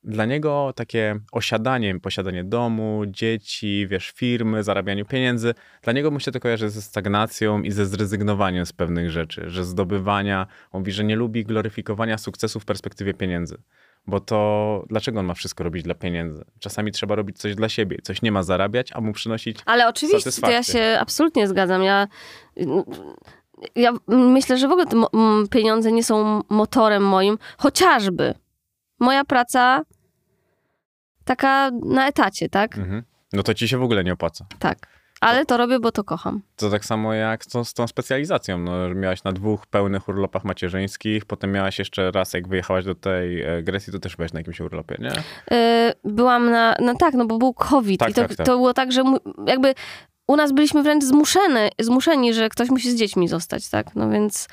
dla niego takie osiadanie, posiadanie domu, dzieci, wiesz, firmy, zarabianiu pieniędzy, dla niego mu się to kojarzy ze stagnacją i ze zrezygnowaniem z pewnych rzeczy, że zdobywania, on mówi, że nie lubi gloryfikowania sukcesu w perspektywie pieniędzy. Bo to dlaczego on ma wszystko robić dla pieniędzy? Czasami trzeba robić coś dla siebie, coś nie ma zarabiać, a mu przynosić Ale oczywiście, to ja się absolutnie zgadzam. Ja, ja myślę, że w ogóle pieniądze nie są motorem moim, chociażby moja praca taka na etacie, tak? Mhm. No to ci się w ogóle nie opłaca. Tak. Ale to robię, bo to kocham. To tak samo jak z tą, z tą specjalizacją. No, miałaś na dwóch pełnych urlopach macierzyńskich, potem miałaś jeszcze raz, jak wyjechałaś do tej e, Grecji, to też byłaś na jakimś urlopie, nie? Y, byłam na, no tak, no bo był COVID Tak, i to, tak, tak. to było tak, że jakby u nas byliśmy wręcz zmuszeni, zmuszeni, że ktoś musi z dziećmi zostać, tak? No więc,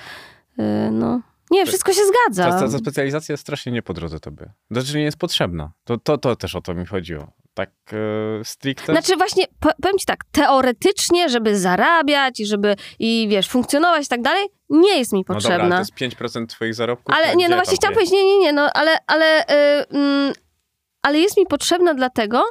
y, no, Nie, wszystko się zgadza. Ta, ta, ta specjalizacja jest strasznie nie po drodze tobie. Znaczy nie jest potrzebna. To, to, to też o to mi chodziło. Tak e, stricte. Znaczy właśnie, po- powiem ci tak, teoretycznie, żeby zarabiać i żeby, i wiesz, funkcjonować i tak dalej, nie jest mi no dobra, ale potrzebna. to jest 5% twoich zarobków. ale to nie, no właśnie chciałam powiedzieć, nie, nie, nie, no ale, ale, y, mm, ale jest mi potrzebna dlatego,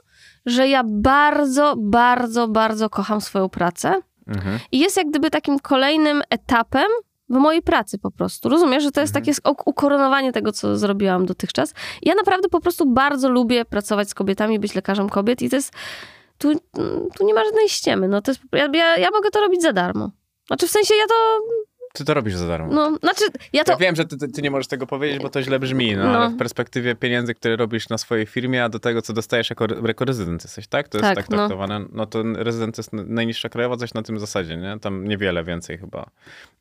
że ja bardzo, bardzo, bardzo kocham swoją pracę Mhm. i jest jak gdyby takim kolejnym etapem w mojej pracy po prostu. Rozumiesz, że to jest Mhm. takie ukoronowanie tego, co zrobiłam dotychczas. Ja naprawdę po prostu bardzo lubię pracować z kobietami, być lekarzem kobiet i to jest, tu, tu nie ma żadnej ściemy. No to jest, ja, ja, ja mogę to robić za darmo. Znaczy w sensie ja to, Ty to robisz za darmo. no, znaczy ja to... Ja wiem, że ty, ty, nie możesz tego powiedzieć, bo to źle brzmi, no, No. ale w perspektywie pieniędzy, które robisz na swojej firmie, a do tego, co dostajesz jako, jako rezydent jesteś, tak? To jest Tak, tak, no. traktowane. No. to rezydent jest najniższa krajowa, coś na tym zasadzie, nie? Tam niewiele więcej chyba.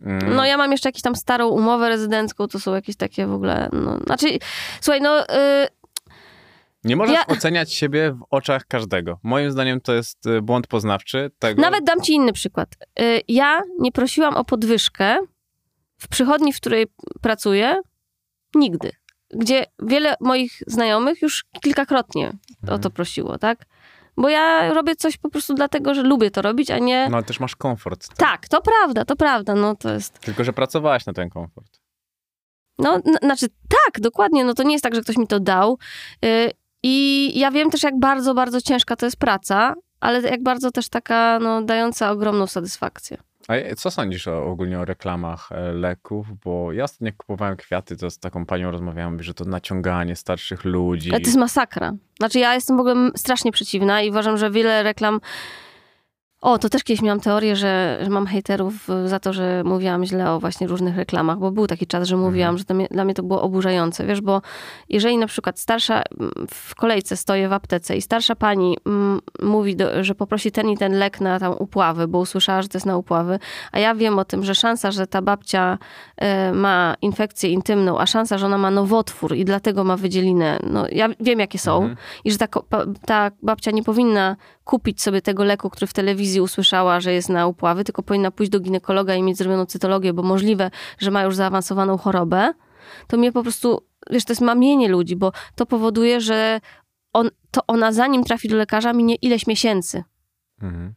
Mm. No ja mam jeszcze jakąś tam starą umowę rezydencką, to są jakieś takie w ogóle, no, znaczy, słuchaj, no, y, Nie możesz ja- oceniać siebie w oczach każdego. Moim zdaniem to jest y, błąd poznawczy tego. nawet dam ci inny przykład. Y, ja nie prosiłam o podwyżkę w przychodni, w której pracuję, nigdy. Gdzie wiele moich znajomych już kilkakrotnie o to prosiło, tak? Bo ja robię coś po prostu dlatego, że lubię to robić, a nie... No ale też masz komfort. Tak, to prawda, to prawda, no to jest... Tylko, że pracowałaś na ten komfort. No, znaczy tak, dokładnie, no to nie jest tak, że ktoś mi to dał. Y, I ja wiem też, jak bardzo, bardzo ciężka to jest praca, ale jak bardzo też taka, no, dająca ogromną satysfakcję. A co sądzisz o, ogólnie o reklamach e, leków? Bo ja ostatnio kupowałem kwiaty, to z taką panią rozmawiałem, mówi, że to naciąganie starszych ludzi. Ale to jest masakra. Znaczy ja jestem w ogóle strasznie przeciwna i uważam, że wiele reklam... O, to też kiedyś miałam teorię, że, że mam hejterów y, za to, że mówiłam źle o właśnie różnych reklamach, bo był taki czas, że mówiłam, że to mnie, dla mnie to było oburzające, wiesz, bo jeżeli na przykład starsza mm, w kolejce stoję w aptece i starsza pani mm, mówi, do, że poprosi ten i ten lek na tam upławy, bo usłyszała, że to jest na upławy, a ja wiem o tym, że szansa, że ta babcia e, ma infekcję intymną, a szansa, że ona ma nowotwór i dlatego ma wydzielinę, no ja wiem jakie są Mhm. i że ta, ta babcia nie powinna kupić sobie tego leku, który w telewizji usłyszała, że jest na upławy, tylko powinna pójść do ginekologa i mieć zrobioną cytologię, bo możliwe, że ma już zaawansowaną chorobę, to mnie po prostu, wiesz, to jest mamienie ludzi, bo to powoduje, że on, to ona zanim trafi do lekarza minie ileś miesięcy, Mhm.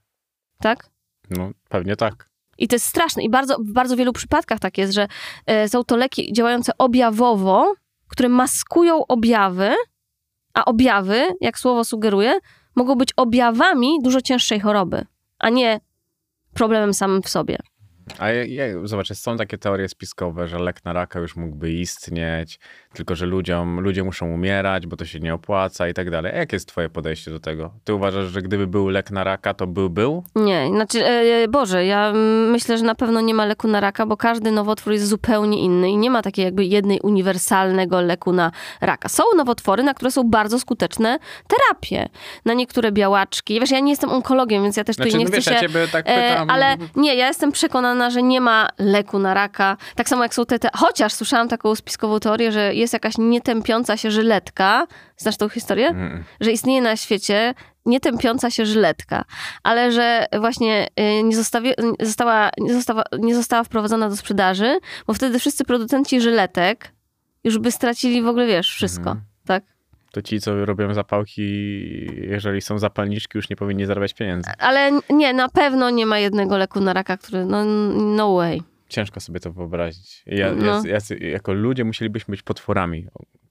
tak? No pewnie tak. I to jest straszne. I bardzo, w bardzo wielu przypadkach tak jest, że e, są to leki działające objawowo, które maskują objawy, a objawy, jak słowo sugeruje, mogą być objawami dużo cięższej choroby, a nie problemem samym w sobie. A ja, ja, zobacz, są takie teorie spiskowe, że lek na raka już mógłby istnieć, tylko że ludziom, ludzie muszą umierać, bo to się nie opłaca i tak dalej. Jakie jest twoje podejście do tego? Ty uważasz, że gdyby był lek na raka, to był był? Nie, znaczy, e, Boże, ja myślę, że na pewno nie ma leku na raka, bo każdy nowotwór jest zupełnie inny i nie ma takiej jakby jednej uniwersalnego leku na raka. Są nowotwory, na które są bardzo skuteczne terapie. Na niektóre białaczki. Wiesz, ja nie jestem onkologiem, więc ja też Znaczy, tutaj nie no chcę wiesz, się... ja ciebie tak E, pytam. ale nie, ja jestem przekonana, że nie ma leku na raka. Tak samo jak są te, te... Chociaż słyszałam taką spiskową teorię, że jest jakaś nietępiąca się żyletka. Znasz tą historię? Mm, Że istnieje na świecie nietępiąca się żyletka, ale że właśnie y, nie, zostawi, została, nie, została, nie została wprowadzona do sprzedaży, bo wtedy wszyscy producenci żyletek już by stracili w ogóle, wiesz, wszystko. Mhm. Tak? To ci, co robią zapałki, jeżeli są zapalniczki, już nie powinni zarabiać pieniędzy. Ale nie, na pewno nie ma jednego leku na raka, który, no, no way. Ciężko sobie to wyobrazić. Ja, No. ja, ja, jako ludzie musielibyśmy być potworami.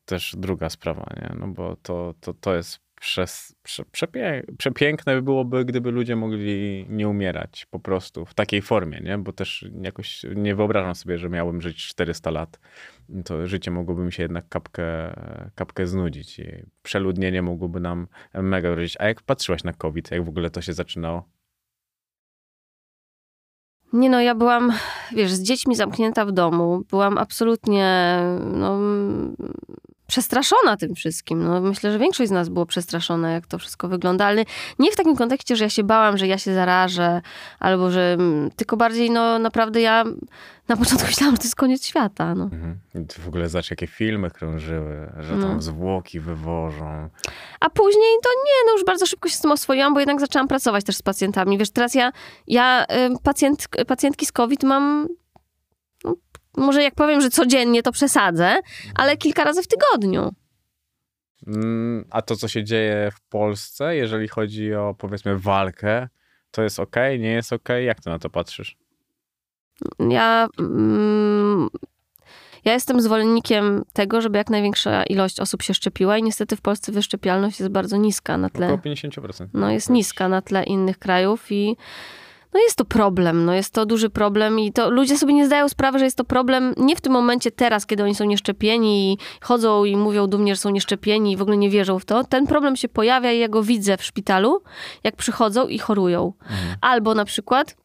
Też druga sprawa, nie? No bo to, to, to jest przez, prze, przepie, przepiękne by byłoby, gdyby ludzie mogli nie umierać po prostu w takiej formie, nie? Bo też jakoś nie wyobrażam sobie, że miałbym żyć 400 lat. To życie mogłoby mi się jednak kapkę, kapkę znudzić i przeludnienie mogłoby nam mega grozić. A jak patrzyłaś na COVID, jak w ogóle to się zaczynało? Nie no, ja byłam, wiesz, z dziećmi zamknięta w domu. Byłam absolutnie, no, przestraszona tym wszystkim. No, myślę, że większość z nas było przestraszona, jak to wszystko wygląda, ale nie w takim kontekście, że ja się bałam, że ja się zarażę, albo że, mm, tylko bardziej, no, naprawdę ja na początku myślałam, że to jest koniec świata, no. Mhm. W ogóle zobacz, jakie filmy krążyły, że tam No. zwłoki wywożą. A później to nie, no już bardzo szybko się z tym oswoiłam, bo jednak zaczęłam pracować też z pacjentami. Wiesz, teraz ja, ja y, pacjent, pacjentki z COVID mam może jak powiem, że codziennie to przesadzę, ale kilka razy w tygodniu. Mm, A to, co się dzieje w Polsce, jeżeli chodzi o powiedzmy walkę, to jest ok, nie jest ok? Jak ty na to patrzysz? Ja, mm, ja jestem zwolennikiem tego, żeby jak największa ilość osób się szczepiła i niestety w Polsce wyszczepialność jest bardzo niska na tle. Około 50%. No jest niska na tle innych krajów i no jest to problem, no jest to duży problem i to ludzie sobie nie zdają sprawy, że jest to problem nie w tym momencie teraz, kiedy oni są nieszczepieni i chodzą i mówią dumnie, że są nieszczepieni i w ogóle nie wierzą w to. Ten problem się pojawia i ja go widzę w szpitalu, jak przychodzą i chorują. Albo na przykład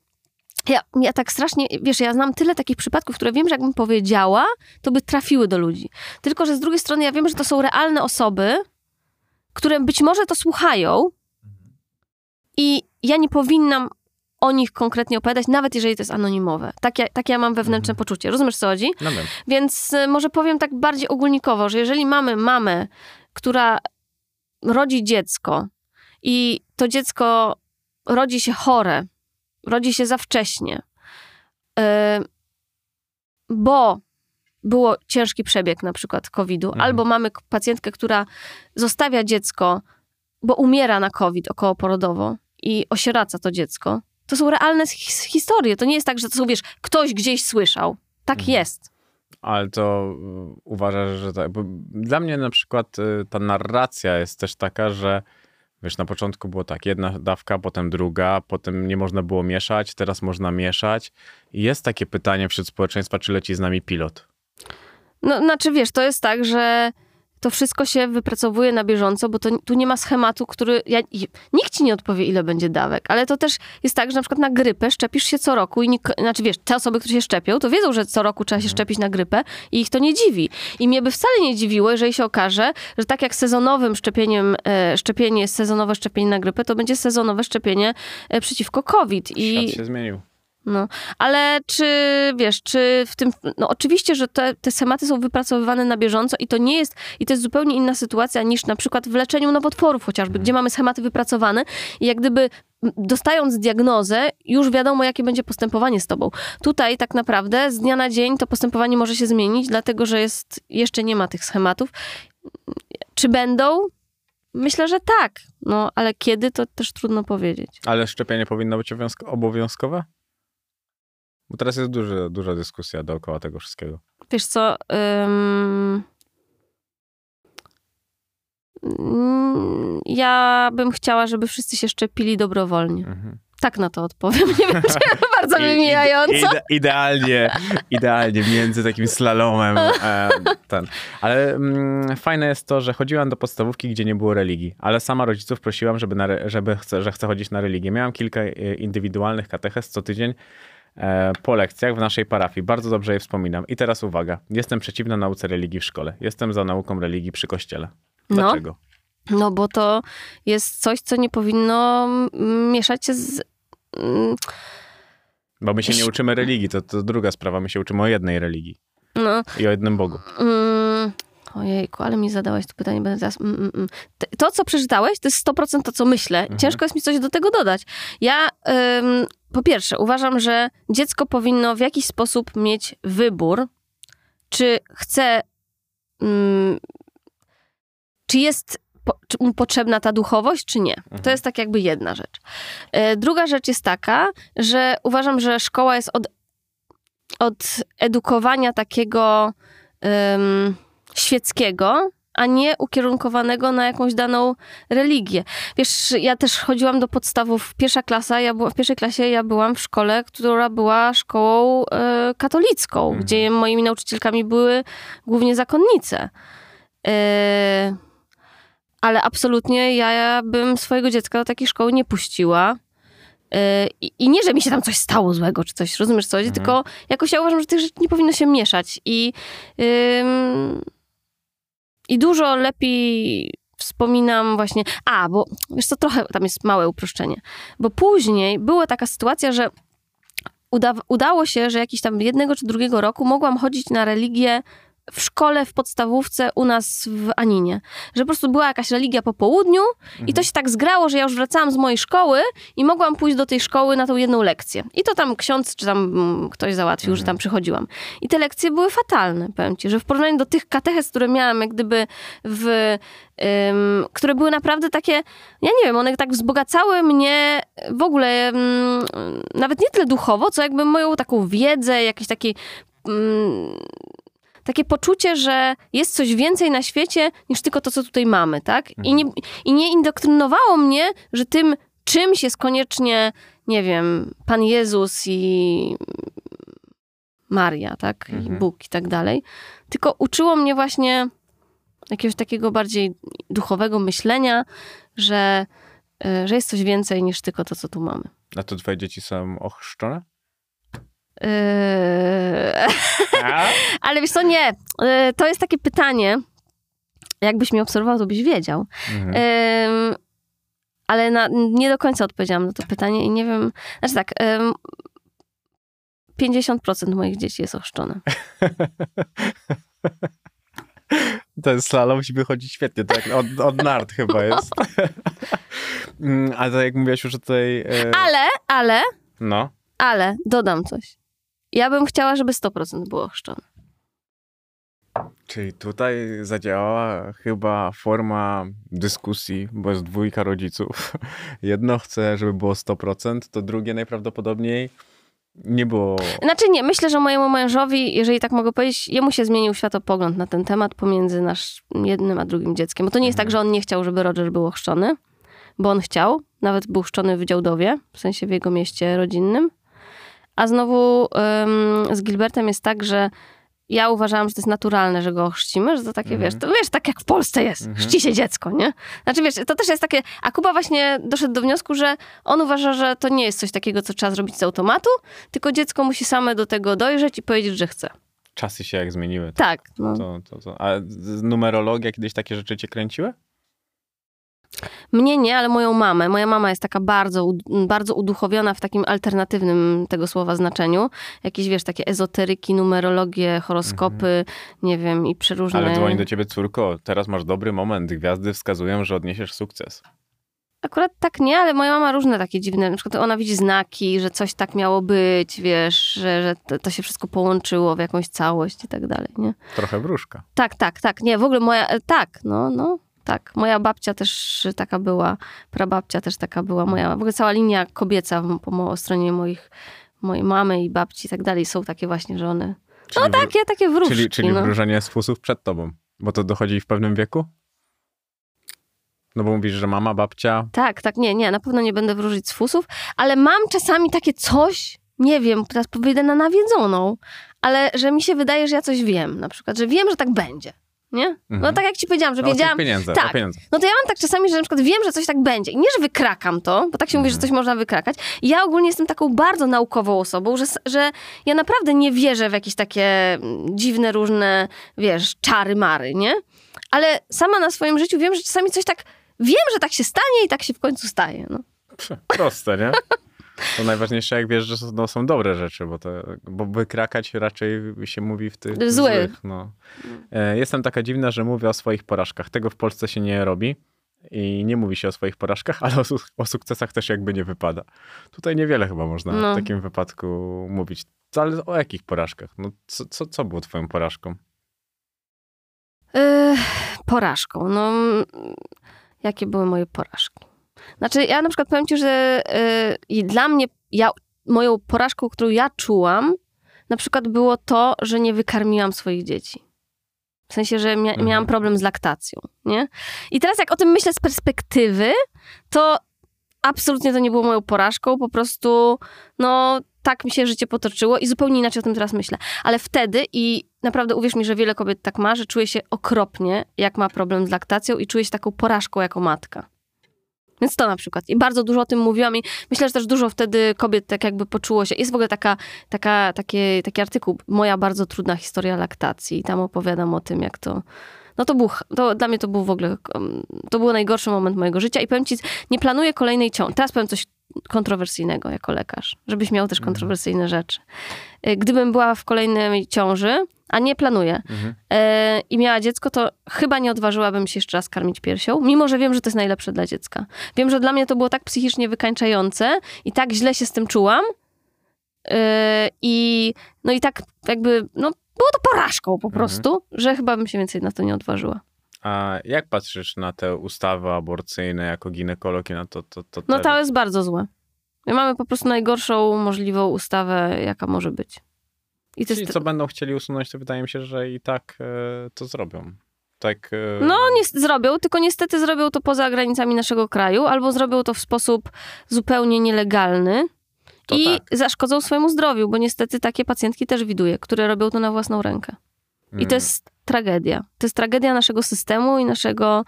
ja, ja tak strasznie, wiesz, ja znam tyle takich przypadków, które wiem, że jakbym powiedziała, to by trafiły do ludzi. Tylko, że z drugiej strony ja wiem, że to są realne osoby, które być może to słuchają i ja nie powinnam o nich konkretnie opowiadać, nawet jeżeli to jest anonimowe. Tak ja, tak ja mam wewnętrzne poczucie. Rozumiesz, co chodzi? No. Więc y, może powiem tak bardziej ogólnikowo, że jeżeli mamy mamę, która rodzi dziecko i to dziecko rodzi się chore, rodzi się za wcześnie, y, bo było ciężki przebieg na przykład COVID-u, Mhm. albo mamy pacjentkę, która zostawia dziecko, bo umiera na COVID okołoporodowo i osieraca to dziecko. To są realne his- historie. To nie jest tak, że to są, wiesz, ktoś gdzieś słyszał. Tak Mhm. jest. Ale to y, uważasz, że tak. Bo dla mnie na przykład y, ta narracja jest też taka, że wiesz, na początku było tak, jedna dawka, potem druga, potem nie można było mieszać, teraz można mieszać. I jest takie pytanie wśród społeczeństwa, czy leci z nami pilot. No, znaczy, wiesz, to jest tak, że to wszystko się wypracowuje na bieżąco, bo to, tu nie ma schematu, który... Ja, nikt ci nie odpowie, ile będzie dawek, ale to też jest tak, że na przykład na grypę szczepisz się co roku i nik, znaczy wiesz, te osoby, które się szczepią, to wiedzą, że co roku trzeba się szczepić na grypę i ich to nie dziwi. I mnie by wcale nie dziwiło, jeżeli się okaże, że tak jak sezonowym szczepieniem, e, szczepienie jest sezonowe szczepienie na grypę, to będzie sezonowe szczepienie e, przeciwko COVID. I... Świat się zmienił. No, ale czy wiesz, czy w tym. No, oczywiście, że te, te schematy są wypracowywane na bieżąco i to nie jest. I to jest zupełnie inna sytuacja niż na przykład w leczeniu nowotworów, chociażby, gdzie mamy schematy wypracowane i jak gdyby dostając diagnozę, już wiadomo, jakie będzie postępowanie z tobą. Tutaj tak naprawdę z dnia na dzień to postępowanie może się zmienić, dlatego że jest, jeszcze nie ma tych schematów. Czy będą? Myślę, że tak. No, ale kiedy to też trudno powiedzieć. Ale szczepienie powinno być obowiązko- obowiązkowe? Bo teraz jest duży, duża dyskusja dookoła tego wszystkiego. Wiesz co, ym... Mm, ja bym chciała, żeby wszyscy się szczepili dobrowolnie. Mhm. Tak na to odpowiem. Nie wiem, czy bardzo I- wymijająco. Ide, idealnie, idealnie między takim slalomem. E, ten. Ale mm, fajne jest to, że chodziłam do podstawówki, gdzie nie było religii, ale sama rodziców prosiłam, żeby, na, żeby chce, że chcę chodzić na religię. Miałam kilka e, indywidualnych katechez co tydzień po lekcjach w naszej parafii. Bardzo dobrze je wspominam. I teraz uwaga. Jestem przeciwna nauce religii w szkole. Jestem za nauką religii przy kościele. No. Dlaczego? No bo to jest coś, co nie powinno mieszać się z... mm, Bo my się nie uczymy religii, to, to druga sprawa. My się uczymy o jednej religii No, i o jednym Bogu. Mm, ojejku, ale mi zadałaś to pytanie, będę teraz... Mm, mm, mm. To, co przeczytałeś, to jest 100% to, co myślę. Mhm. Ciężko jest mi coś do tego dodać. Ja, ym, po pierwsze, uważam, że dziecko powinno w jakiś sposób mieć wybór, czy chce... ym, czy jest po, czy mu potrzebna ta duchowość, czy nie. To jest tak jakby jedna rzecz. E, Druga rzecz jest taka, że uważam, że szkoła jest od, od edukowania takiego świeckiego, a nie ukierunkowanego na jakąś daną religię. Wiesz, ja też chodziłam do podstawów, pierwsza klasa, ja była, w pierwszej klasie ja byłam w szkole, która była szkołą e, katolicką, Mhm. gdzie moimi nauczycielkami były głównie zakonnice. E, ale absolutnie ja bym swojego dziecka do takiej szkoły nie puściła. E, I, I nie, że mi się tam coś stało złego, czy coś, rozumiesz co chodzi, Mhm. tylko jakoś ja uważam, że tych rzeczy nie powinno się mieszać. I, ym, i dużo lepiej wspominam właśnie, a, bo wiesz co, trochę tam jest małe uproszczenie, bo później była taka sytuacja, że uda, udało się, że jakiś tam jednego czy drugiego roku mogłam chodzić na religię w szkole, w podstawówce u nas w Aninie. Że po prostu była jakaś religia po południu i to się tak zgrało, że ja już wracałam z mojej szkoły i mogłam pójść do tej szkoły na tą jedną lekcję. I to tam ksiądz czy tam mm, ktoś załatwił, że tam przychodziłam. I te lekcje były fatalne, powiem ci, że w porównaniu do tych katechez, które miałam jak gdyby w... ym, które były naprawdę takie, ja nie wiem, one tak wzbogacały mnie w ogóle ym, nawet nie tyle duchowo, co jakby moją taką wiedzę, jakiś taki takie poczucie, że jest coś więcej na świecie niż tylko to, co tutaj mamy, tak? I, nie, I nie indoktrynowało mnie, że tym czymś jest koniecznie, nie wiem, Pan Jezus i Maria, tak? I Mhm. Bóg i tak dalej. Tylko uczyło mnie właśnie jakiegoś takiego bardziej duchowego myślenia, że, y, że jest coś więcej niż tylko to, co tu mamy. A to twoje dzieci są ochrzczone? Yy... Ale wiesz co, nie. Yy, To jest takie pytanie. Jakbyś mnie obserwował, to byś wiedział. Mhm. Ale na, nie do końca odpowiedziałam na to pytanie i nie wiem. Znaczy tak. Ym, 50% moich dzieci jest ochrzczone. Ten slalom musi wychodzić świetnie, tak od, od nart chyba jest. Mm, A to jak mówiłaś już o tej... e, Ale, ale, No, ale, dodam coś. Ja bym chciała, żeby 100% było ochrzczone. czyli tutaj zadziałała chyba forma dyskusji, bo jest dwójka rodziców. Jedno chce, żeby było 100%, to drugie najprawdopodobniej nie było... Znaczy nie, myślę, że mojemu mężowi, jeżeli tak mogę powiedzieć, jemu się zmienił światopogląd na ten temat pomiędzy nasz jednym a drugim dzieckiem. Bo to nie jest tak, że on nie chciał, żeby Roger był ochrzczony, bo on chciał. Nawet był chrzczony w Działdowie, w sensie w jego mieście rodzinnym. A znowu ym, z Gilbertem jest tak, że ja uważałam, że to jest naturalne, że go ochrzcimy, że to takie, wiesz, to wiesz, tak jak w Polsce jest, chrzci się dziecko, nie? Znaczy, wiesz, to też jest takie, a Kuba właśnie doszedł do wniosku, że on uważa, że to nie jest coś takiego, co trzeba zrobić z automatu, tylko dziecko musi same do tego dojrzeć i powiedzieć, że chce. Czasy się jak zmieniły. Tak, no. To, to, to. A numerologia kiedyś takie rzeczy cię kręciły? Mnie nie, ale moją mamę. Moja mama jest taka bardzo, bardzo uduchowiona w takim alternatywnym tego słowa znaczeniu. Jakieś, wiesz, takie ezoteryki, numerologie, horoskopy, nie wiem, i przeróżne... Ale dzwoni do ciebie córko, teraz masz dobry moment, gwiazdy wskazują, że odniesiesz sukces. Akurat tak nie, ale moja mama różne takie dziwne, na przykład ona widzi znaki, że coś tak miało być, wiesz, że, że to, to się wszystko połączyło w jakąś całość i tak dalej, nie? Trochę wróżka. Tak, tak, tak, nie, w ogóle moja, e, tak, no, no, tak. Moja babcia też taka była, prababcia też taka była, moja, w ogóle cała linia kobieca po stronie moich, mojej mamy i babci i tak dalej są takie właśnie, że one, Czyli no takie, takie wróżki, Czyli, czyli no. wróżenie z fusów przed tobą. Bo to dochodzi w pewnym wieku? No bo mówisz, że mama, babcia. Tak, tak, nie, nie, na pewno nie będę wróżyć z fusów, ale mam czasami takie coś, nie wiem, teraz wyjdę na nawiedzoną, ale że mi się wydaje, że ja coś wiem, na przykład, że wiem, że tak będzie, nie? No Mhm. tak jak ci powiedziałam, że No, wiedziałam, pieniędzach, tak. o pieniądzach. No to ja mam tak czasami, że na przykład wiem, że coś tak będzie. I nie, że wykrakam to, bo tak się mówi, że coś można wykrakać. I ja ogólnie jestem taką bardzo naukową osobą, że, że ja naprawdę nie wierzę w jakieś takie mm, dziwne, różne, wiesz, czary, mary, nie? Ale sama na swoim życiu wiem, że czasami coś tak, wiem, że tak się stanie i tak się w końcu staje, no. Proste, nie? To najważniejsze, jak wiesz, że są, no, są dobre rzeczy, bo, to, bo wykrakać raczej się mówi w tych Złych. złych. No. E, Jestem taka dziwna, że mówię o swoich porażkach. Tego w Polsce się nie robi i nie mówi się o swoich porażkach, ale o, su- o sukcesach też jakby nie wypada. Tutaj niewiele chyba można No. w takim wypadku mówić. Ale o jakich porażkach? No, co, co, co było twoją porażką? Yy, porażką. No, jakie były moje porażki? Znaczy, ja na przykład powiem ci, że yy, dla mnie, ja, moją porażką, którą ja czułam, na przykład było to, że nie wykarmiłam swoich dzieci. W sensie, że mia- Mhm. miałam problem z laktacją, nie? I teraz jak o tym myślę z perspektywy, to absolutnie to nie było moją porażką, po prostu, no, tak mi się życie potoczyło i zupełnie inaczej o tym teraz myślę. Ale wtedy i naprawdę uwierz mi, że wiele kobiet tak ma, że czuje się okropnie, jak ma problem z laktacją i czuje się taką porażką jako matka. Więc to na przykład. I bardzo dużo o tym mówiłam i myślę, że też dużo wtedy kobiet tak jakby poczuło się. Jest w ogóle taka, taka, takie, taki artykuł, moja bardzo trudna historia laktacji. I tam opowiadam o tym, jak to... No to był, to dla mnie to był w ogóle, um, to był najgorszy moment mojego życia i powiem ci, nie planuję kolejnej ciąży. Teraz powiem coś kontrowersyjnego jako lekarz, żebyś miał też Mhm. kontrowersyjne rzeczy. Y, Gdybym była w kolejnej ciąży, a nie planuję, Mhm. e, i miała dziecko, to chyba nie odważyłabym się jeszcze raz karmić piersią, mimo że wiem, że to jest najlepsze dla dziecka. Wiem, że dla mnie to było tak psychicznie wykańczające i tak źle się z tym czułam. e, I no i tak jakby, no było to porażką po Mhm. prostu, że chyba bym się więcej na to nie odważyła. A jak patrzysz na te ustawy aborcyjne jako ginekolog i na to, to, to No to jest bardzo złe. My mamy po prostu najgorszą możliwą ustawę, jaka może być. I to Ci, jest... co będą chcieli usunąć, to wydaje mi się, że i tak e, to zrobią. Tak. E, No, nie zrobią, tylko niestety zrobią to poza granicami naszego kraju, albo zrobią to w sposób zupełnie nielegalny To i tak. zaszkodzą swojemu zdrowiu, bo niestety takie pacjentki też widuję, które robią to na własną rękę. I mm, to jest tragedia. To jest tragedia naszego systemu i naszego.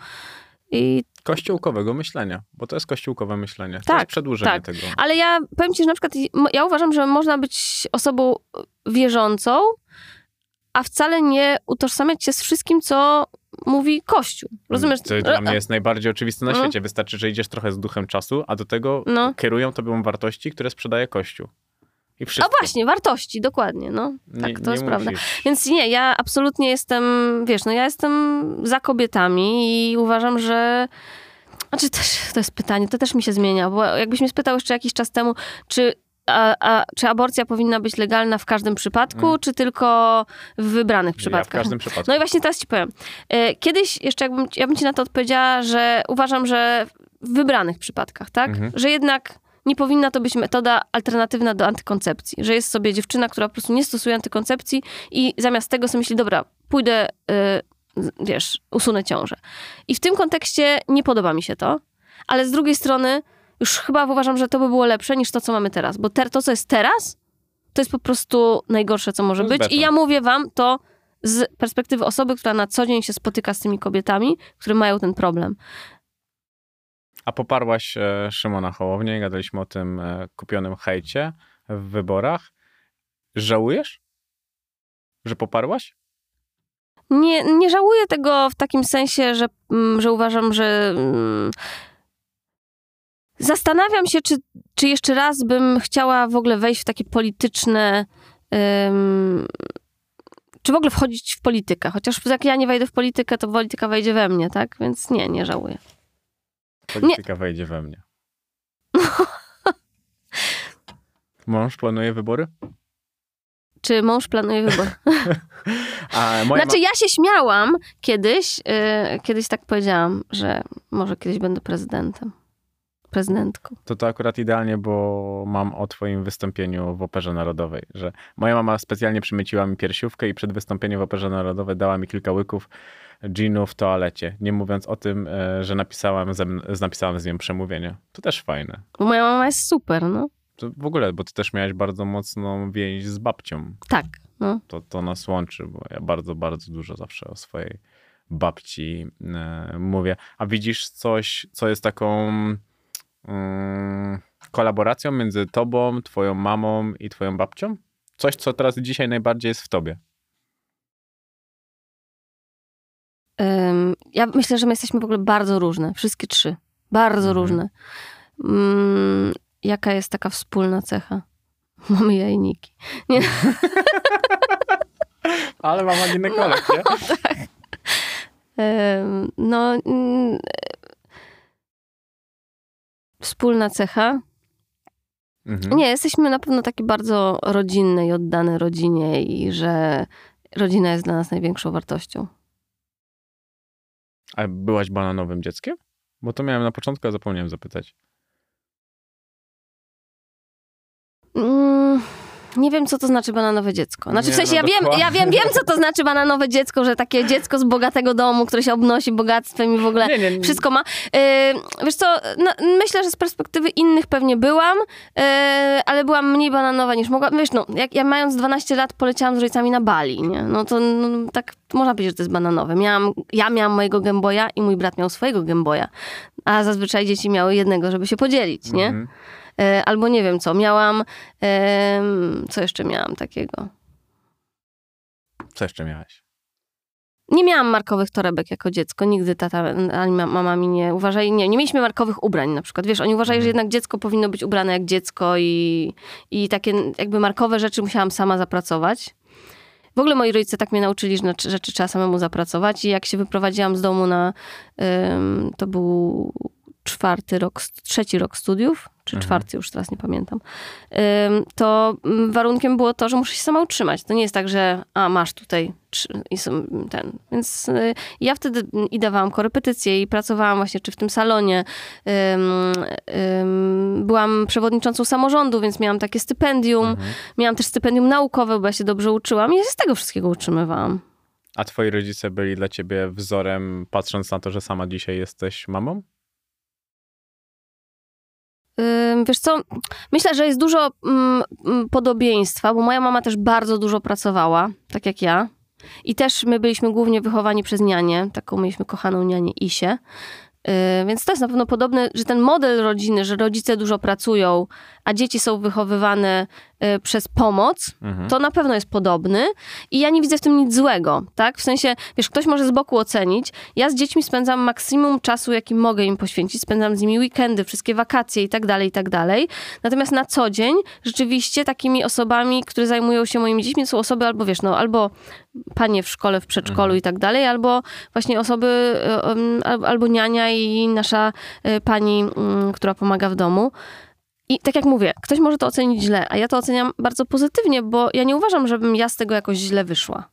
I... Kościółkowego myślenia, bo to jest kościółkowe myślenie. To Tak, jest przedłużenie tak. tego. Ale ja powiem ci, że na przykład ja uważam, że można być osobą wierzącą, a wcale nie utożsamiać się z wszystkim, co mówi Kościół. Rozumiesz? To dla mnie jest najbardziej oczywiste na No. świecie. Wystarczy, że idziesz trochę z duchem czasu, a do tego No. kierują tobą wartości, które sprzedaje Kościół. I A wszystko. właśnie, wartości, dokładnie, no. Tak, Nie- to nie jest prawda. musisz. Więc nie, ja absolutnie jestem, wiesz, no ja jestem za kobietami i uważam, że... Znaczy też, to jest pytanie, to też mi się zmienia, bo jakbyś mnie spytał jeszcze jakiś czas temu, czy, a, a, czy aborcja powinna być legalna w każdym przypadku, Mm. czy tylko w wybranych Ja w przypadkach? każdym przypadku. No i właśnie teraz ci powiem. E, Kiedyś jeszcze jakbym, ja bym ci na to odpowiedziała, że uważam, że w wybranych przypadkach, tak? Mhm. Że jednak nie powinna to być metoda alternatywna do antykoncepcji. Że jest sobie dziewczyna, która po prostu nie stosuje antykoncepcji i zamiast tego sobie myśli, dobra, pójdę, y, wiesz, usunę ciążę. I w tym kontekście nie podoba mi się to, ale z drugiej strony już chyba uważam, że to by było lepsze niż to, co mamy teraz. Bo ter, to, co jest teraz, to jest po prostu najgorsze, co może być. I ja mówię wam to z perspektywy osoby, która na co dzień się spotyka z tymi kobietami, które mają ten problem. A poparłaś e, Szymona Hołownię, gadaliśmy o tym e, kupionym hejcie w wyborach. Żałujesz, że poparłaś? Nie, nie żałuję tego w takim sensie, że, mm, że uważam, że. mm, Zastanawiam się, czy, czy jeszcze raz bym chciała w ogóle wejść w takie polityczne. ym, czy w ogóle wchodzić w politykę? Chociaż jak ja nie wejdę w politykę, to polityka wejdzie we mnie, tak? Więc nie, nie żałuję. Polityka wejdzie we mnie. Mąż planuje wybory? Czy mąż planuje moja Znaczy, ja się śmiałam kiedyś, yy, kiedyś tak powiedziałam, że może kiedyś będę prezydentem. Prezydentką. To to akurat idealnie, bo mam o twoim wystąpieniu w Operze Narodowej, że moja mama specjalnie przymyciła mi piersiówkę i przed wystąpieniem w Operze Narodowej dała mi kilka łyków ginu w toalecie, nie mówiąc o tym, e, że napisałam, ze, mn- napisałam z nią przemówienie. To też fajne. Bo moja mama jest super, no. To w ogóle, bo ty też miałeś bardzo mocną więź z babcią. Tak, no. To, to nas łączy, bo ja bardzo, bardzo dużo zawsze o swojej babci e, mówię. A widzisz coś, co jest taką kolaboracją między tobą, twoją mamą i twoją babcią? Coś, co teraz dzisiaj najbardziej jest w tobie. Ja myślę, że my jesteśmy w ogóle bardzo różne. Wszystkie trzy. Bardzo Mhm. różne. Mm, jaka jest taka wspólna cecha? Mamy jajniki. Ale mama ginekolog, nie? Ym, no... wspólna cecha? Mhm. Nie, jesteśmy na pewno takie bardzo rodzinne i oddane rodzinie i że rodzina jest dla nas największą wartością. A byłaś bananowym dzieckiem? Bo to miałem na początku, a zapomniałem zapytać. Mm, nie wiem, co to znaczy bananowe dziecko. Znaczy, w Nie, sensie, no ja, wiem, ja wiem, wiem, co to znaczy bananowe dziecko, że takie dziecko z bogatego domu, które się obnosi bogactwem i w ogóle Nie, nie, nie. wszystko ma. Yy, wiesz co, no, myślę, że z perspektywy innych pewnie byłam, yy, ale byłam mniej bananowa niż mogłam. Wiesz, no, jak ja mając 12 lat poleciałam z rodzicami na Bali, nie? No to no, tak można powiedzieć, że to jest bananowe. Miałam, ja miałam mojego Gameboya i mój brat miał swojego Gameboya, a zazwyczaj dzieci miały jednego, żeby się podzielić, nie? Mhm. E, albo nie wiem co, miałam, co jeszcze miałam takiego? Co jeszcze miałeś? nie miałam markowych torebek jako dziecko. Nigdy tata ani mama mi nie uważali. Nie, nie mieliśmy markowych ubrań na przykład. Wiesz, oni uważali, że jednak dziecko powinno być ubrane jak dziecko i, i takie jakby markowe rzeczy musiałam sama zapracować. W ogóle moi rodzice tak mnie nauczyli, że na rzeczy trzeba samemu zapracować i jak się wyprowadziłam z domu na, to był czwarty rok, trzeci rok studiów, czy mhm. czwarty, już teraz nie pamiętam, to warunkiem było to, że muszę się sama utrzymać. To nie jest tak, że a, masz tutaj i są ten. Więc y, ja wtedy i dawałam korepetycje i pracowałam właśnie czy w tym salonie. Byłam przewodniczącą samorządu, więc miałam takie stypendium. Mhm. Miałam też stypendium naukowe, bo ja się dobrze uczyłam i ja się z tego wszystkiego utrzymywałam. A twoi rodzice byli dla ciebie wzorem, patrząc na to, że sama dzisiaj jesteś mamą? Wiesz co, myślę, że jest dużo mm, mm, podobieństwa, bo moja mama też bardzo dużo pracowała, tak jak ja. I też my byliśmy głównie wychowani przez nianię, taką mieliśmy kochaną nianię Isię. Y, więc to jest na pewno podobne, że ten model rodziny, że rodzice dużo pracują, a dzieci są wychowywane przez pomoc, mhm. to na pewno jest podobny i ja nie widzę w tym nic złego, tak? W sensie, wiesz, ktoś może z boku ocenić, ja z dziećmi spędzam maksimum czasu, jaki mogę im poświęcić, spędzam z nimi weekendy, wszystkie wakacje i tak dalej, i tak dalej. Natomiast na co dzień rzeczywiście takimi osobami, które zajmują się moimi dziećmi, są osoby albo, wiesz, no, albo panie w szkole, w przedszkolu mhm. i tak dalej, albo właśnie osoby, y, albo niania i nasza pani, mm, która pomaga w domu. I tak jak mówię, ktoś może to ocenić źle, a ja to oceniam bardzo pozytywnie, bo ja nie uważam, żebym ja z tego jakoś źle wyszła.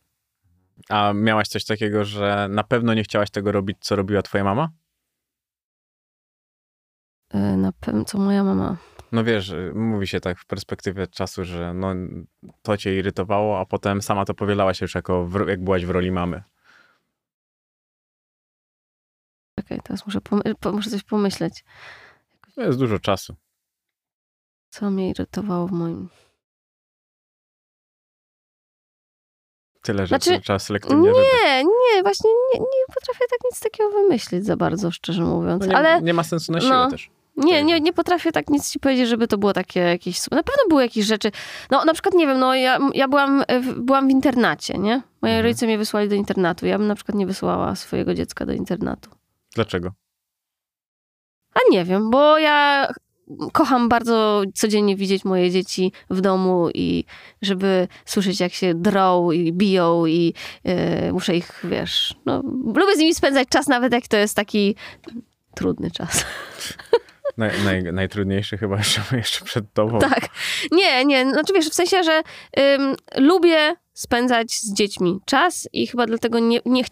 A miałaś coś takiego, że na pewno nie chciałaś tego robić, co robiła twoja mama? E, na pewno, co moja mama. No wiesz, mówi się tak w perspektywie czasu, że no, to cię irytowało, a potem sama to powielałaś już jako, w, jak byłaś w roli mamy. Okej, okay, teraz muszę, muszę coś pomyśleć. To jest dużo czasu. Co mnie irytowało w moim... Tyle rzeczy znaczy, trzeba selektywnie Nie, nie, właśnie nie, nie potrafię tak nic takiego wymyślić za bardzo, szczerze mówiąc. No nie, ale nie ma sensu na siłę no, też. Nie, nie, nie potrafię tak nic ci powiedzieć, żeby to było takie jakieś... Na pewno były jakieś rzeczy... No na przykład, nie wiem, no ja, ja byłam, byłam w internacie, nie? Moje mhm. rodzice mnie wysłali do internatu. Ja bym na przykład nie wysłała swojego dziecka do internatu. Dlaczego? A nie wiem, bo ja kocham bardzo codziennie widzieć moje dzieci w domu i żeby słyszeć, jak się drą i biją i yy, muszę ich, wiesz, no, lubię z nimi spędzać czas, nawet jak to jest taki trudny czas. Naj, naj, najtrudniejszy chyba jeszcze, jeszcze przed tobą. Tak. Nie, nie. Znaczy wiesz, w sensie, że ym, lubię spędzać z dziećmi czas i chyba dlatego nie, nie,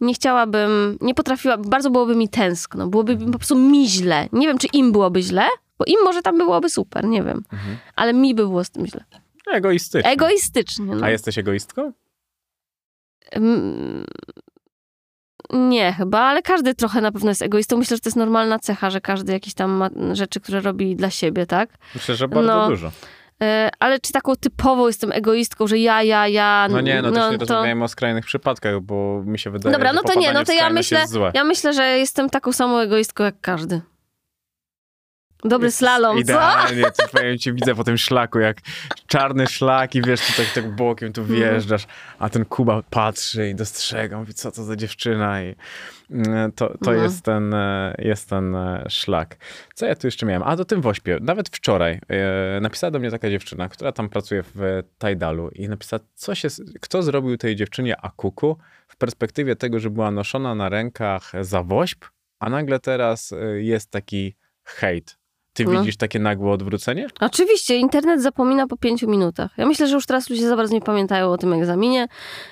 nie chciałabym, nie potrafiłabym, bardzo byłoby mi tęskno, byłoby mi po prostu mi źle. Nie wiem, czy im byłoby źle, bo im może tam byłoby super, nie wiem. Mhm. Ale mi by było z tym źle. Egoistycznie. Egoistycznie. No. A jesteś egoistką? Nie, chyba, ale każdy trochę na pewno jest egoistą. Myślę, że to jest normalna cecha, że każdy jakieś tam ma rzeczy, które robi dla siebie, tak? Myślę, że bardzo no, dużo. E, ale czy taką typową jestem egoistką, że ja, ja, ja. No nie, no, no też nie to... rozmawiajmy o skrajnych przypadkach, bo mi się wydaje, Dobra, no to nie, no to ja myślę, ja myślę, że jestem taką samą egoistką jak każdy. Dobry slalom, Idealnie, co? co powiem ci, widzę po tym szlaku, jak czarny szlak i wiesz, tu tak, tak bokiem tu mhm. wjeżdżasz, a ten Kuba patrzy i dostrzega, mówi, co to za dziewczyna i mm, to, to mhm. jest, ten, e, jest ten e, szlak. Co ja tu jeszcze miałem? A, do tym Wośpie. Nawet wczoraj e, napisała do mnie taka dziewczyna, która tam pracuje w Tajdalu i napisała, co się, kto zrobił tej dziewczynie akuku w perspektywie tego, że była noszona na rękach za Wośp, a nagle teraz e, jest taki hejt ty no. widzisz takie nagłe odwrócenie? Oczywiście, internet zapomina po pięciu minutach. Ja myślę, że już teraz ludzie za bardzo nie pamiętają o tym egzaminie,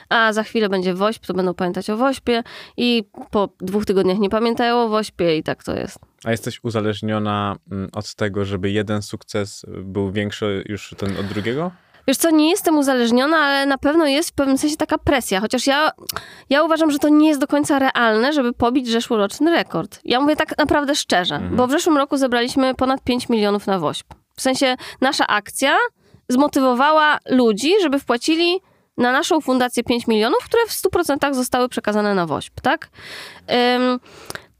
a za chwilę będzie WOŚP, to będą pamiętać o WOŚPie i po dwóch tygodniach nie pamiętają o WOŚPie i tak to jest. A jesteś uzależniona mm, od tego, żeby jeden sukces był większy już ten od drugiego? Wiesz co, nie jestem uzależniona, ale na pewno jest w pewnym sensie taka presja. Chociaż ja, ja uważam, że to nie jest do końca realne, żeby pobić zeszłoroczny rekord. Ja mówię tak naprawdę szczerze, mhm. bo w zeszłym roku zebraliśmy ponad 5 milionów na WOŚP. W sensie nasza akcja zmotywowała ludzi, żeby wpłacili na naszą fundację 5 milionów, które w 100% zostały przekazane na WOŚP, tak? Ym,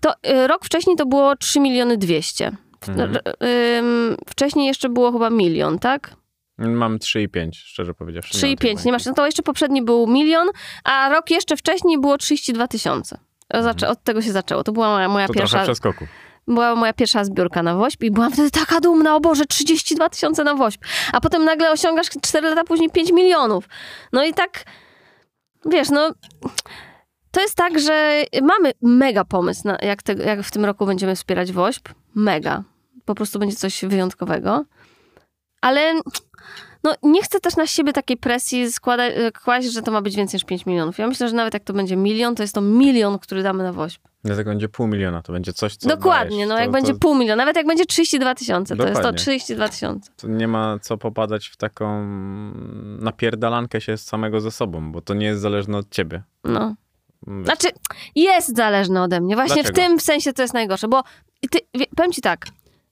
to y, rok wcześniej to było 3 miliony 200. Mhm. Ym, wcześniej jeszcze było chyba milion, tak? Mam 3,5, szczerze powiedziawszy. 3,5, nie masz. No to jeszcze poprzedni był milion, a rok jeszcze wcześniej było 32 tysiące. Zaczę- Od tego się zaczęło. To była moja, moja Mhm. To pierwsza. trochę przeskoku. była moja pierwsza zbiórka na WOŚP i byłam wtedy taka dumna, o Boże, 32 tysiące na WOŚP. A potem nagle osiągasz 4 lata później 5 milionów. No i tak, wiesz, no... To jest tak, że mamy mega pomysł, na jak, te, jak w tym roku będziemy wspierać WOŚP. Mega. Po prostu będzie coś wyjątkowego. Ale no, nie chcę też na siebie takiej presji składać, kłaść, że to ma być więcej niż 5 milionów. Ja myślę, że nawet jak to będzie milion, to jest to milion, który damy na WOŚP. Dlatego będzie pół miliona, to będzie coś, co Dokładnie, dajesz. no to, jak będzie to, pół miliona, nawet jak będzie 32 tysiące, to jest to Dokładnie. 32 tysiące. to nie ma co popadać w taką napierdalankę się z samego ze sobą, bo to nie jest zależne od ciebie. No. Znaczy, jest zależne ode mnie. Właśnie Dlaczego? w tym sensie to jest najgorsze, bo ty, wie- powiem ci tak,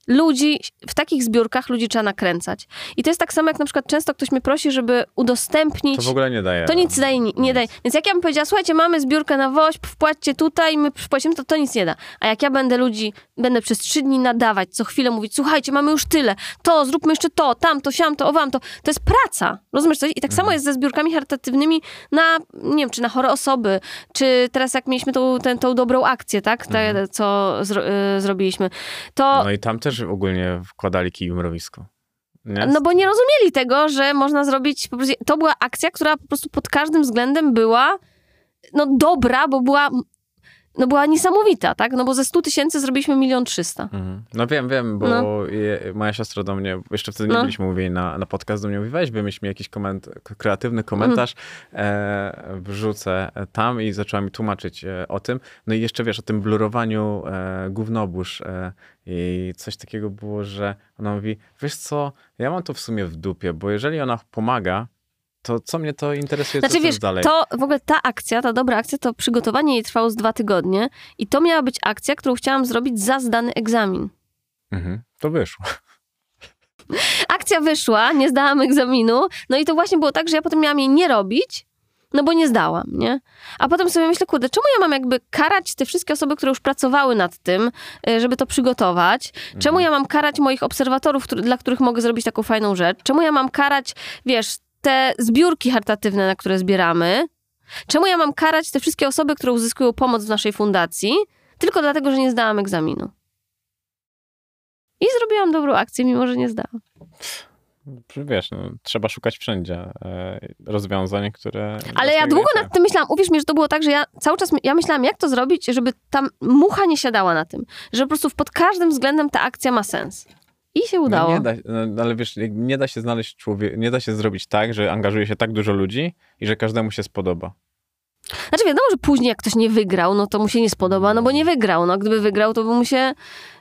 ludzi, w takich zbiórkach ludzi trzeba nakręcać. I to jest tak samo, jak na przykład często ktoś mnie prosi, żeby udostępnić... To w ogóle nie daje. To nic daje, nie, nie daje. Więc jak ja bym powiedziała, słuchajcie, mamy zbiórkę na WOŚP, wpłaćcie tutaj, my wpłacimy, to to nic nie da. A jak ja będę ludzi, będę przez trzy dni nadawać, co chwilę mówić, słuchajcie, mamy już tyle, to, zróbmy jeszcze to, tamto, siamto, o wam to, to jest praca. Rozumiesz coś? I tak samo jest ze zbiórkami charytatywnymi na, nie wiem, czy na chore osoby, czy teraz jak mieliśmy tą, tę, tą dobrą akcję, tak, Te, co zro, y, zrobiliśmy, to... No i tam też ogólnie wkładali kij w mrowisko. Nie? No bo nie rozumieli tego, że można zrobić. Po prostu, to była akcja, która po prostu pod każdym względem była no dobra, bo była, no była niesamowita, tak? No bo ze 100 tysięcy zrobiliśmy milion trzysta. Mhm. No wiem, wiem, bo No. je, moja siostra do mnie, jeszcze wtedy nie No. byliśmy mówieni na, na podcast, do mnie mówi, weź wymyśl mi jakiś koment, kreatywny komentarz, e, wrzucę tam i zaczęła mi tłumaczyć e, o tym. No i jeszcze wiesz, o tym blurowaniu e, gównobóż e, i coś takiego było, że ona mówi, wiesz co, ja mam to w sumie w dupie, bo jeżeli ona pomaga, to co mnie to interesuje, co Znaczy to wiesz, dalej? to w ogóle ta akcja, ta dobra akcja, to przygotowanie jej trwało z dwa tygodnie i to miała być akcja, którą chciałam zrobić za zdany egzamin. Mhm, to wyszło. Akcja wyszła, nie zdałam egzaminu, no i to właśnie było tak, że ja potem miałam jej nie robić, no bo nie zdałam, nie? A potem sobie myślę, kurde, czemu ja mam jakby karać te wszystkie osoby, które już pracowały nad tym, y, żeby to przygotować? Czemu ja mam karać moich obserwatorów, dla których mogę zrobić taką fajną rzecz? Czemu ja mam karać, wiesz, te zbiórki charytatywne, na które zbieramy? Czemu ja mam karać te wszystkie osoby, które uzyskują pomoc w naszej fundacji, tylko dlatego, że nie zdałam egzaminu? I zrobiłam dobrą akcję, mimo że nie zdałam. Wiesz, no, trzeba szukać wszędzie e, rozwiązań, które... Ale ja długo nad tym myślałam. Uwierz mi, że to było tak, że ja cały czas ja myślałam, jak to zrobić, żeby tam mucha nie siadała na tym. Że po prostu pod każdym względem ta akcja ma sens. I się udało. No nie da, no, ale wiesz, nie da się znaleźć człowieka, nie da się zrobić tak, że angażuje się tak dużo ludzi i że każdemu się spodoba. Znaczy wiadomo, że później jak ktoś nie wygrał, no to mu się nie spodoba, no bo nie wygrał. No gdyby wygrał, to by mu się,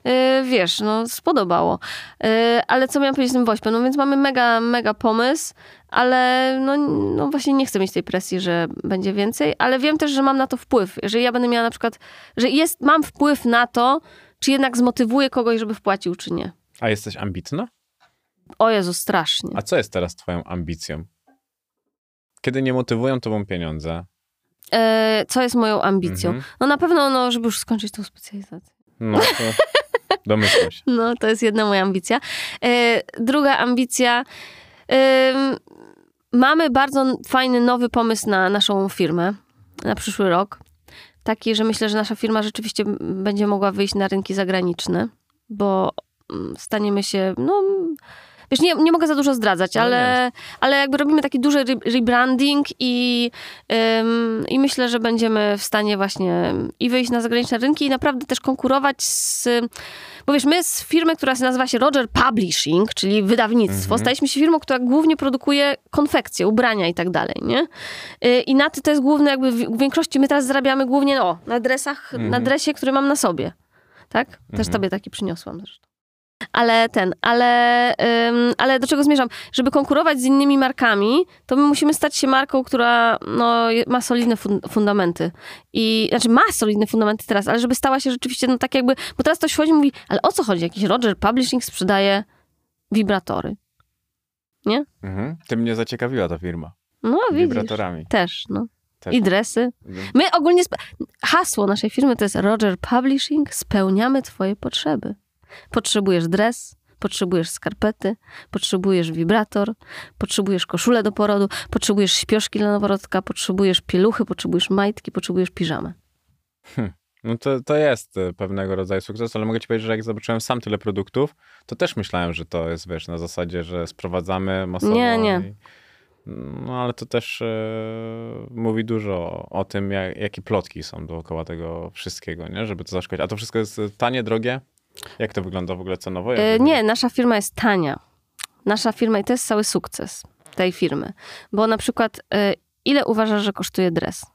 yy, wiesz, no spodobało. Yy, ale co miałam powiedzieć z tym Wośpem? No więc mamy mega, mega pomysł, ale no, no właśnie nie chcę mieć tej presji, że będzie więcej, ale wiem też, że mam na to wpływ. Jeżeli ja będę miała na przykład, że jest, mam wpływ na to, czy jednak zmotywuję kogoś, żeby wpłacił, czy nie. A jesteś ambitna? O Jezu, strasznie. A co jest teraz twoją ambicją? Kiedy nie motywują tobą pieniądze, E, co jest moją ambicją? Mhm. No na pewno, no, żeby już skończyć tą specjalizację. no to domyślam się. No, to jest jedna moja ambicja. E, druga ambicja. em, mamy bardzo fajny, nowy pomysł na naszą firmę na przyszły rok. Taki, że myślę, że nasza firma rzeczywiście będzie mogła wyjść na rynki zagraniczne, bo mm, staniemy się, no. Wiesz, nie, nie mogę za dużo zdradzać, No ale, ale jakby robimy taki duży re- rebranding i, ym, i myślę, że będziemy w stanie właśnie i wyjść na zagraniczne rynki i naprawdę też konkurować z... Bo wiesz, my z firmy, która nazywa się Roger Publishing, czyli wydawnictwo, Mhm. staliśmy się firmą, która głównie produkuje konfekcje, ubrania i tak dalej, nie? Y, I na to jest główne jakby w większości, my teraz zarabiamy głównie o, na dresach, na Mhm. dresie, który mam na sobie, tak? Też Mhm. tobie taki przyniosłam zresztą. Ale ten, ale, ym, ale do czego zmierzam? Żeby konkurować z innymi markami, to my musimy stać się marką, która no, ma solidne fun- fundamenty. I, znaczy ma solidne fundamenty teraz, ale żeby stała się rzeczywiście, no tak jakby, bo teraz ktoś wchodzi i mówi, ale o co chodzi? Jakiś Roger Publishing sprzedaje wibratory. Mhm. Ty mnie zaciekawiła ta firma. No widzisz. Wibratorami. Też, no. Też. I dresy. My ogólnie, hasło naszej firmy to jest Roger Publishing, spełniamy twoje potrzeby. Potrzebujesz dres, potrzebujesz skarpety, potrzebujesz wibrator, potrzebujesz koszulę do porodu, potrzebujesz śpioszki dla noworodka, potrzebujesz pieluchy, potrzebujesz majtki, potrzebujesz piżamę. No to, to jest e, pewnego rodzaju sukces, ale mogę ci powiedzieć, że jak zobaczyłem sam tyle produktów, to też myślałem, że to jest, wiesz, na zasadzie, że sprowadzamy masowo. Nie, nie. I, no ale to też e, mówi dużo o, o tym, jak, jakie plotki są dookoła tego wszystkiego, nie? Żeby to zaszkodzić. A to wszystko jest tanie, drogie? Jak to wygląda w ogóle cenowo? E, nie, nasza firma jest tania. Nasza firma i to jest cały sukces tej firmy. Bo na przykład, e, ile uważasz, że kosztuje dres?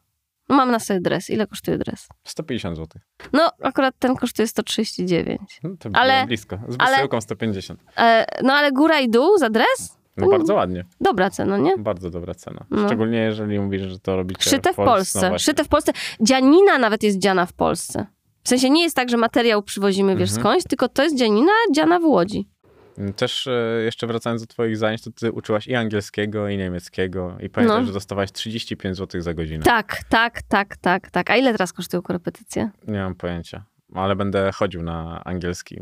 No mam na sobie dres. Ile kosztuje dres? 150 zł. No, akurat ten kosztuje 139. No, to Ale- blisko. Z wysyłką 150. E, no ale góra i dół za dres? No bardzo ładnie. Dobra cena, nie? Bardzo dobra cena. No. Szczególnie jeżeli mówisz, że to robicie Szyte w Polsce. No właśnie. Szyte w Polsce. Dzianina nawet jest dziana w Polsce. W sensie nie jest tak, że materiał przywozimy, wiesz Mhm. skądś, tylko to jest dzianina dziana w Łodzi. Też e, jeszcze wracając do twoich zajęć, to ty uczyłaś i angielskiego, i niemieckiego i pamiętam, No. że dostawałaś 35 zł za godzinę. Tak, tak, tak, tak, tak. A ile teraz kosztują korepetycje? Nie mam pojęcia. Ale będę chodził na angielski.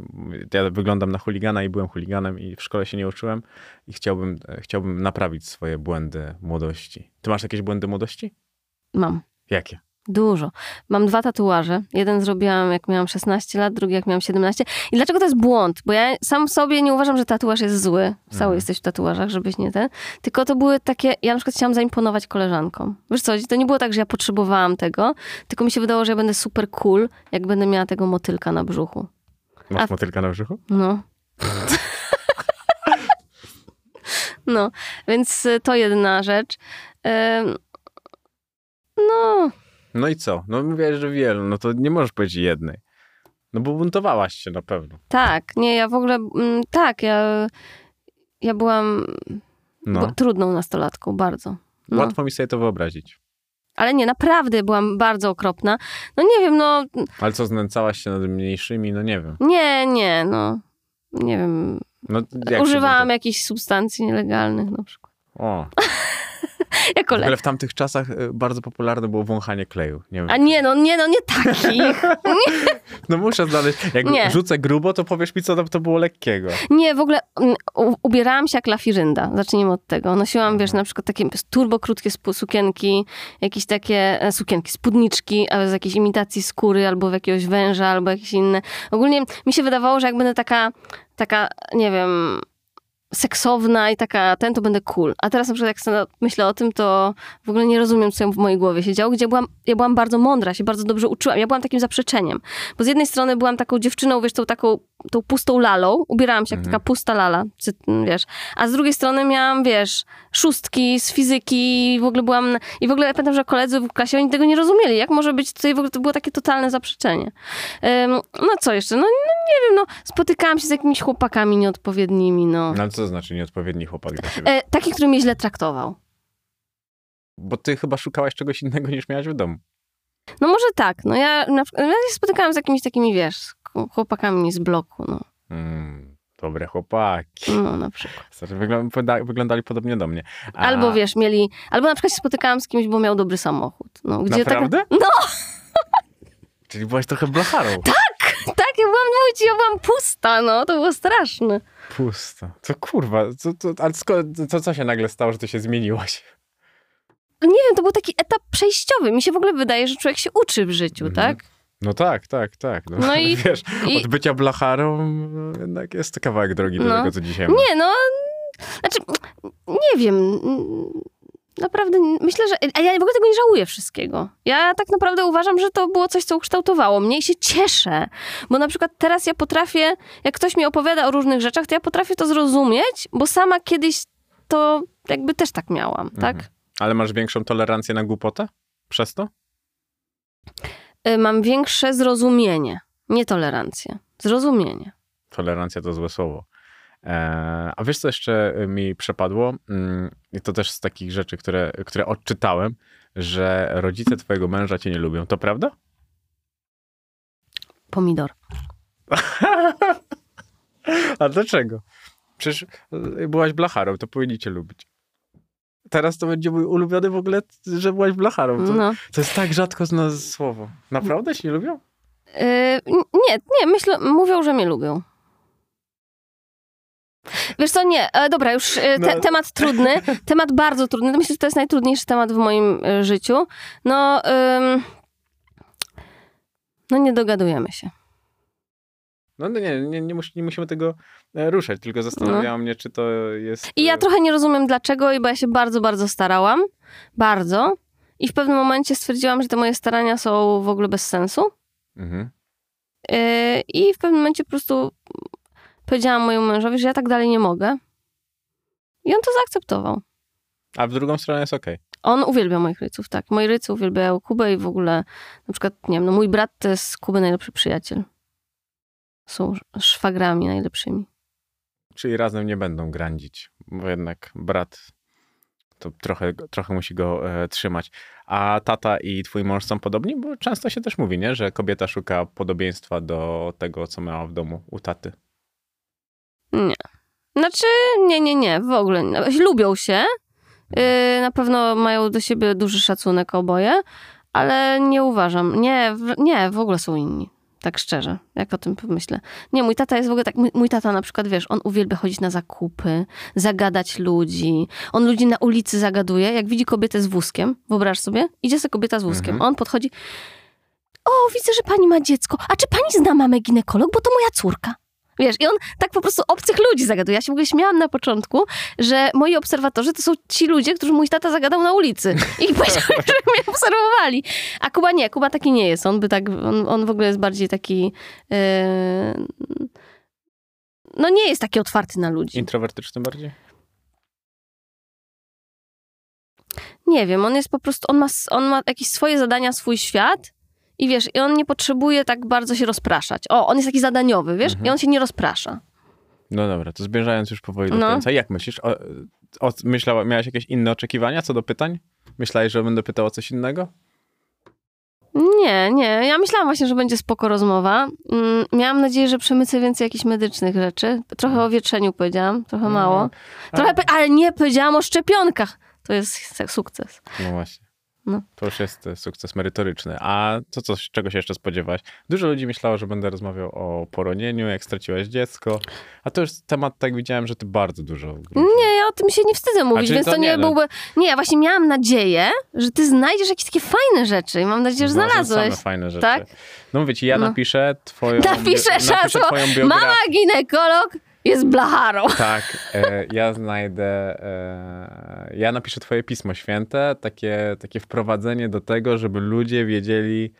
Ja wyglądam na chuligana i byłem chuliganem i w szkole się nie uczyłem i chciałbym, e, chciałbym naprawić swoje błędy młodości. Ty masz jakieś błędy młodości? Mam. Jakie? Dużo. Mam dwa tatuaże. Jeden zrobiłam jak miałam 16 lat, drugi jak miałam 17. I dlaczego to jest błąd? Bo ja sam sobie nie uważam, że tatuaż jest zły. Cały Mhm. jesteś w tatuażach, żebyś nie ten. Tylko to były takie, ja na przykład chciałam zaimponować koleżankom. Wiesz co, to nie było tak, że ja potrzebowałam tego, tylko mi się wydawało, że ja będę super cool, jak będę miała tego motylka na brzuchu. Masz A- motylka na brzuchu? No. No, więc y, to jedna rzecz. Ym, No, No i co? No mówiłaś, że wielu. No to nie możesz powiedzieć jednej. No bo buntowałaś się na pewno. tak, nie, ja w ogóle, mm, tak, ja, ja byłam No. bo, trudną nastolatką, bardzo. No. Łatwo mi sobie to wyobrazić. Ale nie, naprawdę byłam bardzo okropna. No nie wiem, no, Ale co, znęcałaś się nad mniejszymi? No nie wiem. nie, nie, no, nie wiem. No, jak Używałam jakichś substancji nielegalnych na przykład. O, Jako w lek. ogóle w tamtych czasach e, bardzo popularne było wąchanie kleju. Nie wiem. A nie, no, nie, no, nie takich. No muszę znaleźć. Jak Nie. rzucę grubo, to powiesz mi, co tam to było lekkiego. Nie, w ogóle mm, u- ubierałam się jak lafirynda. Zacznijmy od tego. Nosiłam, wiesz, na przykład takie turbo krótkie sukienki, jakieś takie e, sukienki, spódniczki, ale z jakiejś imitacji skóry, albo w jakiegoś węża, albo jakieś inne. Ogólnie mi się wydawało, że jak będę taka, taka, nie wiem, seksowna i taka ten, to będę cool. A teraz na przykład jak myślę o tym, to w ogóle nie rozumiem, co w mojej głowie się działo, gdzie byłam, ja byłam bardzo mądra, się bardzo dobrze uczyłam. Ja byłam takim zaprzeczeniem. Bo z jednej strony byłam taką dziewczyną, wiesz, tą taką tą pustą lalą, ubierałam się jak Mhm. taka pusta lala, cy- wiesz. A z drugiej strony miałam, wiesz, szóstki z fizyki i w ogóle byłam, i w ogóle ja pamiętam, że koledzy w klasie, oni tego nie rozumieli. Jak może być tutaj, w ogóle to było takie totalne zaprzeczenie. Ym, no co jeszcze? No, no nie wiem, no spotykałam się z jakimiś chłopakami nieodpowiednimi, no. No co to znaczy nieodpowiedni chłopak dla ciebie? E, taki, który mnie źle traktował. Bo ty chyba szukałaś czegoś innego niż miałaś w domu. No może tak, no ja, na, ja się spotykałam z jakimiś takimi, wiesz, chłopakami z bloku, no. Mm, dobre chłopaki. No na przykład. Wyglą- poda- wyglądali podobnie do mnie. A- Albo wiesz, mieli, albo na przykład się spotykałam z kimś, bo miał dobry samochód. No, gdzie Naprawdę? Tak, no Czyli byłaś trochę blacharą. tak, ja byłam, mówię ci, ja byłam pusta, no, to było straszne. Pusta. Co kurwa, co, co, ale co, co się nagle stało, że ty się zmieniłaś? Nie wiem, to był taki etap przejściowy. Mi się w ogóle wydaje, że człowiek się uczy w życiu, Mhm. tak? No tak, tak, tak. No, No i- wiesz, i- od bycia blacharą jednak jest to kawałek drogi do No. tego, co dzisiaj ma. Nie, no, znaczy, nie wiem. Naprawdę, myślę, że. A ja w ogóle tego nie żałuję wszystkiego. Ja tak naprawdę uważam, że to było coś, co ukształtowało mnie i się cieszę. Bo na przykład teraz ja potrafię, jak ktoś mi opowiada o różnych rzeczach, to ja potrafię to zrozumieć, bo sama kiedyś to jakby też tak miałam, tak? Mhm. Ale masz większą tolerancję na głupotę przez to? Y, Mam większe zrozumienie, nie tolerancję. Zrozumienie. Tolerancja to złe słowo. E, a wiesz, co jeszcze mi przepadło? Mm, I to też z takich rzeczy, które, które odczytałem, że rodzice twojego męża cię nie lubią. To prawda? Pomidor. A dlaczego? Przecież y, byłaś blacharą, to powinni cię lubić. Teraz to będzie mój ulubiony w ogóle, że byłaś blacharą. To, No. to jest tak rzadko znane słowo. Naprawdę się nie lubią? Y, nie, nie, myślę, mówią, że mnie lubią. Wiesz co, nie, e, dobra, już e, te, No. temat trudny, temat bardzo trudny. Myślę, że to jest najtrudniejszy temat w moim e, życiu. No, ym, no nie dogadujemy się. No no nie, nie, nie, mus, nie musimy tego e, ruszać, tylko zastanawiało mnie, czy to jest... I ja e, trochę nie rozumiem dlaczego, bo ja się bardzo, bardzo starałam. Bardzo. I w pewnym momencie stwierdziłam, że te moje starania są w ogóle bez sensu. Mhm. Yy, I w pewnym momencie po prostu powiedziałam mojemu mężowi, że ja tak dalej nie mogę. I on to zaakceptował. A w drugą stronę jest okej. On uwielbia moich ryców, tak. Moi rycy uwielbiają Kubę i w ogóle, na przykład, nie wiem, no mój brat to jest Kuby najlepszy przyjaciel. Są szwagrami najlepszymi. Czyli razem nie będą grandzić, bo jednak brat to trochę, trochę musi go e, trzymać. A tata i twój mąż są podobni? Bo często się też mówi, nie? że kobieta szuka podobieństwa do tego, co miała w domu u taty. Nie. Znaczy, nie, nie, nie, w ogóle nie. Lubią się. Yy, na pewno mają do siebie duży szacunek oboje, ale nie uważam. Nie, w, nie, w ogóle są inni. Tak szczerze, jak o tym pomyślę. Nie, mój tata jest w ogóle tak, mój, mój tata na przykład, wiesz, on uwielbia chodzić na zakupy, zagadać ludzi. On ludzi na ulicy zagaduje, jak widzi kobietę z wózkiem, wyobraź sobie, idzie sobie kobieta z wózkiem, Mhm. on podchodzi, o, widzę, że pani ma dziecko, a czy pani zna mamę ginekolog, bo to moja córka. Wiesz, i on tak po prostu obcych ludzi zagaduje. Ja się w ogóle śmiałam na początku, że moi obserwatorzy to są ci ludzie, którzy mój tata zagadał na ulicy. I powiedział, że mnie obserwowali. A Kuba nie, Kuba taki nie jest. On by tak, on, on w ogóle jest bardziej taki... Yy... No nie jest taki otwarty na ludzi. Introwertyczny bardziej? Nie wiem, on jest po prostu, on ma, on ma jakieś swoje zadania, swój świat i wiesz, i on nie potrzebuje tak bardzo się rozpraszać. O, on jest taki zadaniowy, wiesz, Mhm. i on się nie rozprasza. No dobra, to zmierzając już powoli do No. końca. Jak myślisz? O, o, myślała, miałeś jakieś inne oczekiwania co do pytań? Myślałeś, że będę pytał o coś innego? Nie, nie. Ja myślałam właśnie, że będzie spoko rozmowa. Mm, Miałam nadzieję, że przemycę więcej jakichś medycznych rzeczy. Trochę o wietrzeniu powiedziałam, trochę mało. No, Trochę, pe- ale nie powiedziałam o szczepionkach. To jest sukces. No właśnie. No. To już jest e, sukces merytoryczny. A co, coś, czego się jeszcze spodziewałaś? Dużo ludzi myślało, że będę rozmawiał o poronieniu, jak straciłaś dziecko. A to już temat, tak widziałem, że ty bardzo dużo. Nie, ja o tym się nie wstydzę mówić, więc to to nie, nie, no. byłby... Nie, ja właśnie miałam nadzieję, że ty znajdziesz jakieś takie fajne rzeczy i mam nadzieję, że Uważam znalazłeś. Same fajne rzeczy. tak? No mówię ci, ja No. napiszę twoją... Napiszę hasło, twoją biografię. Mama ginekolog jest blacharą. Tak, e, ja znajdę, e, ja napiszę twoje Pismo Święte, takie, takie wprowadzenie do tego, żeby ludzie wiedzieli,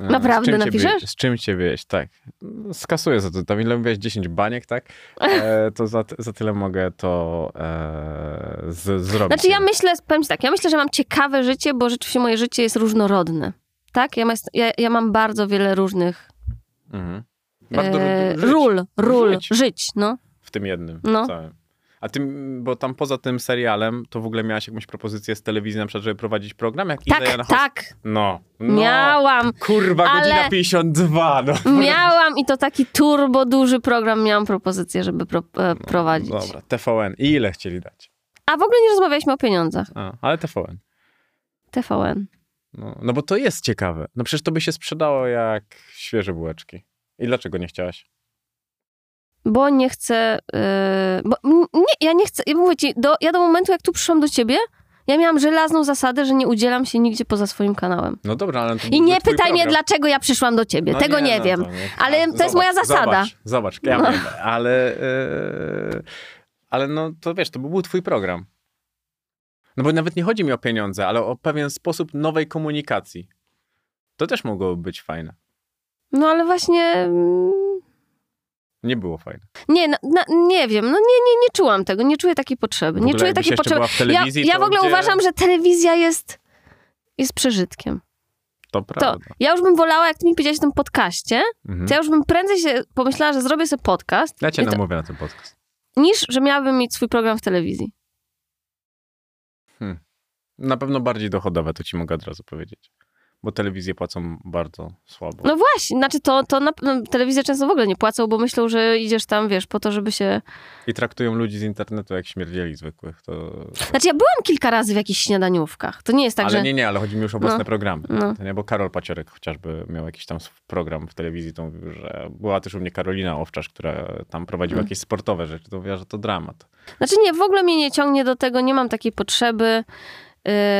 e, Naprawdę z czym napiszesz? Cię, z czym cię wieść, tak. Skasuję za to, tam ile mówiłeś, 10 baniek, tak? E, to za, za tyle mogę to e, z, zrobić. Znaczy ja myślę, powiem ci tak, ja myślę, że mam ciekawe życie, bo rzeczywiście moje życie jest różnorodne. Tak? Ja, ja, ja mam bardzo wiele różnych Mhm. Bardzo e, żyć ról, ról, Żyć. żyć, no. w tym jednym, No. całym. A tym, bo tam poza tym serialem, to w ogóle miałaś jakąś propozycję z telewizji, na przykład, żeby prowadzić program? Jak Tak, tak, No, no. miałam, Kurwa, godzina Ale- 52. No. miałam i to taki turbo duży program, miałam propozycję, żeby pro, e, prowadzić. Dobra, TVN. I ile chcieli dać? A w ogóle nie rozmawialiśmy o pieniądzach. A, ale TVN. TVN. No, no bo to jest ciekawe. No przecież to by się sprzedało jak świeże bułeczki. I dlaczego nie chciałaś? Bo nie chcę. Yy, bo, nie, ja nie chcę. Ja mówię ci, do, ja do momentu, jak tu przyszłam do ciebie, ja miałam żelazną zasadę, że nie udzielam się nigdzie poza swoim kanałem. No dobra, ale... To I nie pytaj mnie, program. dlaczego ja przyszłam do ciebie. No Tego nie, no wiem. to nie- Ale a, to jest moja zasada. Zobacz, zobacz ja No. wiem, ale... Yy, ale no to wiesz, to był twój program. No bo nawet nie chodzi mi o pieniądze, ale o pewien sposób nowej komunikacji. To też mogłoby być fajne. No ale właśnie. mm, Nie było fajne. Nie, na, na, nie wiem. No nie, nie, nie czułam tego. Nie czuję takiej potrzeby. Nie czuję takiej potrzeby. w ja, ja to w ogóle gdzie- uważam, że telewizja jest. Jest przeżytkiem. To To prawda. ja już bym wolała, jak ty mi powiedziałeś o tym podcaście, Mhm. to ja już bym prędzej się pomyślała, że zrobię sobie podcast, Ja cię to, namówię na ten podcast. niż że miałabym mieć swój program w telewizji. Na pewno bardziej dochodowe, to ci mogę od razu powiedzieć. Bo telewizje płacą bardzo słabo. No właśnie, znaczy to, to na, no, telewizje często w ogóle nie płacą, bo myślą, że idziesz tam, wiesz, po to, żeby się... I traktują ludzi z internetu jak śmierdzieli zwykłych. To... Znaczy ja byłam kilka razy w jakichś śniadaniówkach. To nie jest tak, Ale że... nie, nie, ale chodzi mi już o własne No. programy. No. Nie, bo Karol Paciorek chociażby miał jakiś tam program w telewizji, to mówił, że była też u mnie Karolina Owczarz, która tam prowadziła Mm. jakieś sportowe rzeczy. To mówiła, że to dramat. Znaczy nie, w ogóle mnie nie ciągnie do tego, nie mam takiej potrzeby.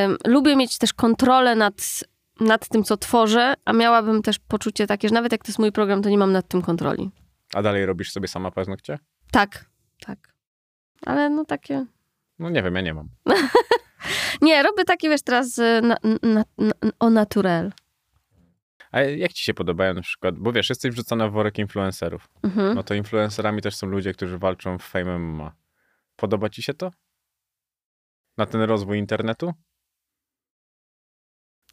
Ym, lubię mieć też kontrolę nad, nad tym, co tworzę, a miałabym też poczucie takie, że nawet jak to jest mój program, to nie mam nad tym kontroli. A dalej robisz sobie sama paznokcie? Tak, tak. Ale no takie... No nie wiem, ja nie mam. Nie, robię takie, wiesz, teraz y, na, na, na, o naturel. A jak ci się podobają na przykład, bo wiesz, jesteś wrzucona w worek influencerów. Mhm. No to influencerami też są ludzie, którzy walczą w Fame MMA. Podoba ci się to? Na ten rozwój internetu?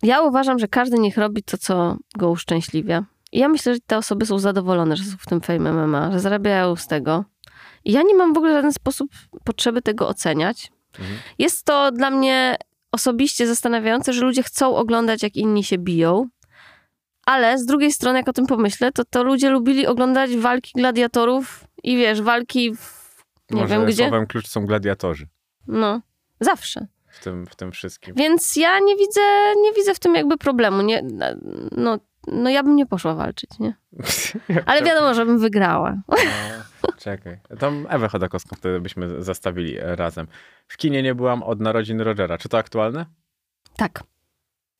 Ja uważam, że każdy niech robi to, co go uszczęśliwia. I ja myślę, że te osoby są zadowolone, że są w tym Fame MMA, że zarabiają z tego. I ja nie mam w ogóle w żaden sposób potrzeby tego oceniać. Mhm. Jest to dla mnie osobiście zastanawiające, że ludzie chcą oglądać, jak inni się biją. Ale z drugiej strony, jak o tym pomyślę, to, to ludzie lubili oglądać walki gladiatorów i wiesz, walki w, nie Może wiem gdzie. klucz są gladiatorzy No, zawsze. W tym, w tym wszystkim. Więc ja nie widzę, nie widzę w tym jakby problemu. Nie, no, no ja bym nie poszła walczyć, nie? Ale wiadomo, że bym wygrała. No, czekaj. Tam Ewę Chodakowską wtedy byśmy zastawili razem. W kinie nie byłam od narodzin Rogera. Czy to aktualne? Tak.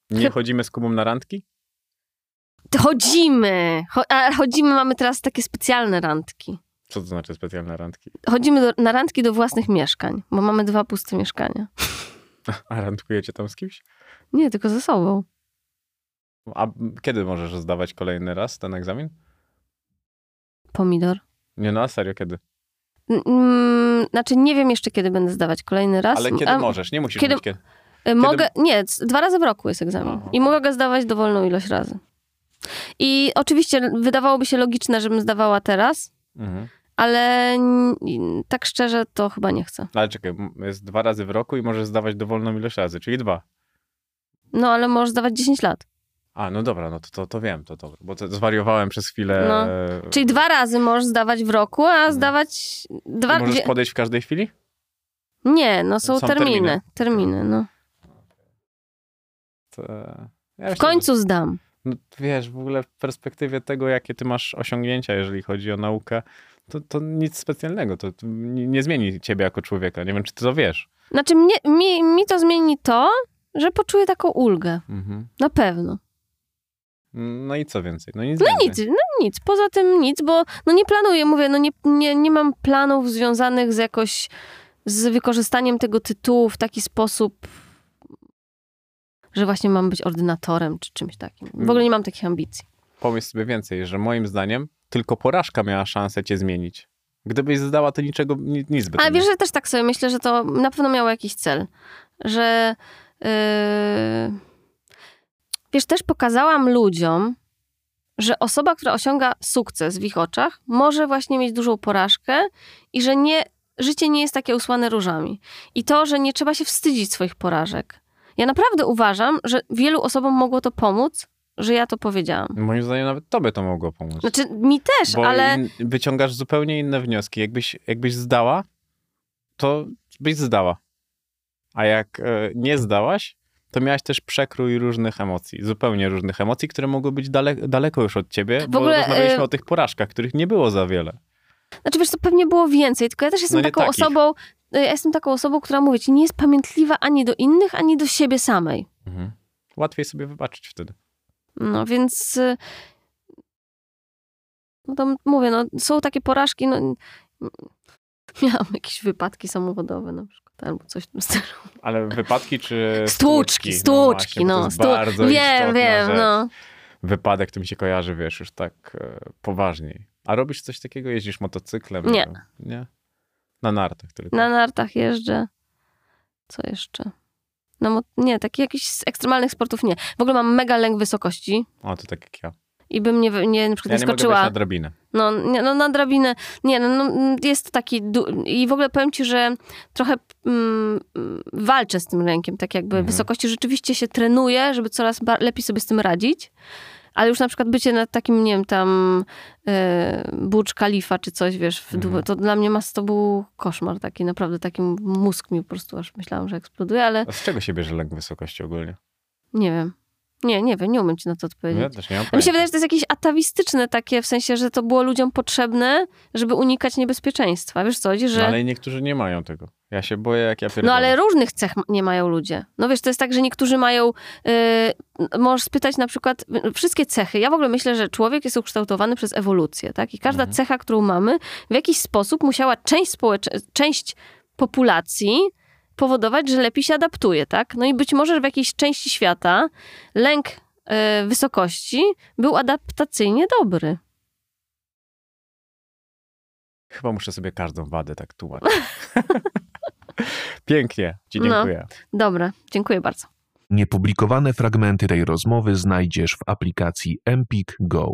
Nie chodzimy z Kubą na randki? Chodzimy. Cho- a chodzimy, mamy teraz takie specjalne randki. Co to znaczy specjalne randki? Chodzimy do, na randki do własnych mieszkań, bo mamy dwa puste mieszkania. A randkujecie tam z kimś? Nie, tylko ze sobą. A kiedy możesz zdawać kolejny raz ten egzamin? Pomidor. Nie no, a serio, kiedy? Mm, znaczy, nie wiem jeszcze, kiedy będę zdawać kolejny raz. Ale kiedy A, możesz, nie musisz kiedy- kiedy. y, Mogę, nie, c- dwa razy w roku jest egzamin. Aha. I mogę go zdawać dowolną ilość razy. I oczywiście wydawałoby się logiczne, żebym zdawała teraz, Mhm. Ale tak szczerze to chyba nie chcę. Ale czekaj, jest dwa razy w roku i możesz zdawać dowolną ilość razy, czyli dwa. No, ale możesz zdawać 10 lat. A, no dobra, no to, to, to wiem, to dobra, bo to zwariowałem przez chwilę. No. e, Czyli dwa razy możesz zdawać w roku, a zdawać dwa... Możesz dwie- podejść w każdej chwili? Nie, no są, Są terminy. terminy. Terminy, no. To, ja W myślę, końcu zdam. No, wiesz, w ogóle w perspektywie tego, jakie ty masz osiągnięcia, jeżeli chodzi o naukę, to, to nic specjalnego. To, to nie zmieni ciebie jako człowieka. Nie wiem, czy ty to wiesz. Znaczy, mnie, mi, mi to zmieni to, że poczuję taką ulgę. Mhm. Na pewno. No i co więcej? No nic No więcej. nic, no nic. Poza tym nic, bo no nie planuję, mówię, no nie, nie, nie mam planów związanych z jakoś, z wykorzystaniem tego tytułu w taki sposób, że właśnie mam być ordynatorem czy czymś takim. W ogóle nie mam takich ambicji. Pomyśl sobie więcej, że moim zdaniem tylko porażka miała szansę cię zmienić. Gdybyś zdała, to niczego, ni- nic by Ale wiesz, że też tak sobie myślę, że to na pewno miało jakiś cel. Że yy... wiesz, też pokazałam ludziom, że osoba, która osiąga sukces w ich oczach, może właśnie mieć dużą porażkę i że nie, życie nie jest takie usłane różami. I to, że nie trzeba się wstydzić swoich porażek. Ja naprawdę uważam, że wielu osobom mogło to pomóc, że ja to powiedziałam. Moim zdaniem nawet tobie to mogło pomóc. Znaczy, mi też, Bo ale... in, wyciągasz zupełnie inne wnioski. Jakbyś, jakbyś zdała, to byś zdała. A jak e, nie zdałaś, to miałaś też przekrój różnych emocji, zupełnie różnych emocji, które mogły być dale, daleko już od ciebie, bo ogóle, rozmawialiśmy e, o tych porażkach, których nie było za wiele. Znaczy wiesz, to pewnie było więcej, tylko ja też jestem No taką takich. osobą, y, ja jestem taką osobą, która mówi ci, nie jest pamiętliwa ani do innych, ani do siebie samej. Mhm. Łatwiej sobie wybaczyć wtedy. No więc y, no to mówię, no są takie porażki, no miałam jakieś wypadki samochodowe na przykład, albo coś w tym stylu. Ale wypadki czy Stłuczki, No stłuczki, właśnie, no. to jest stu- wiem, wiem, rzecz. no. Wypadek to mi się kojarzy, wiesz, już tak e, poważniej. A robisz coś takiego? Jeździsz motocyklem? Nie. Nie? Na nartach tylko. Na nartach jeżdżę. Co jeszcze? No nie, takich jakichś ekstremalnych sportów nie. W ogóle mam mega lęk wysokości. O, to tak jak ja. i bym nie, nie na przykład Ja nie nie skoczyła. na drabinę. No, nie, no na drabinę, nie, no, no jest taki, du- i w ogóle powiem ci, że trochę mm, walczę z tym lękiem, tak jakby Mhm. wysokości rzeczywiście się trenuje, żeby coraz lepiej sobie z tym radzić, ale już na przykład bycie na takim, nie wiem, tam e, Burcz Khalifa czy coś, wiesz, Mhm. To dla mnie mas, to był koszmar taki, naprawdę taki mózg mi po prostu aż myślałam, że eksploduje, ale A z czego się bierze lęk wysokości ogólnie? nie wiem. Nie, nie wiem, nie umiem ci na to odpowiedzieć. Ja też nie mam Mi się wydaje, że to jest jakieś atawistyczne takie, w sensie, że to było ludziom potrzebne, żeby unikać niebezpieczeństwa. Wiesz co, chodzi, że... No, ale niektórzy nie mają tego. Ja się boję, jak ja pierdolę. No ale różnych cech nie mają ludzie. No wiesz, to jest tak, że niektórzy mają, yy, możesz spytać na przykład, y, wszystkie cechy. Ja w ogóle myślę, że człowiek jest ukształtowany przez ewolucję, tak? I każda Mhm. cecha, którą mamy, w jakiś sposób musiała część społecz- część populacji powodować, że lepiej się adaptuje, tak? No i być może w jakiejś części świata lęk y, wysokości był adaptacyjnie dobry. Chyba muszę sobie każdą wadę tak tłumaczyć. Pięknie. Ci No. dziękuję. Dobra, dziękuję bardzo. Niepublikowane fragmenty tej rozmowy znajdziesz w aplikacji Empik Go.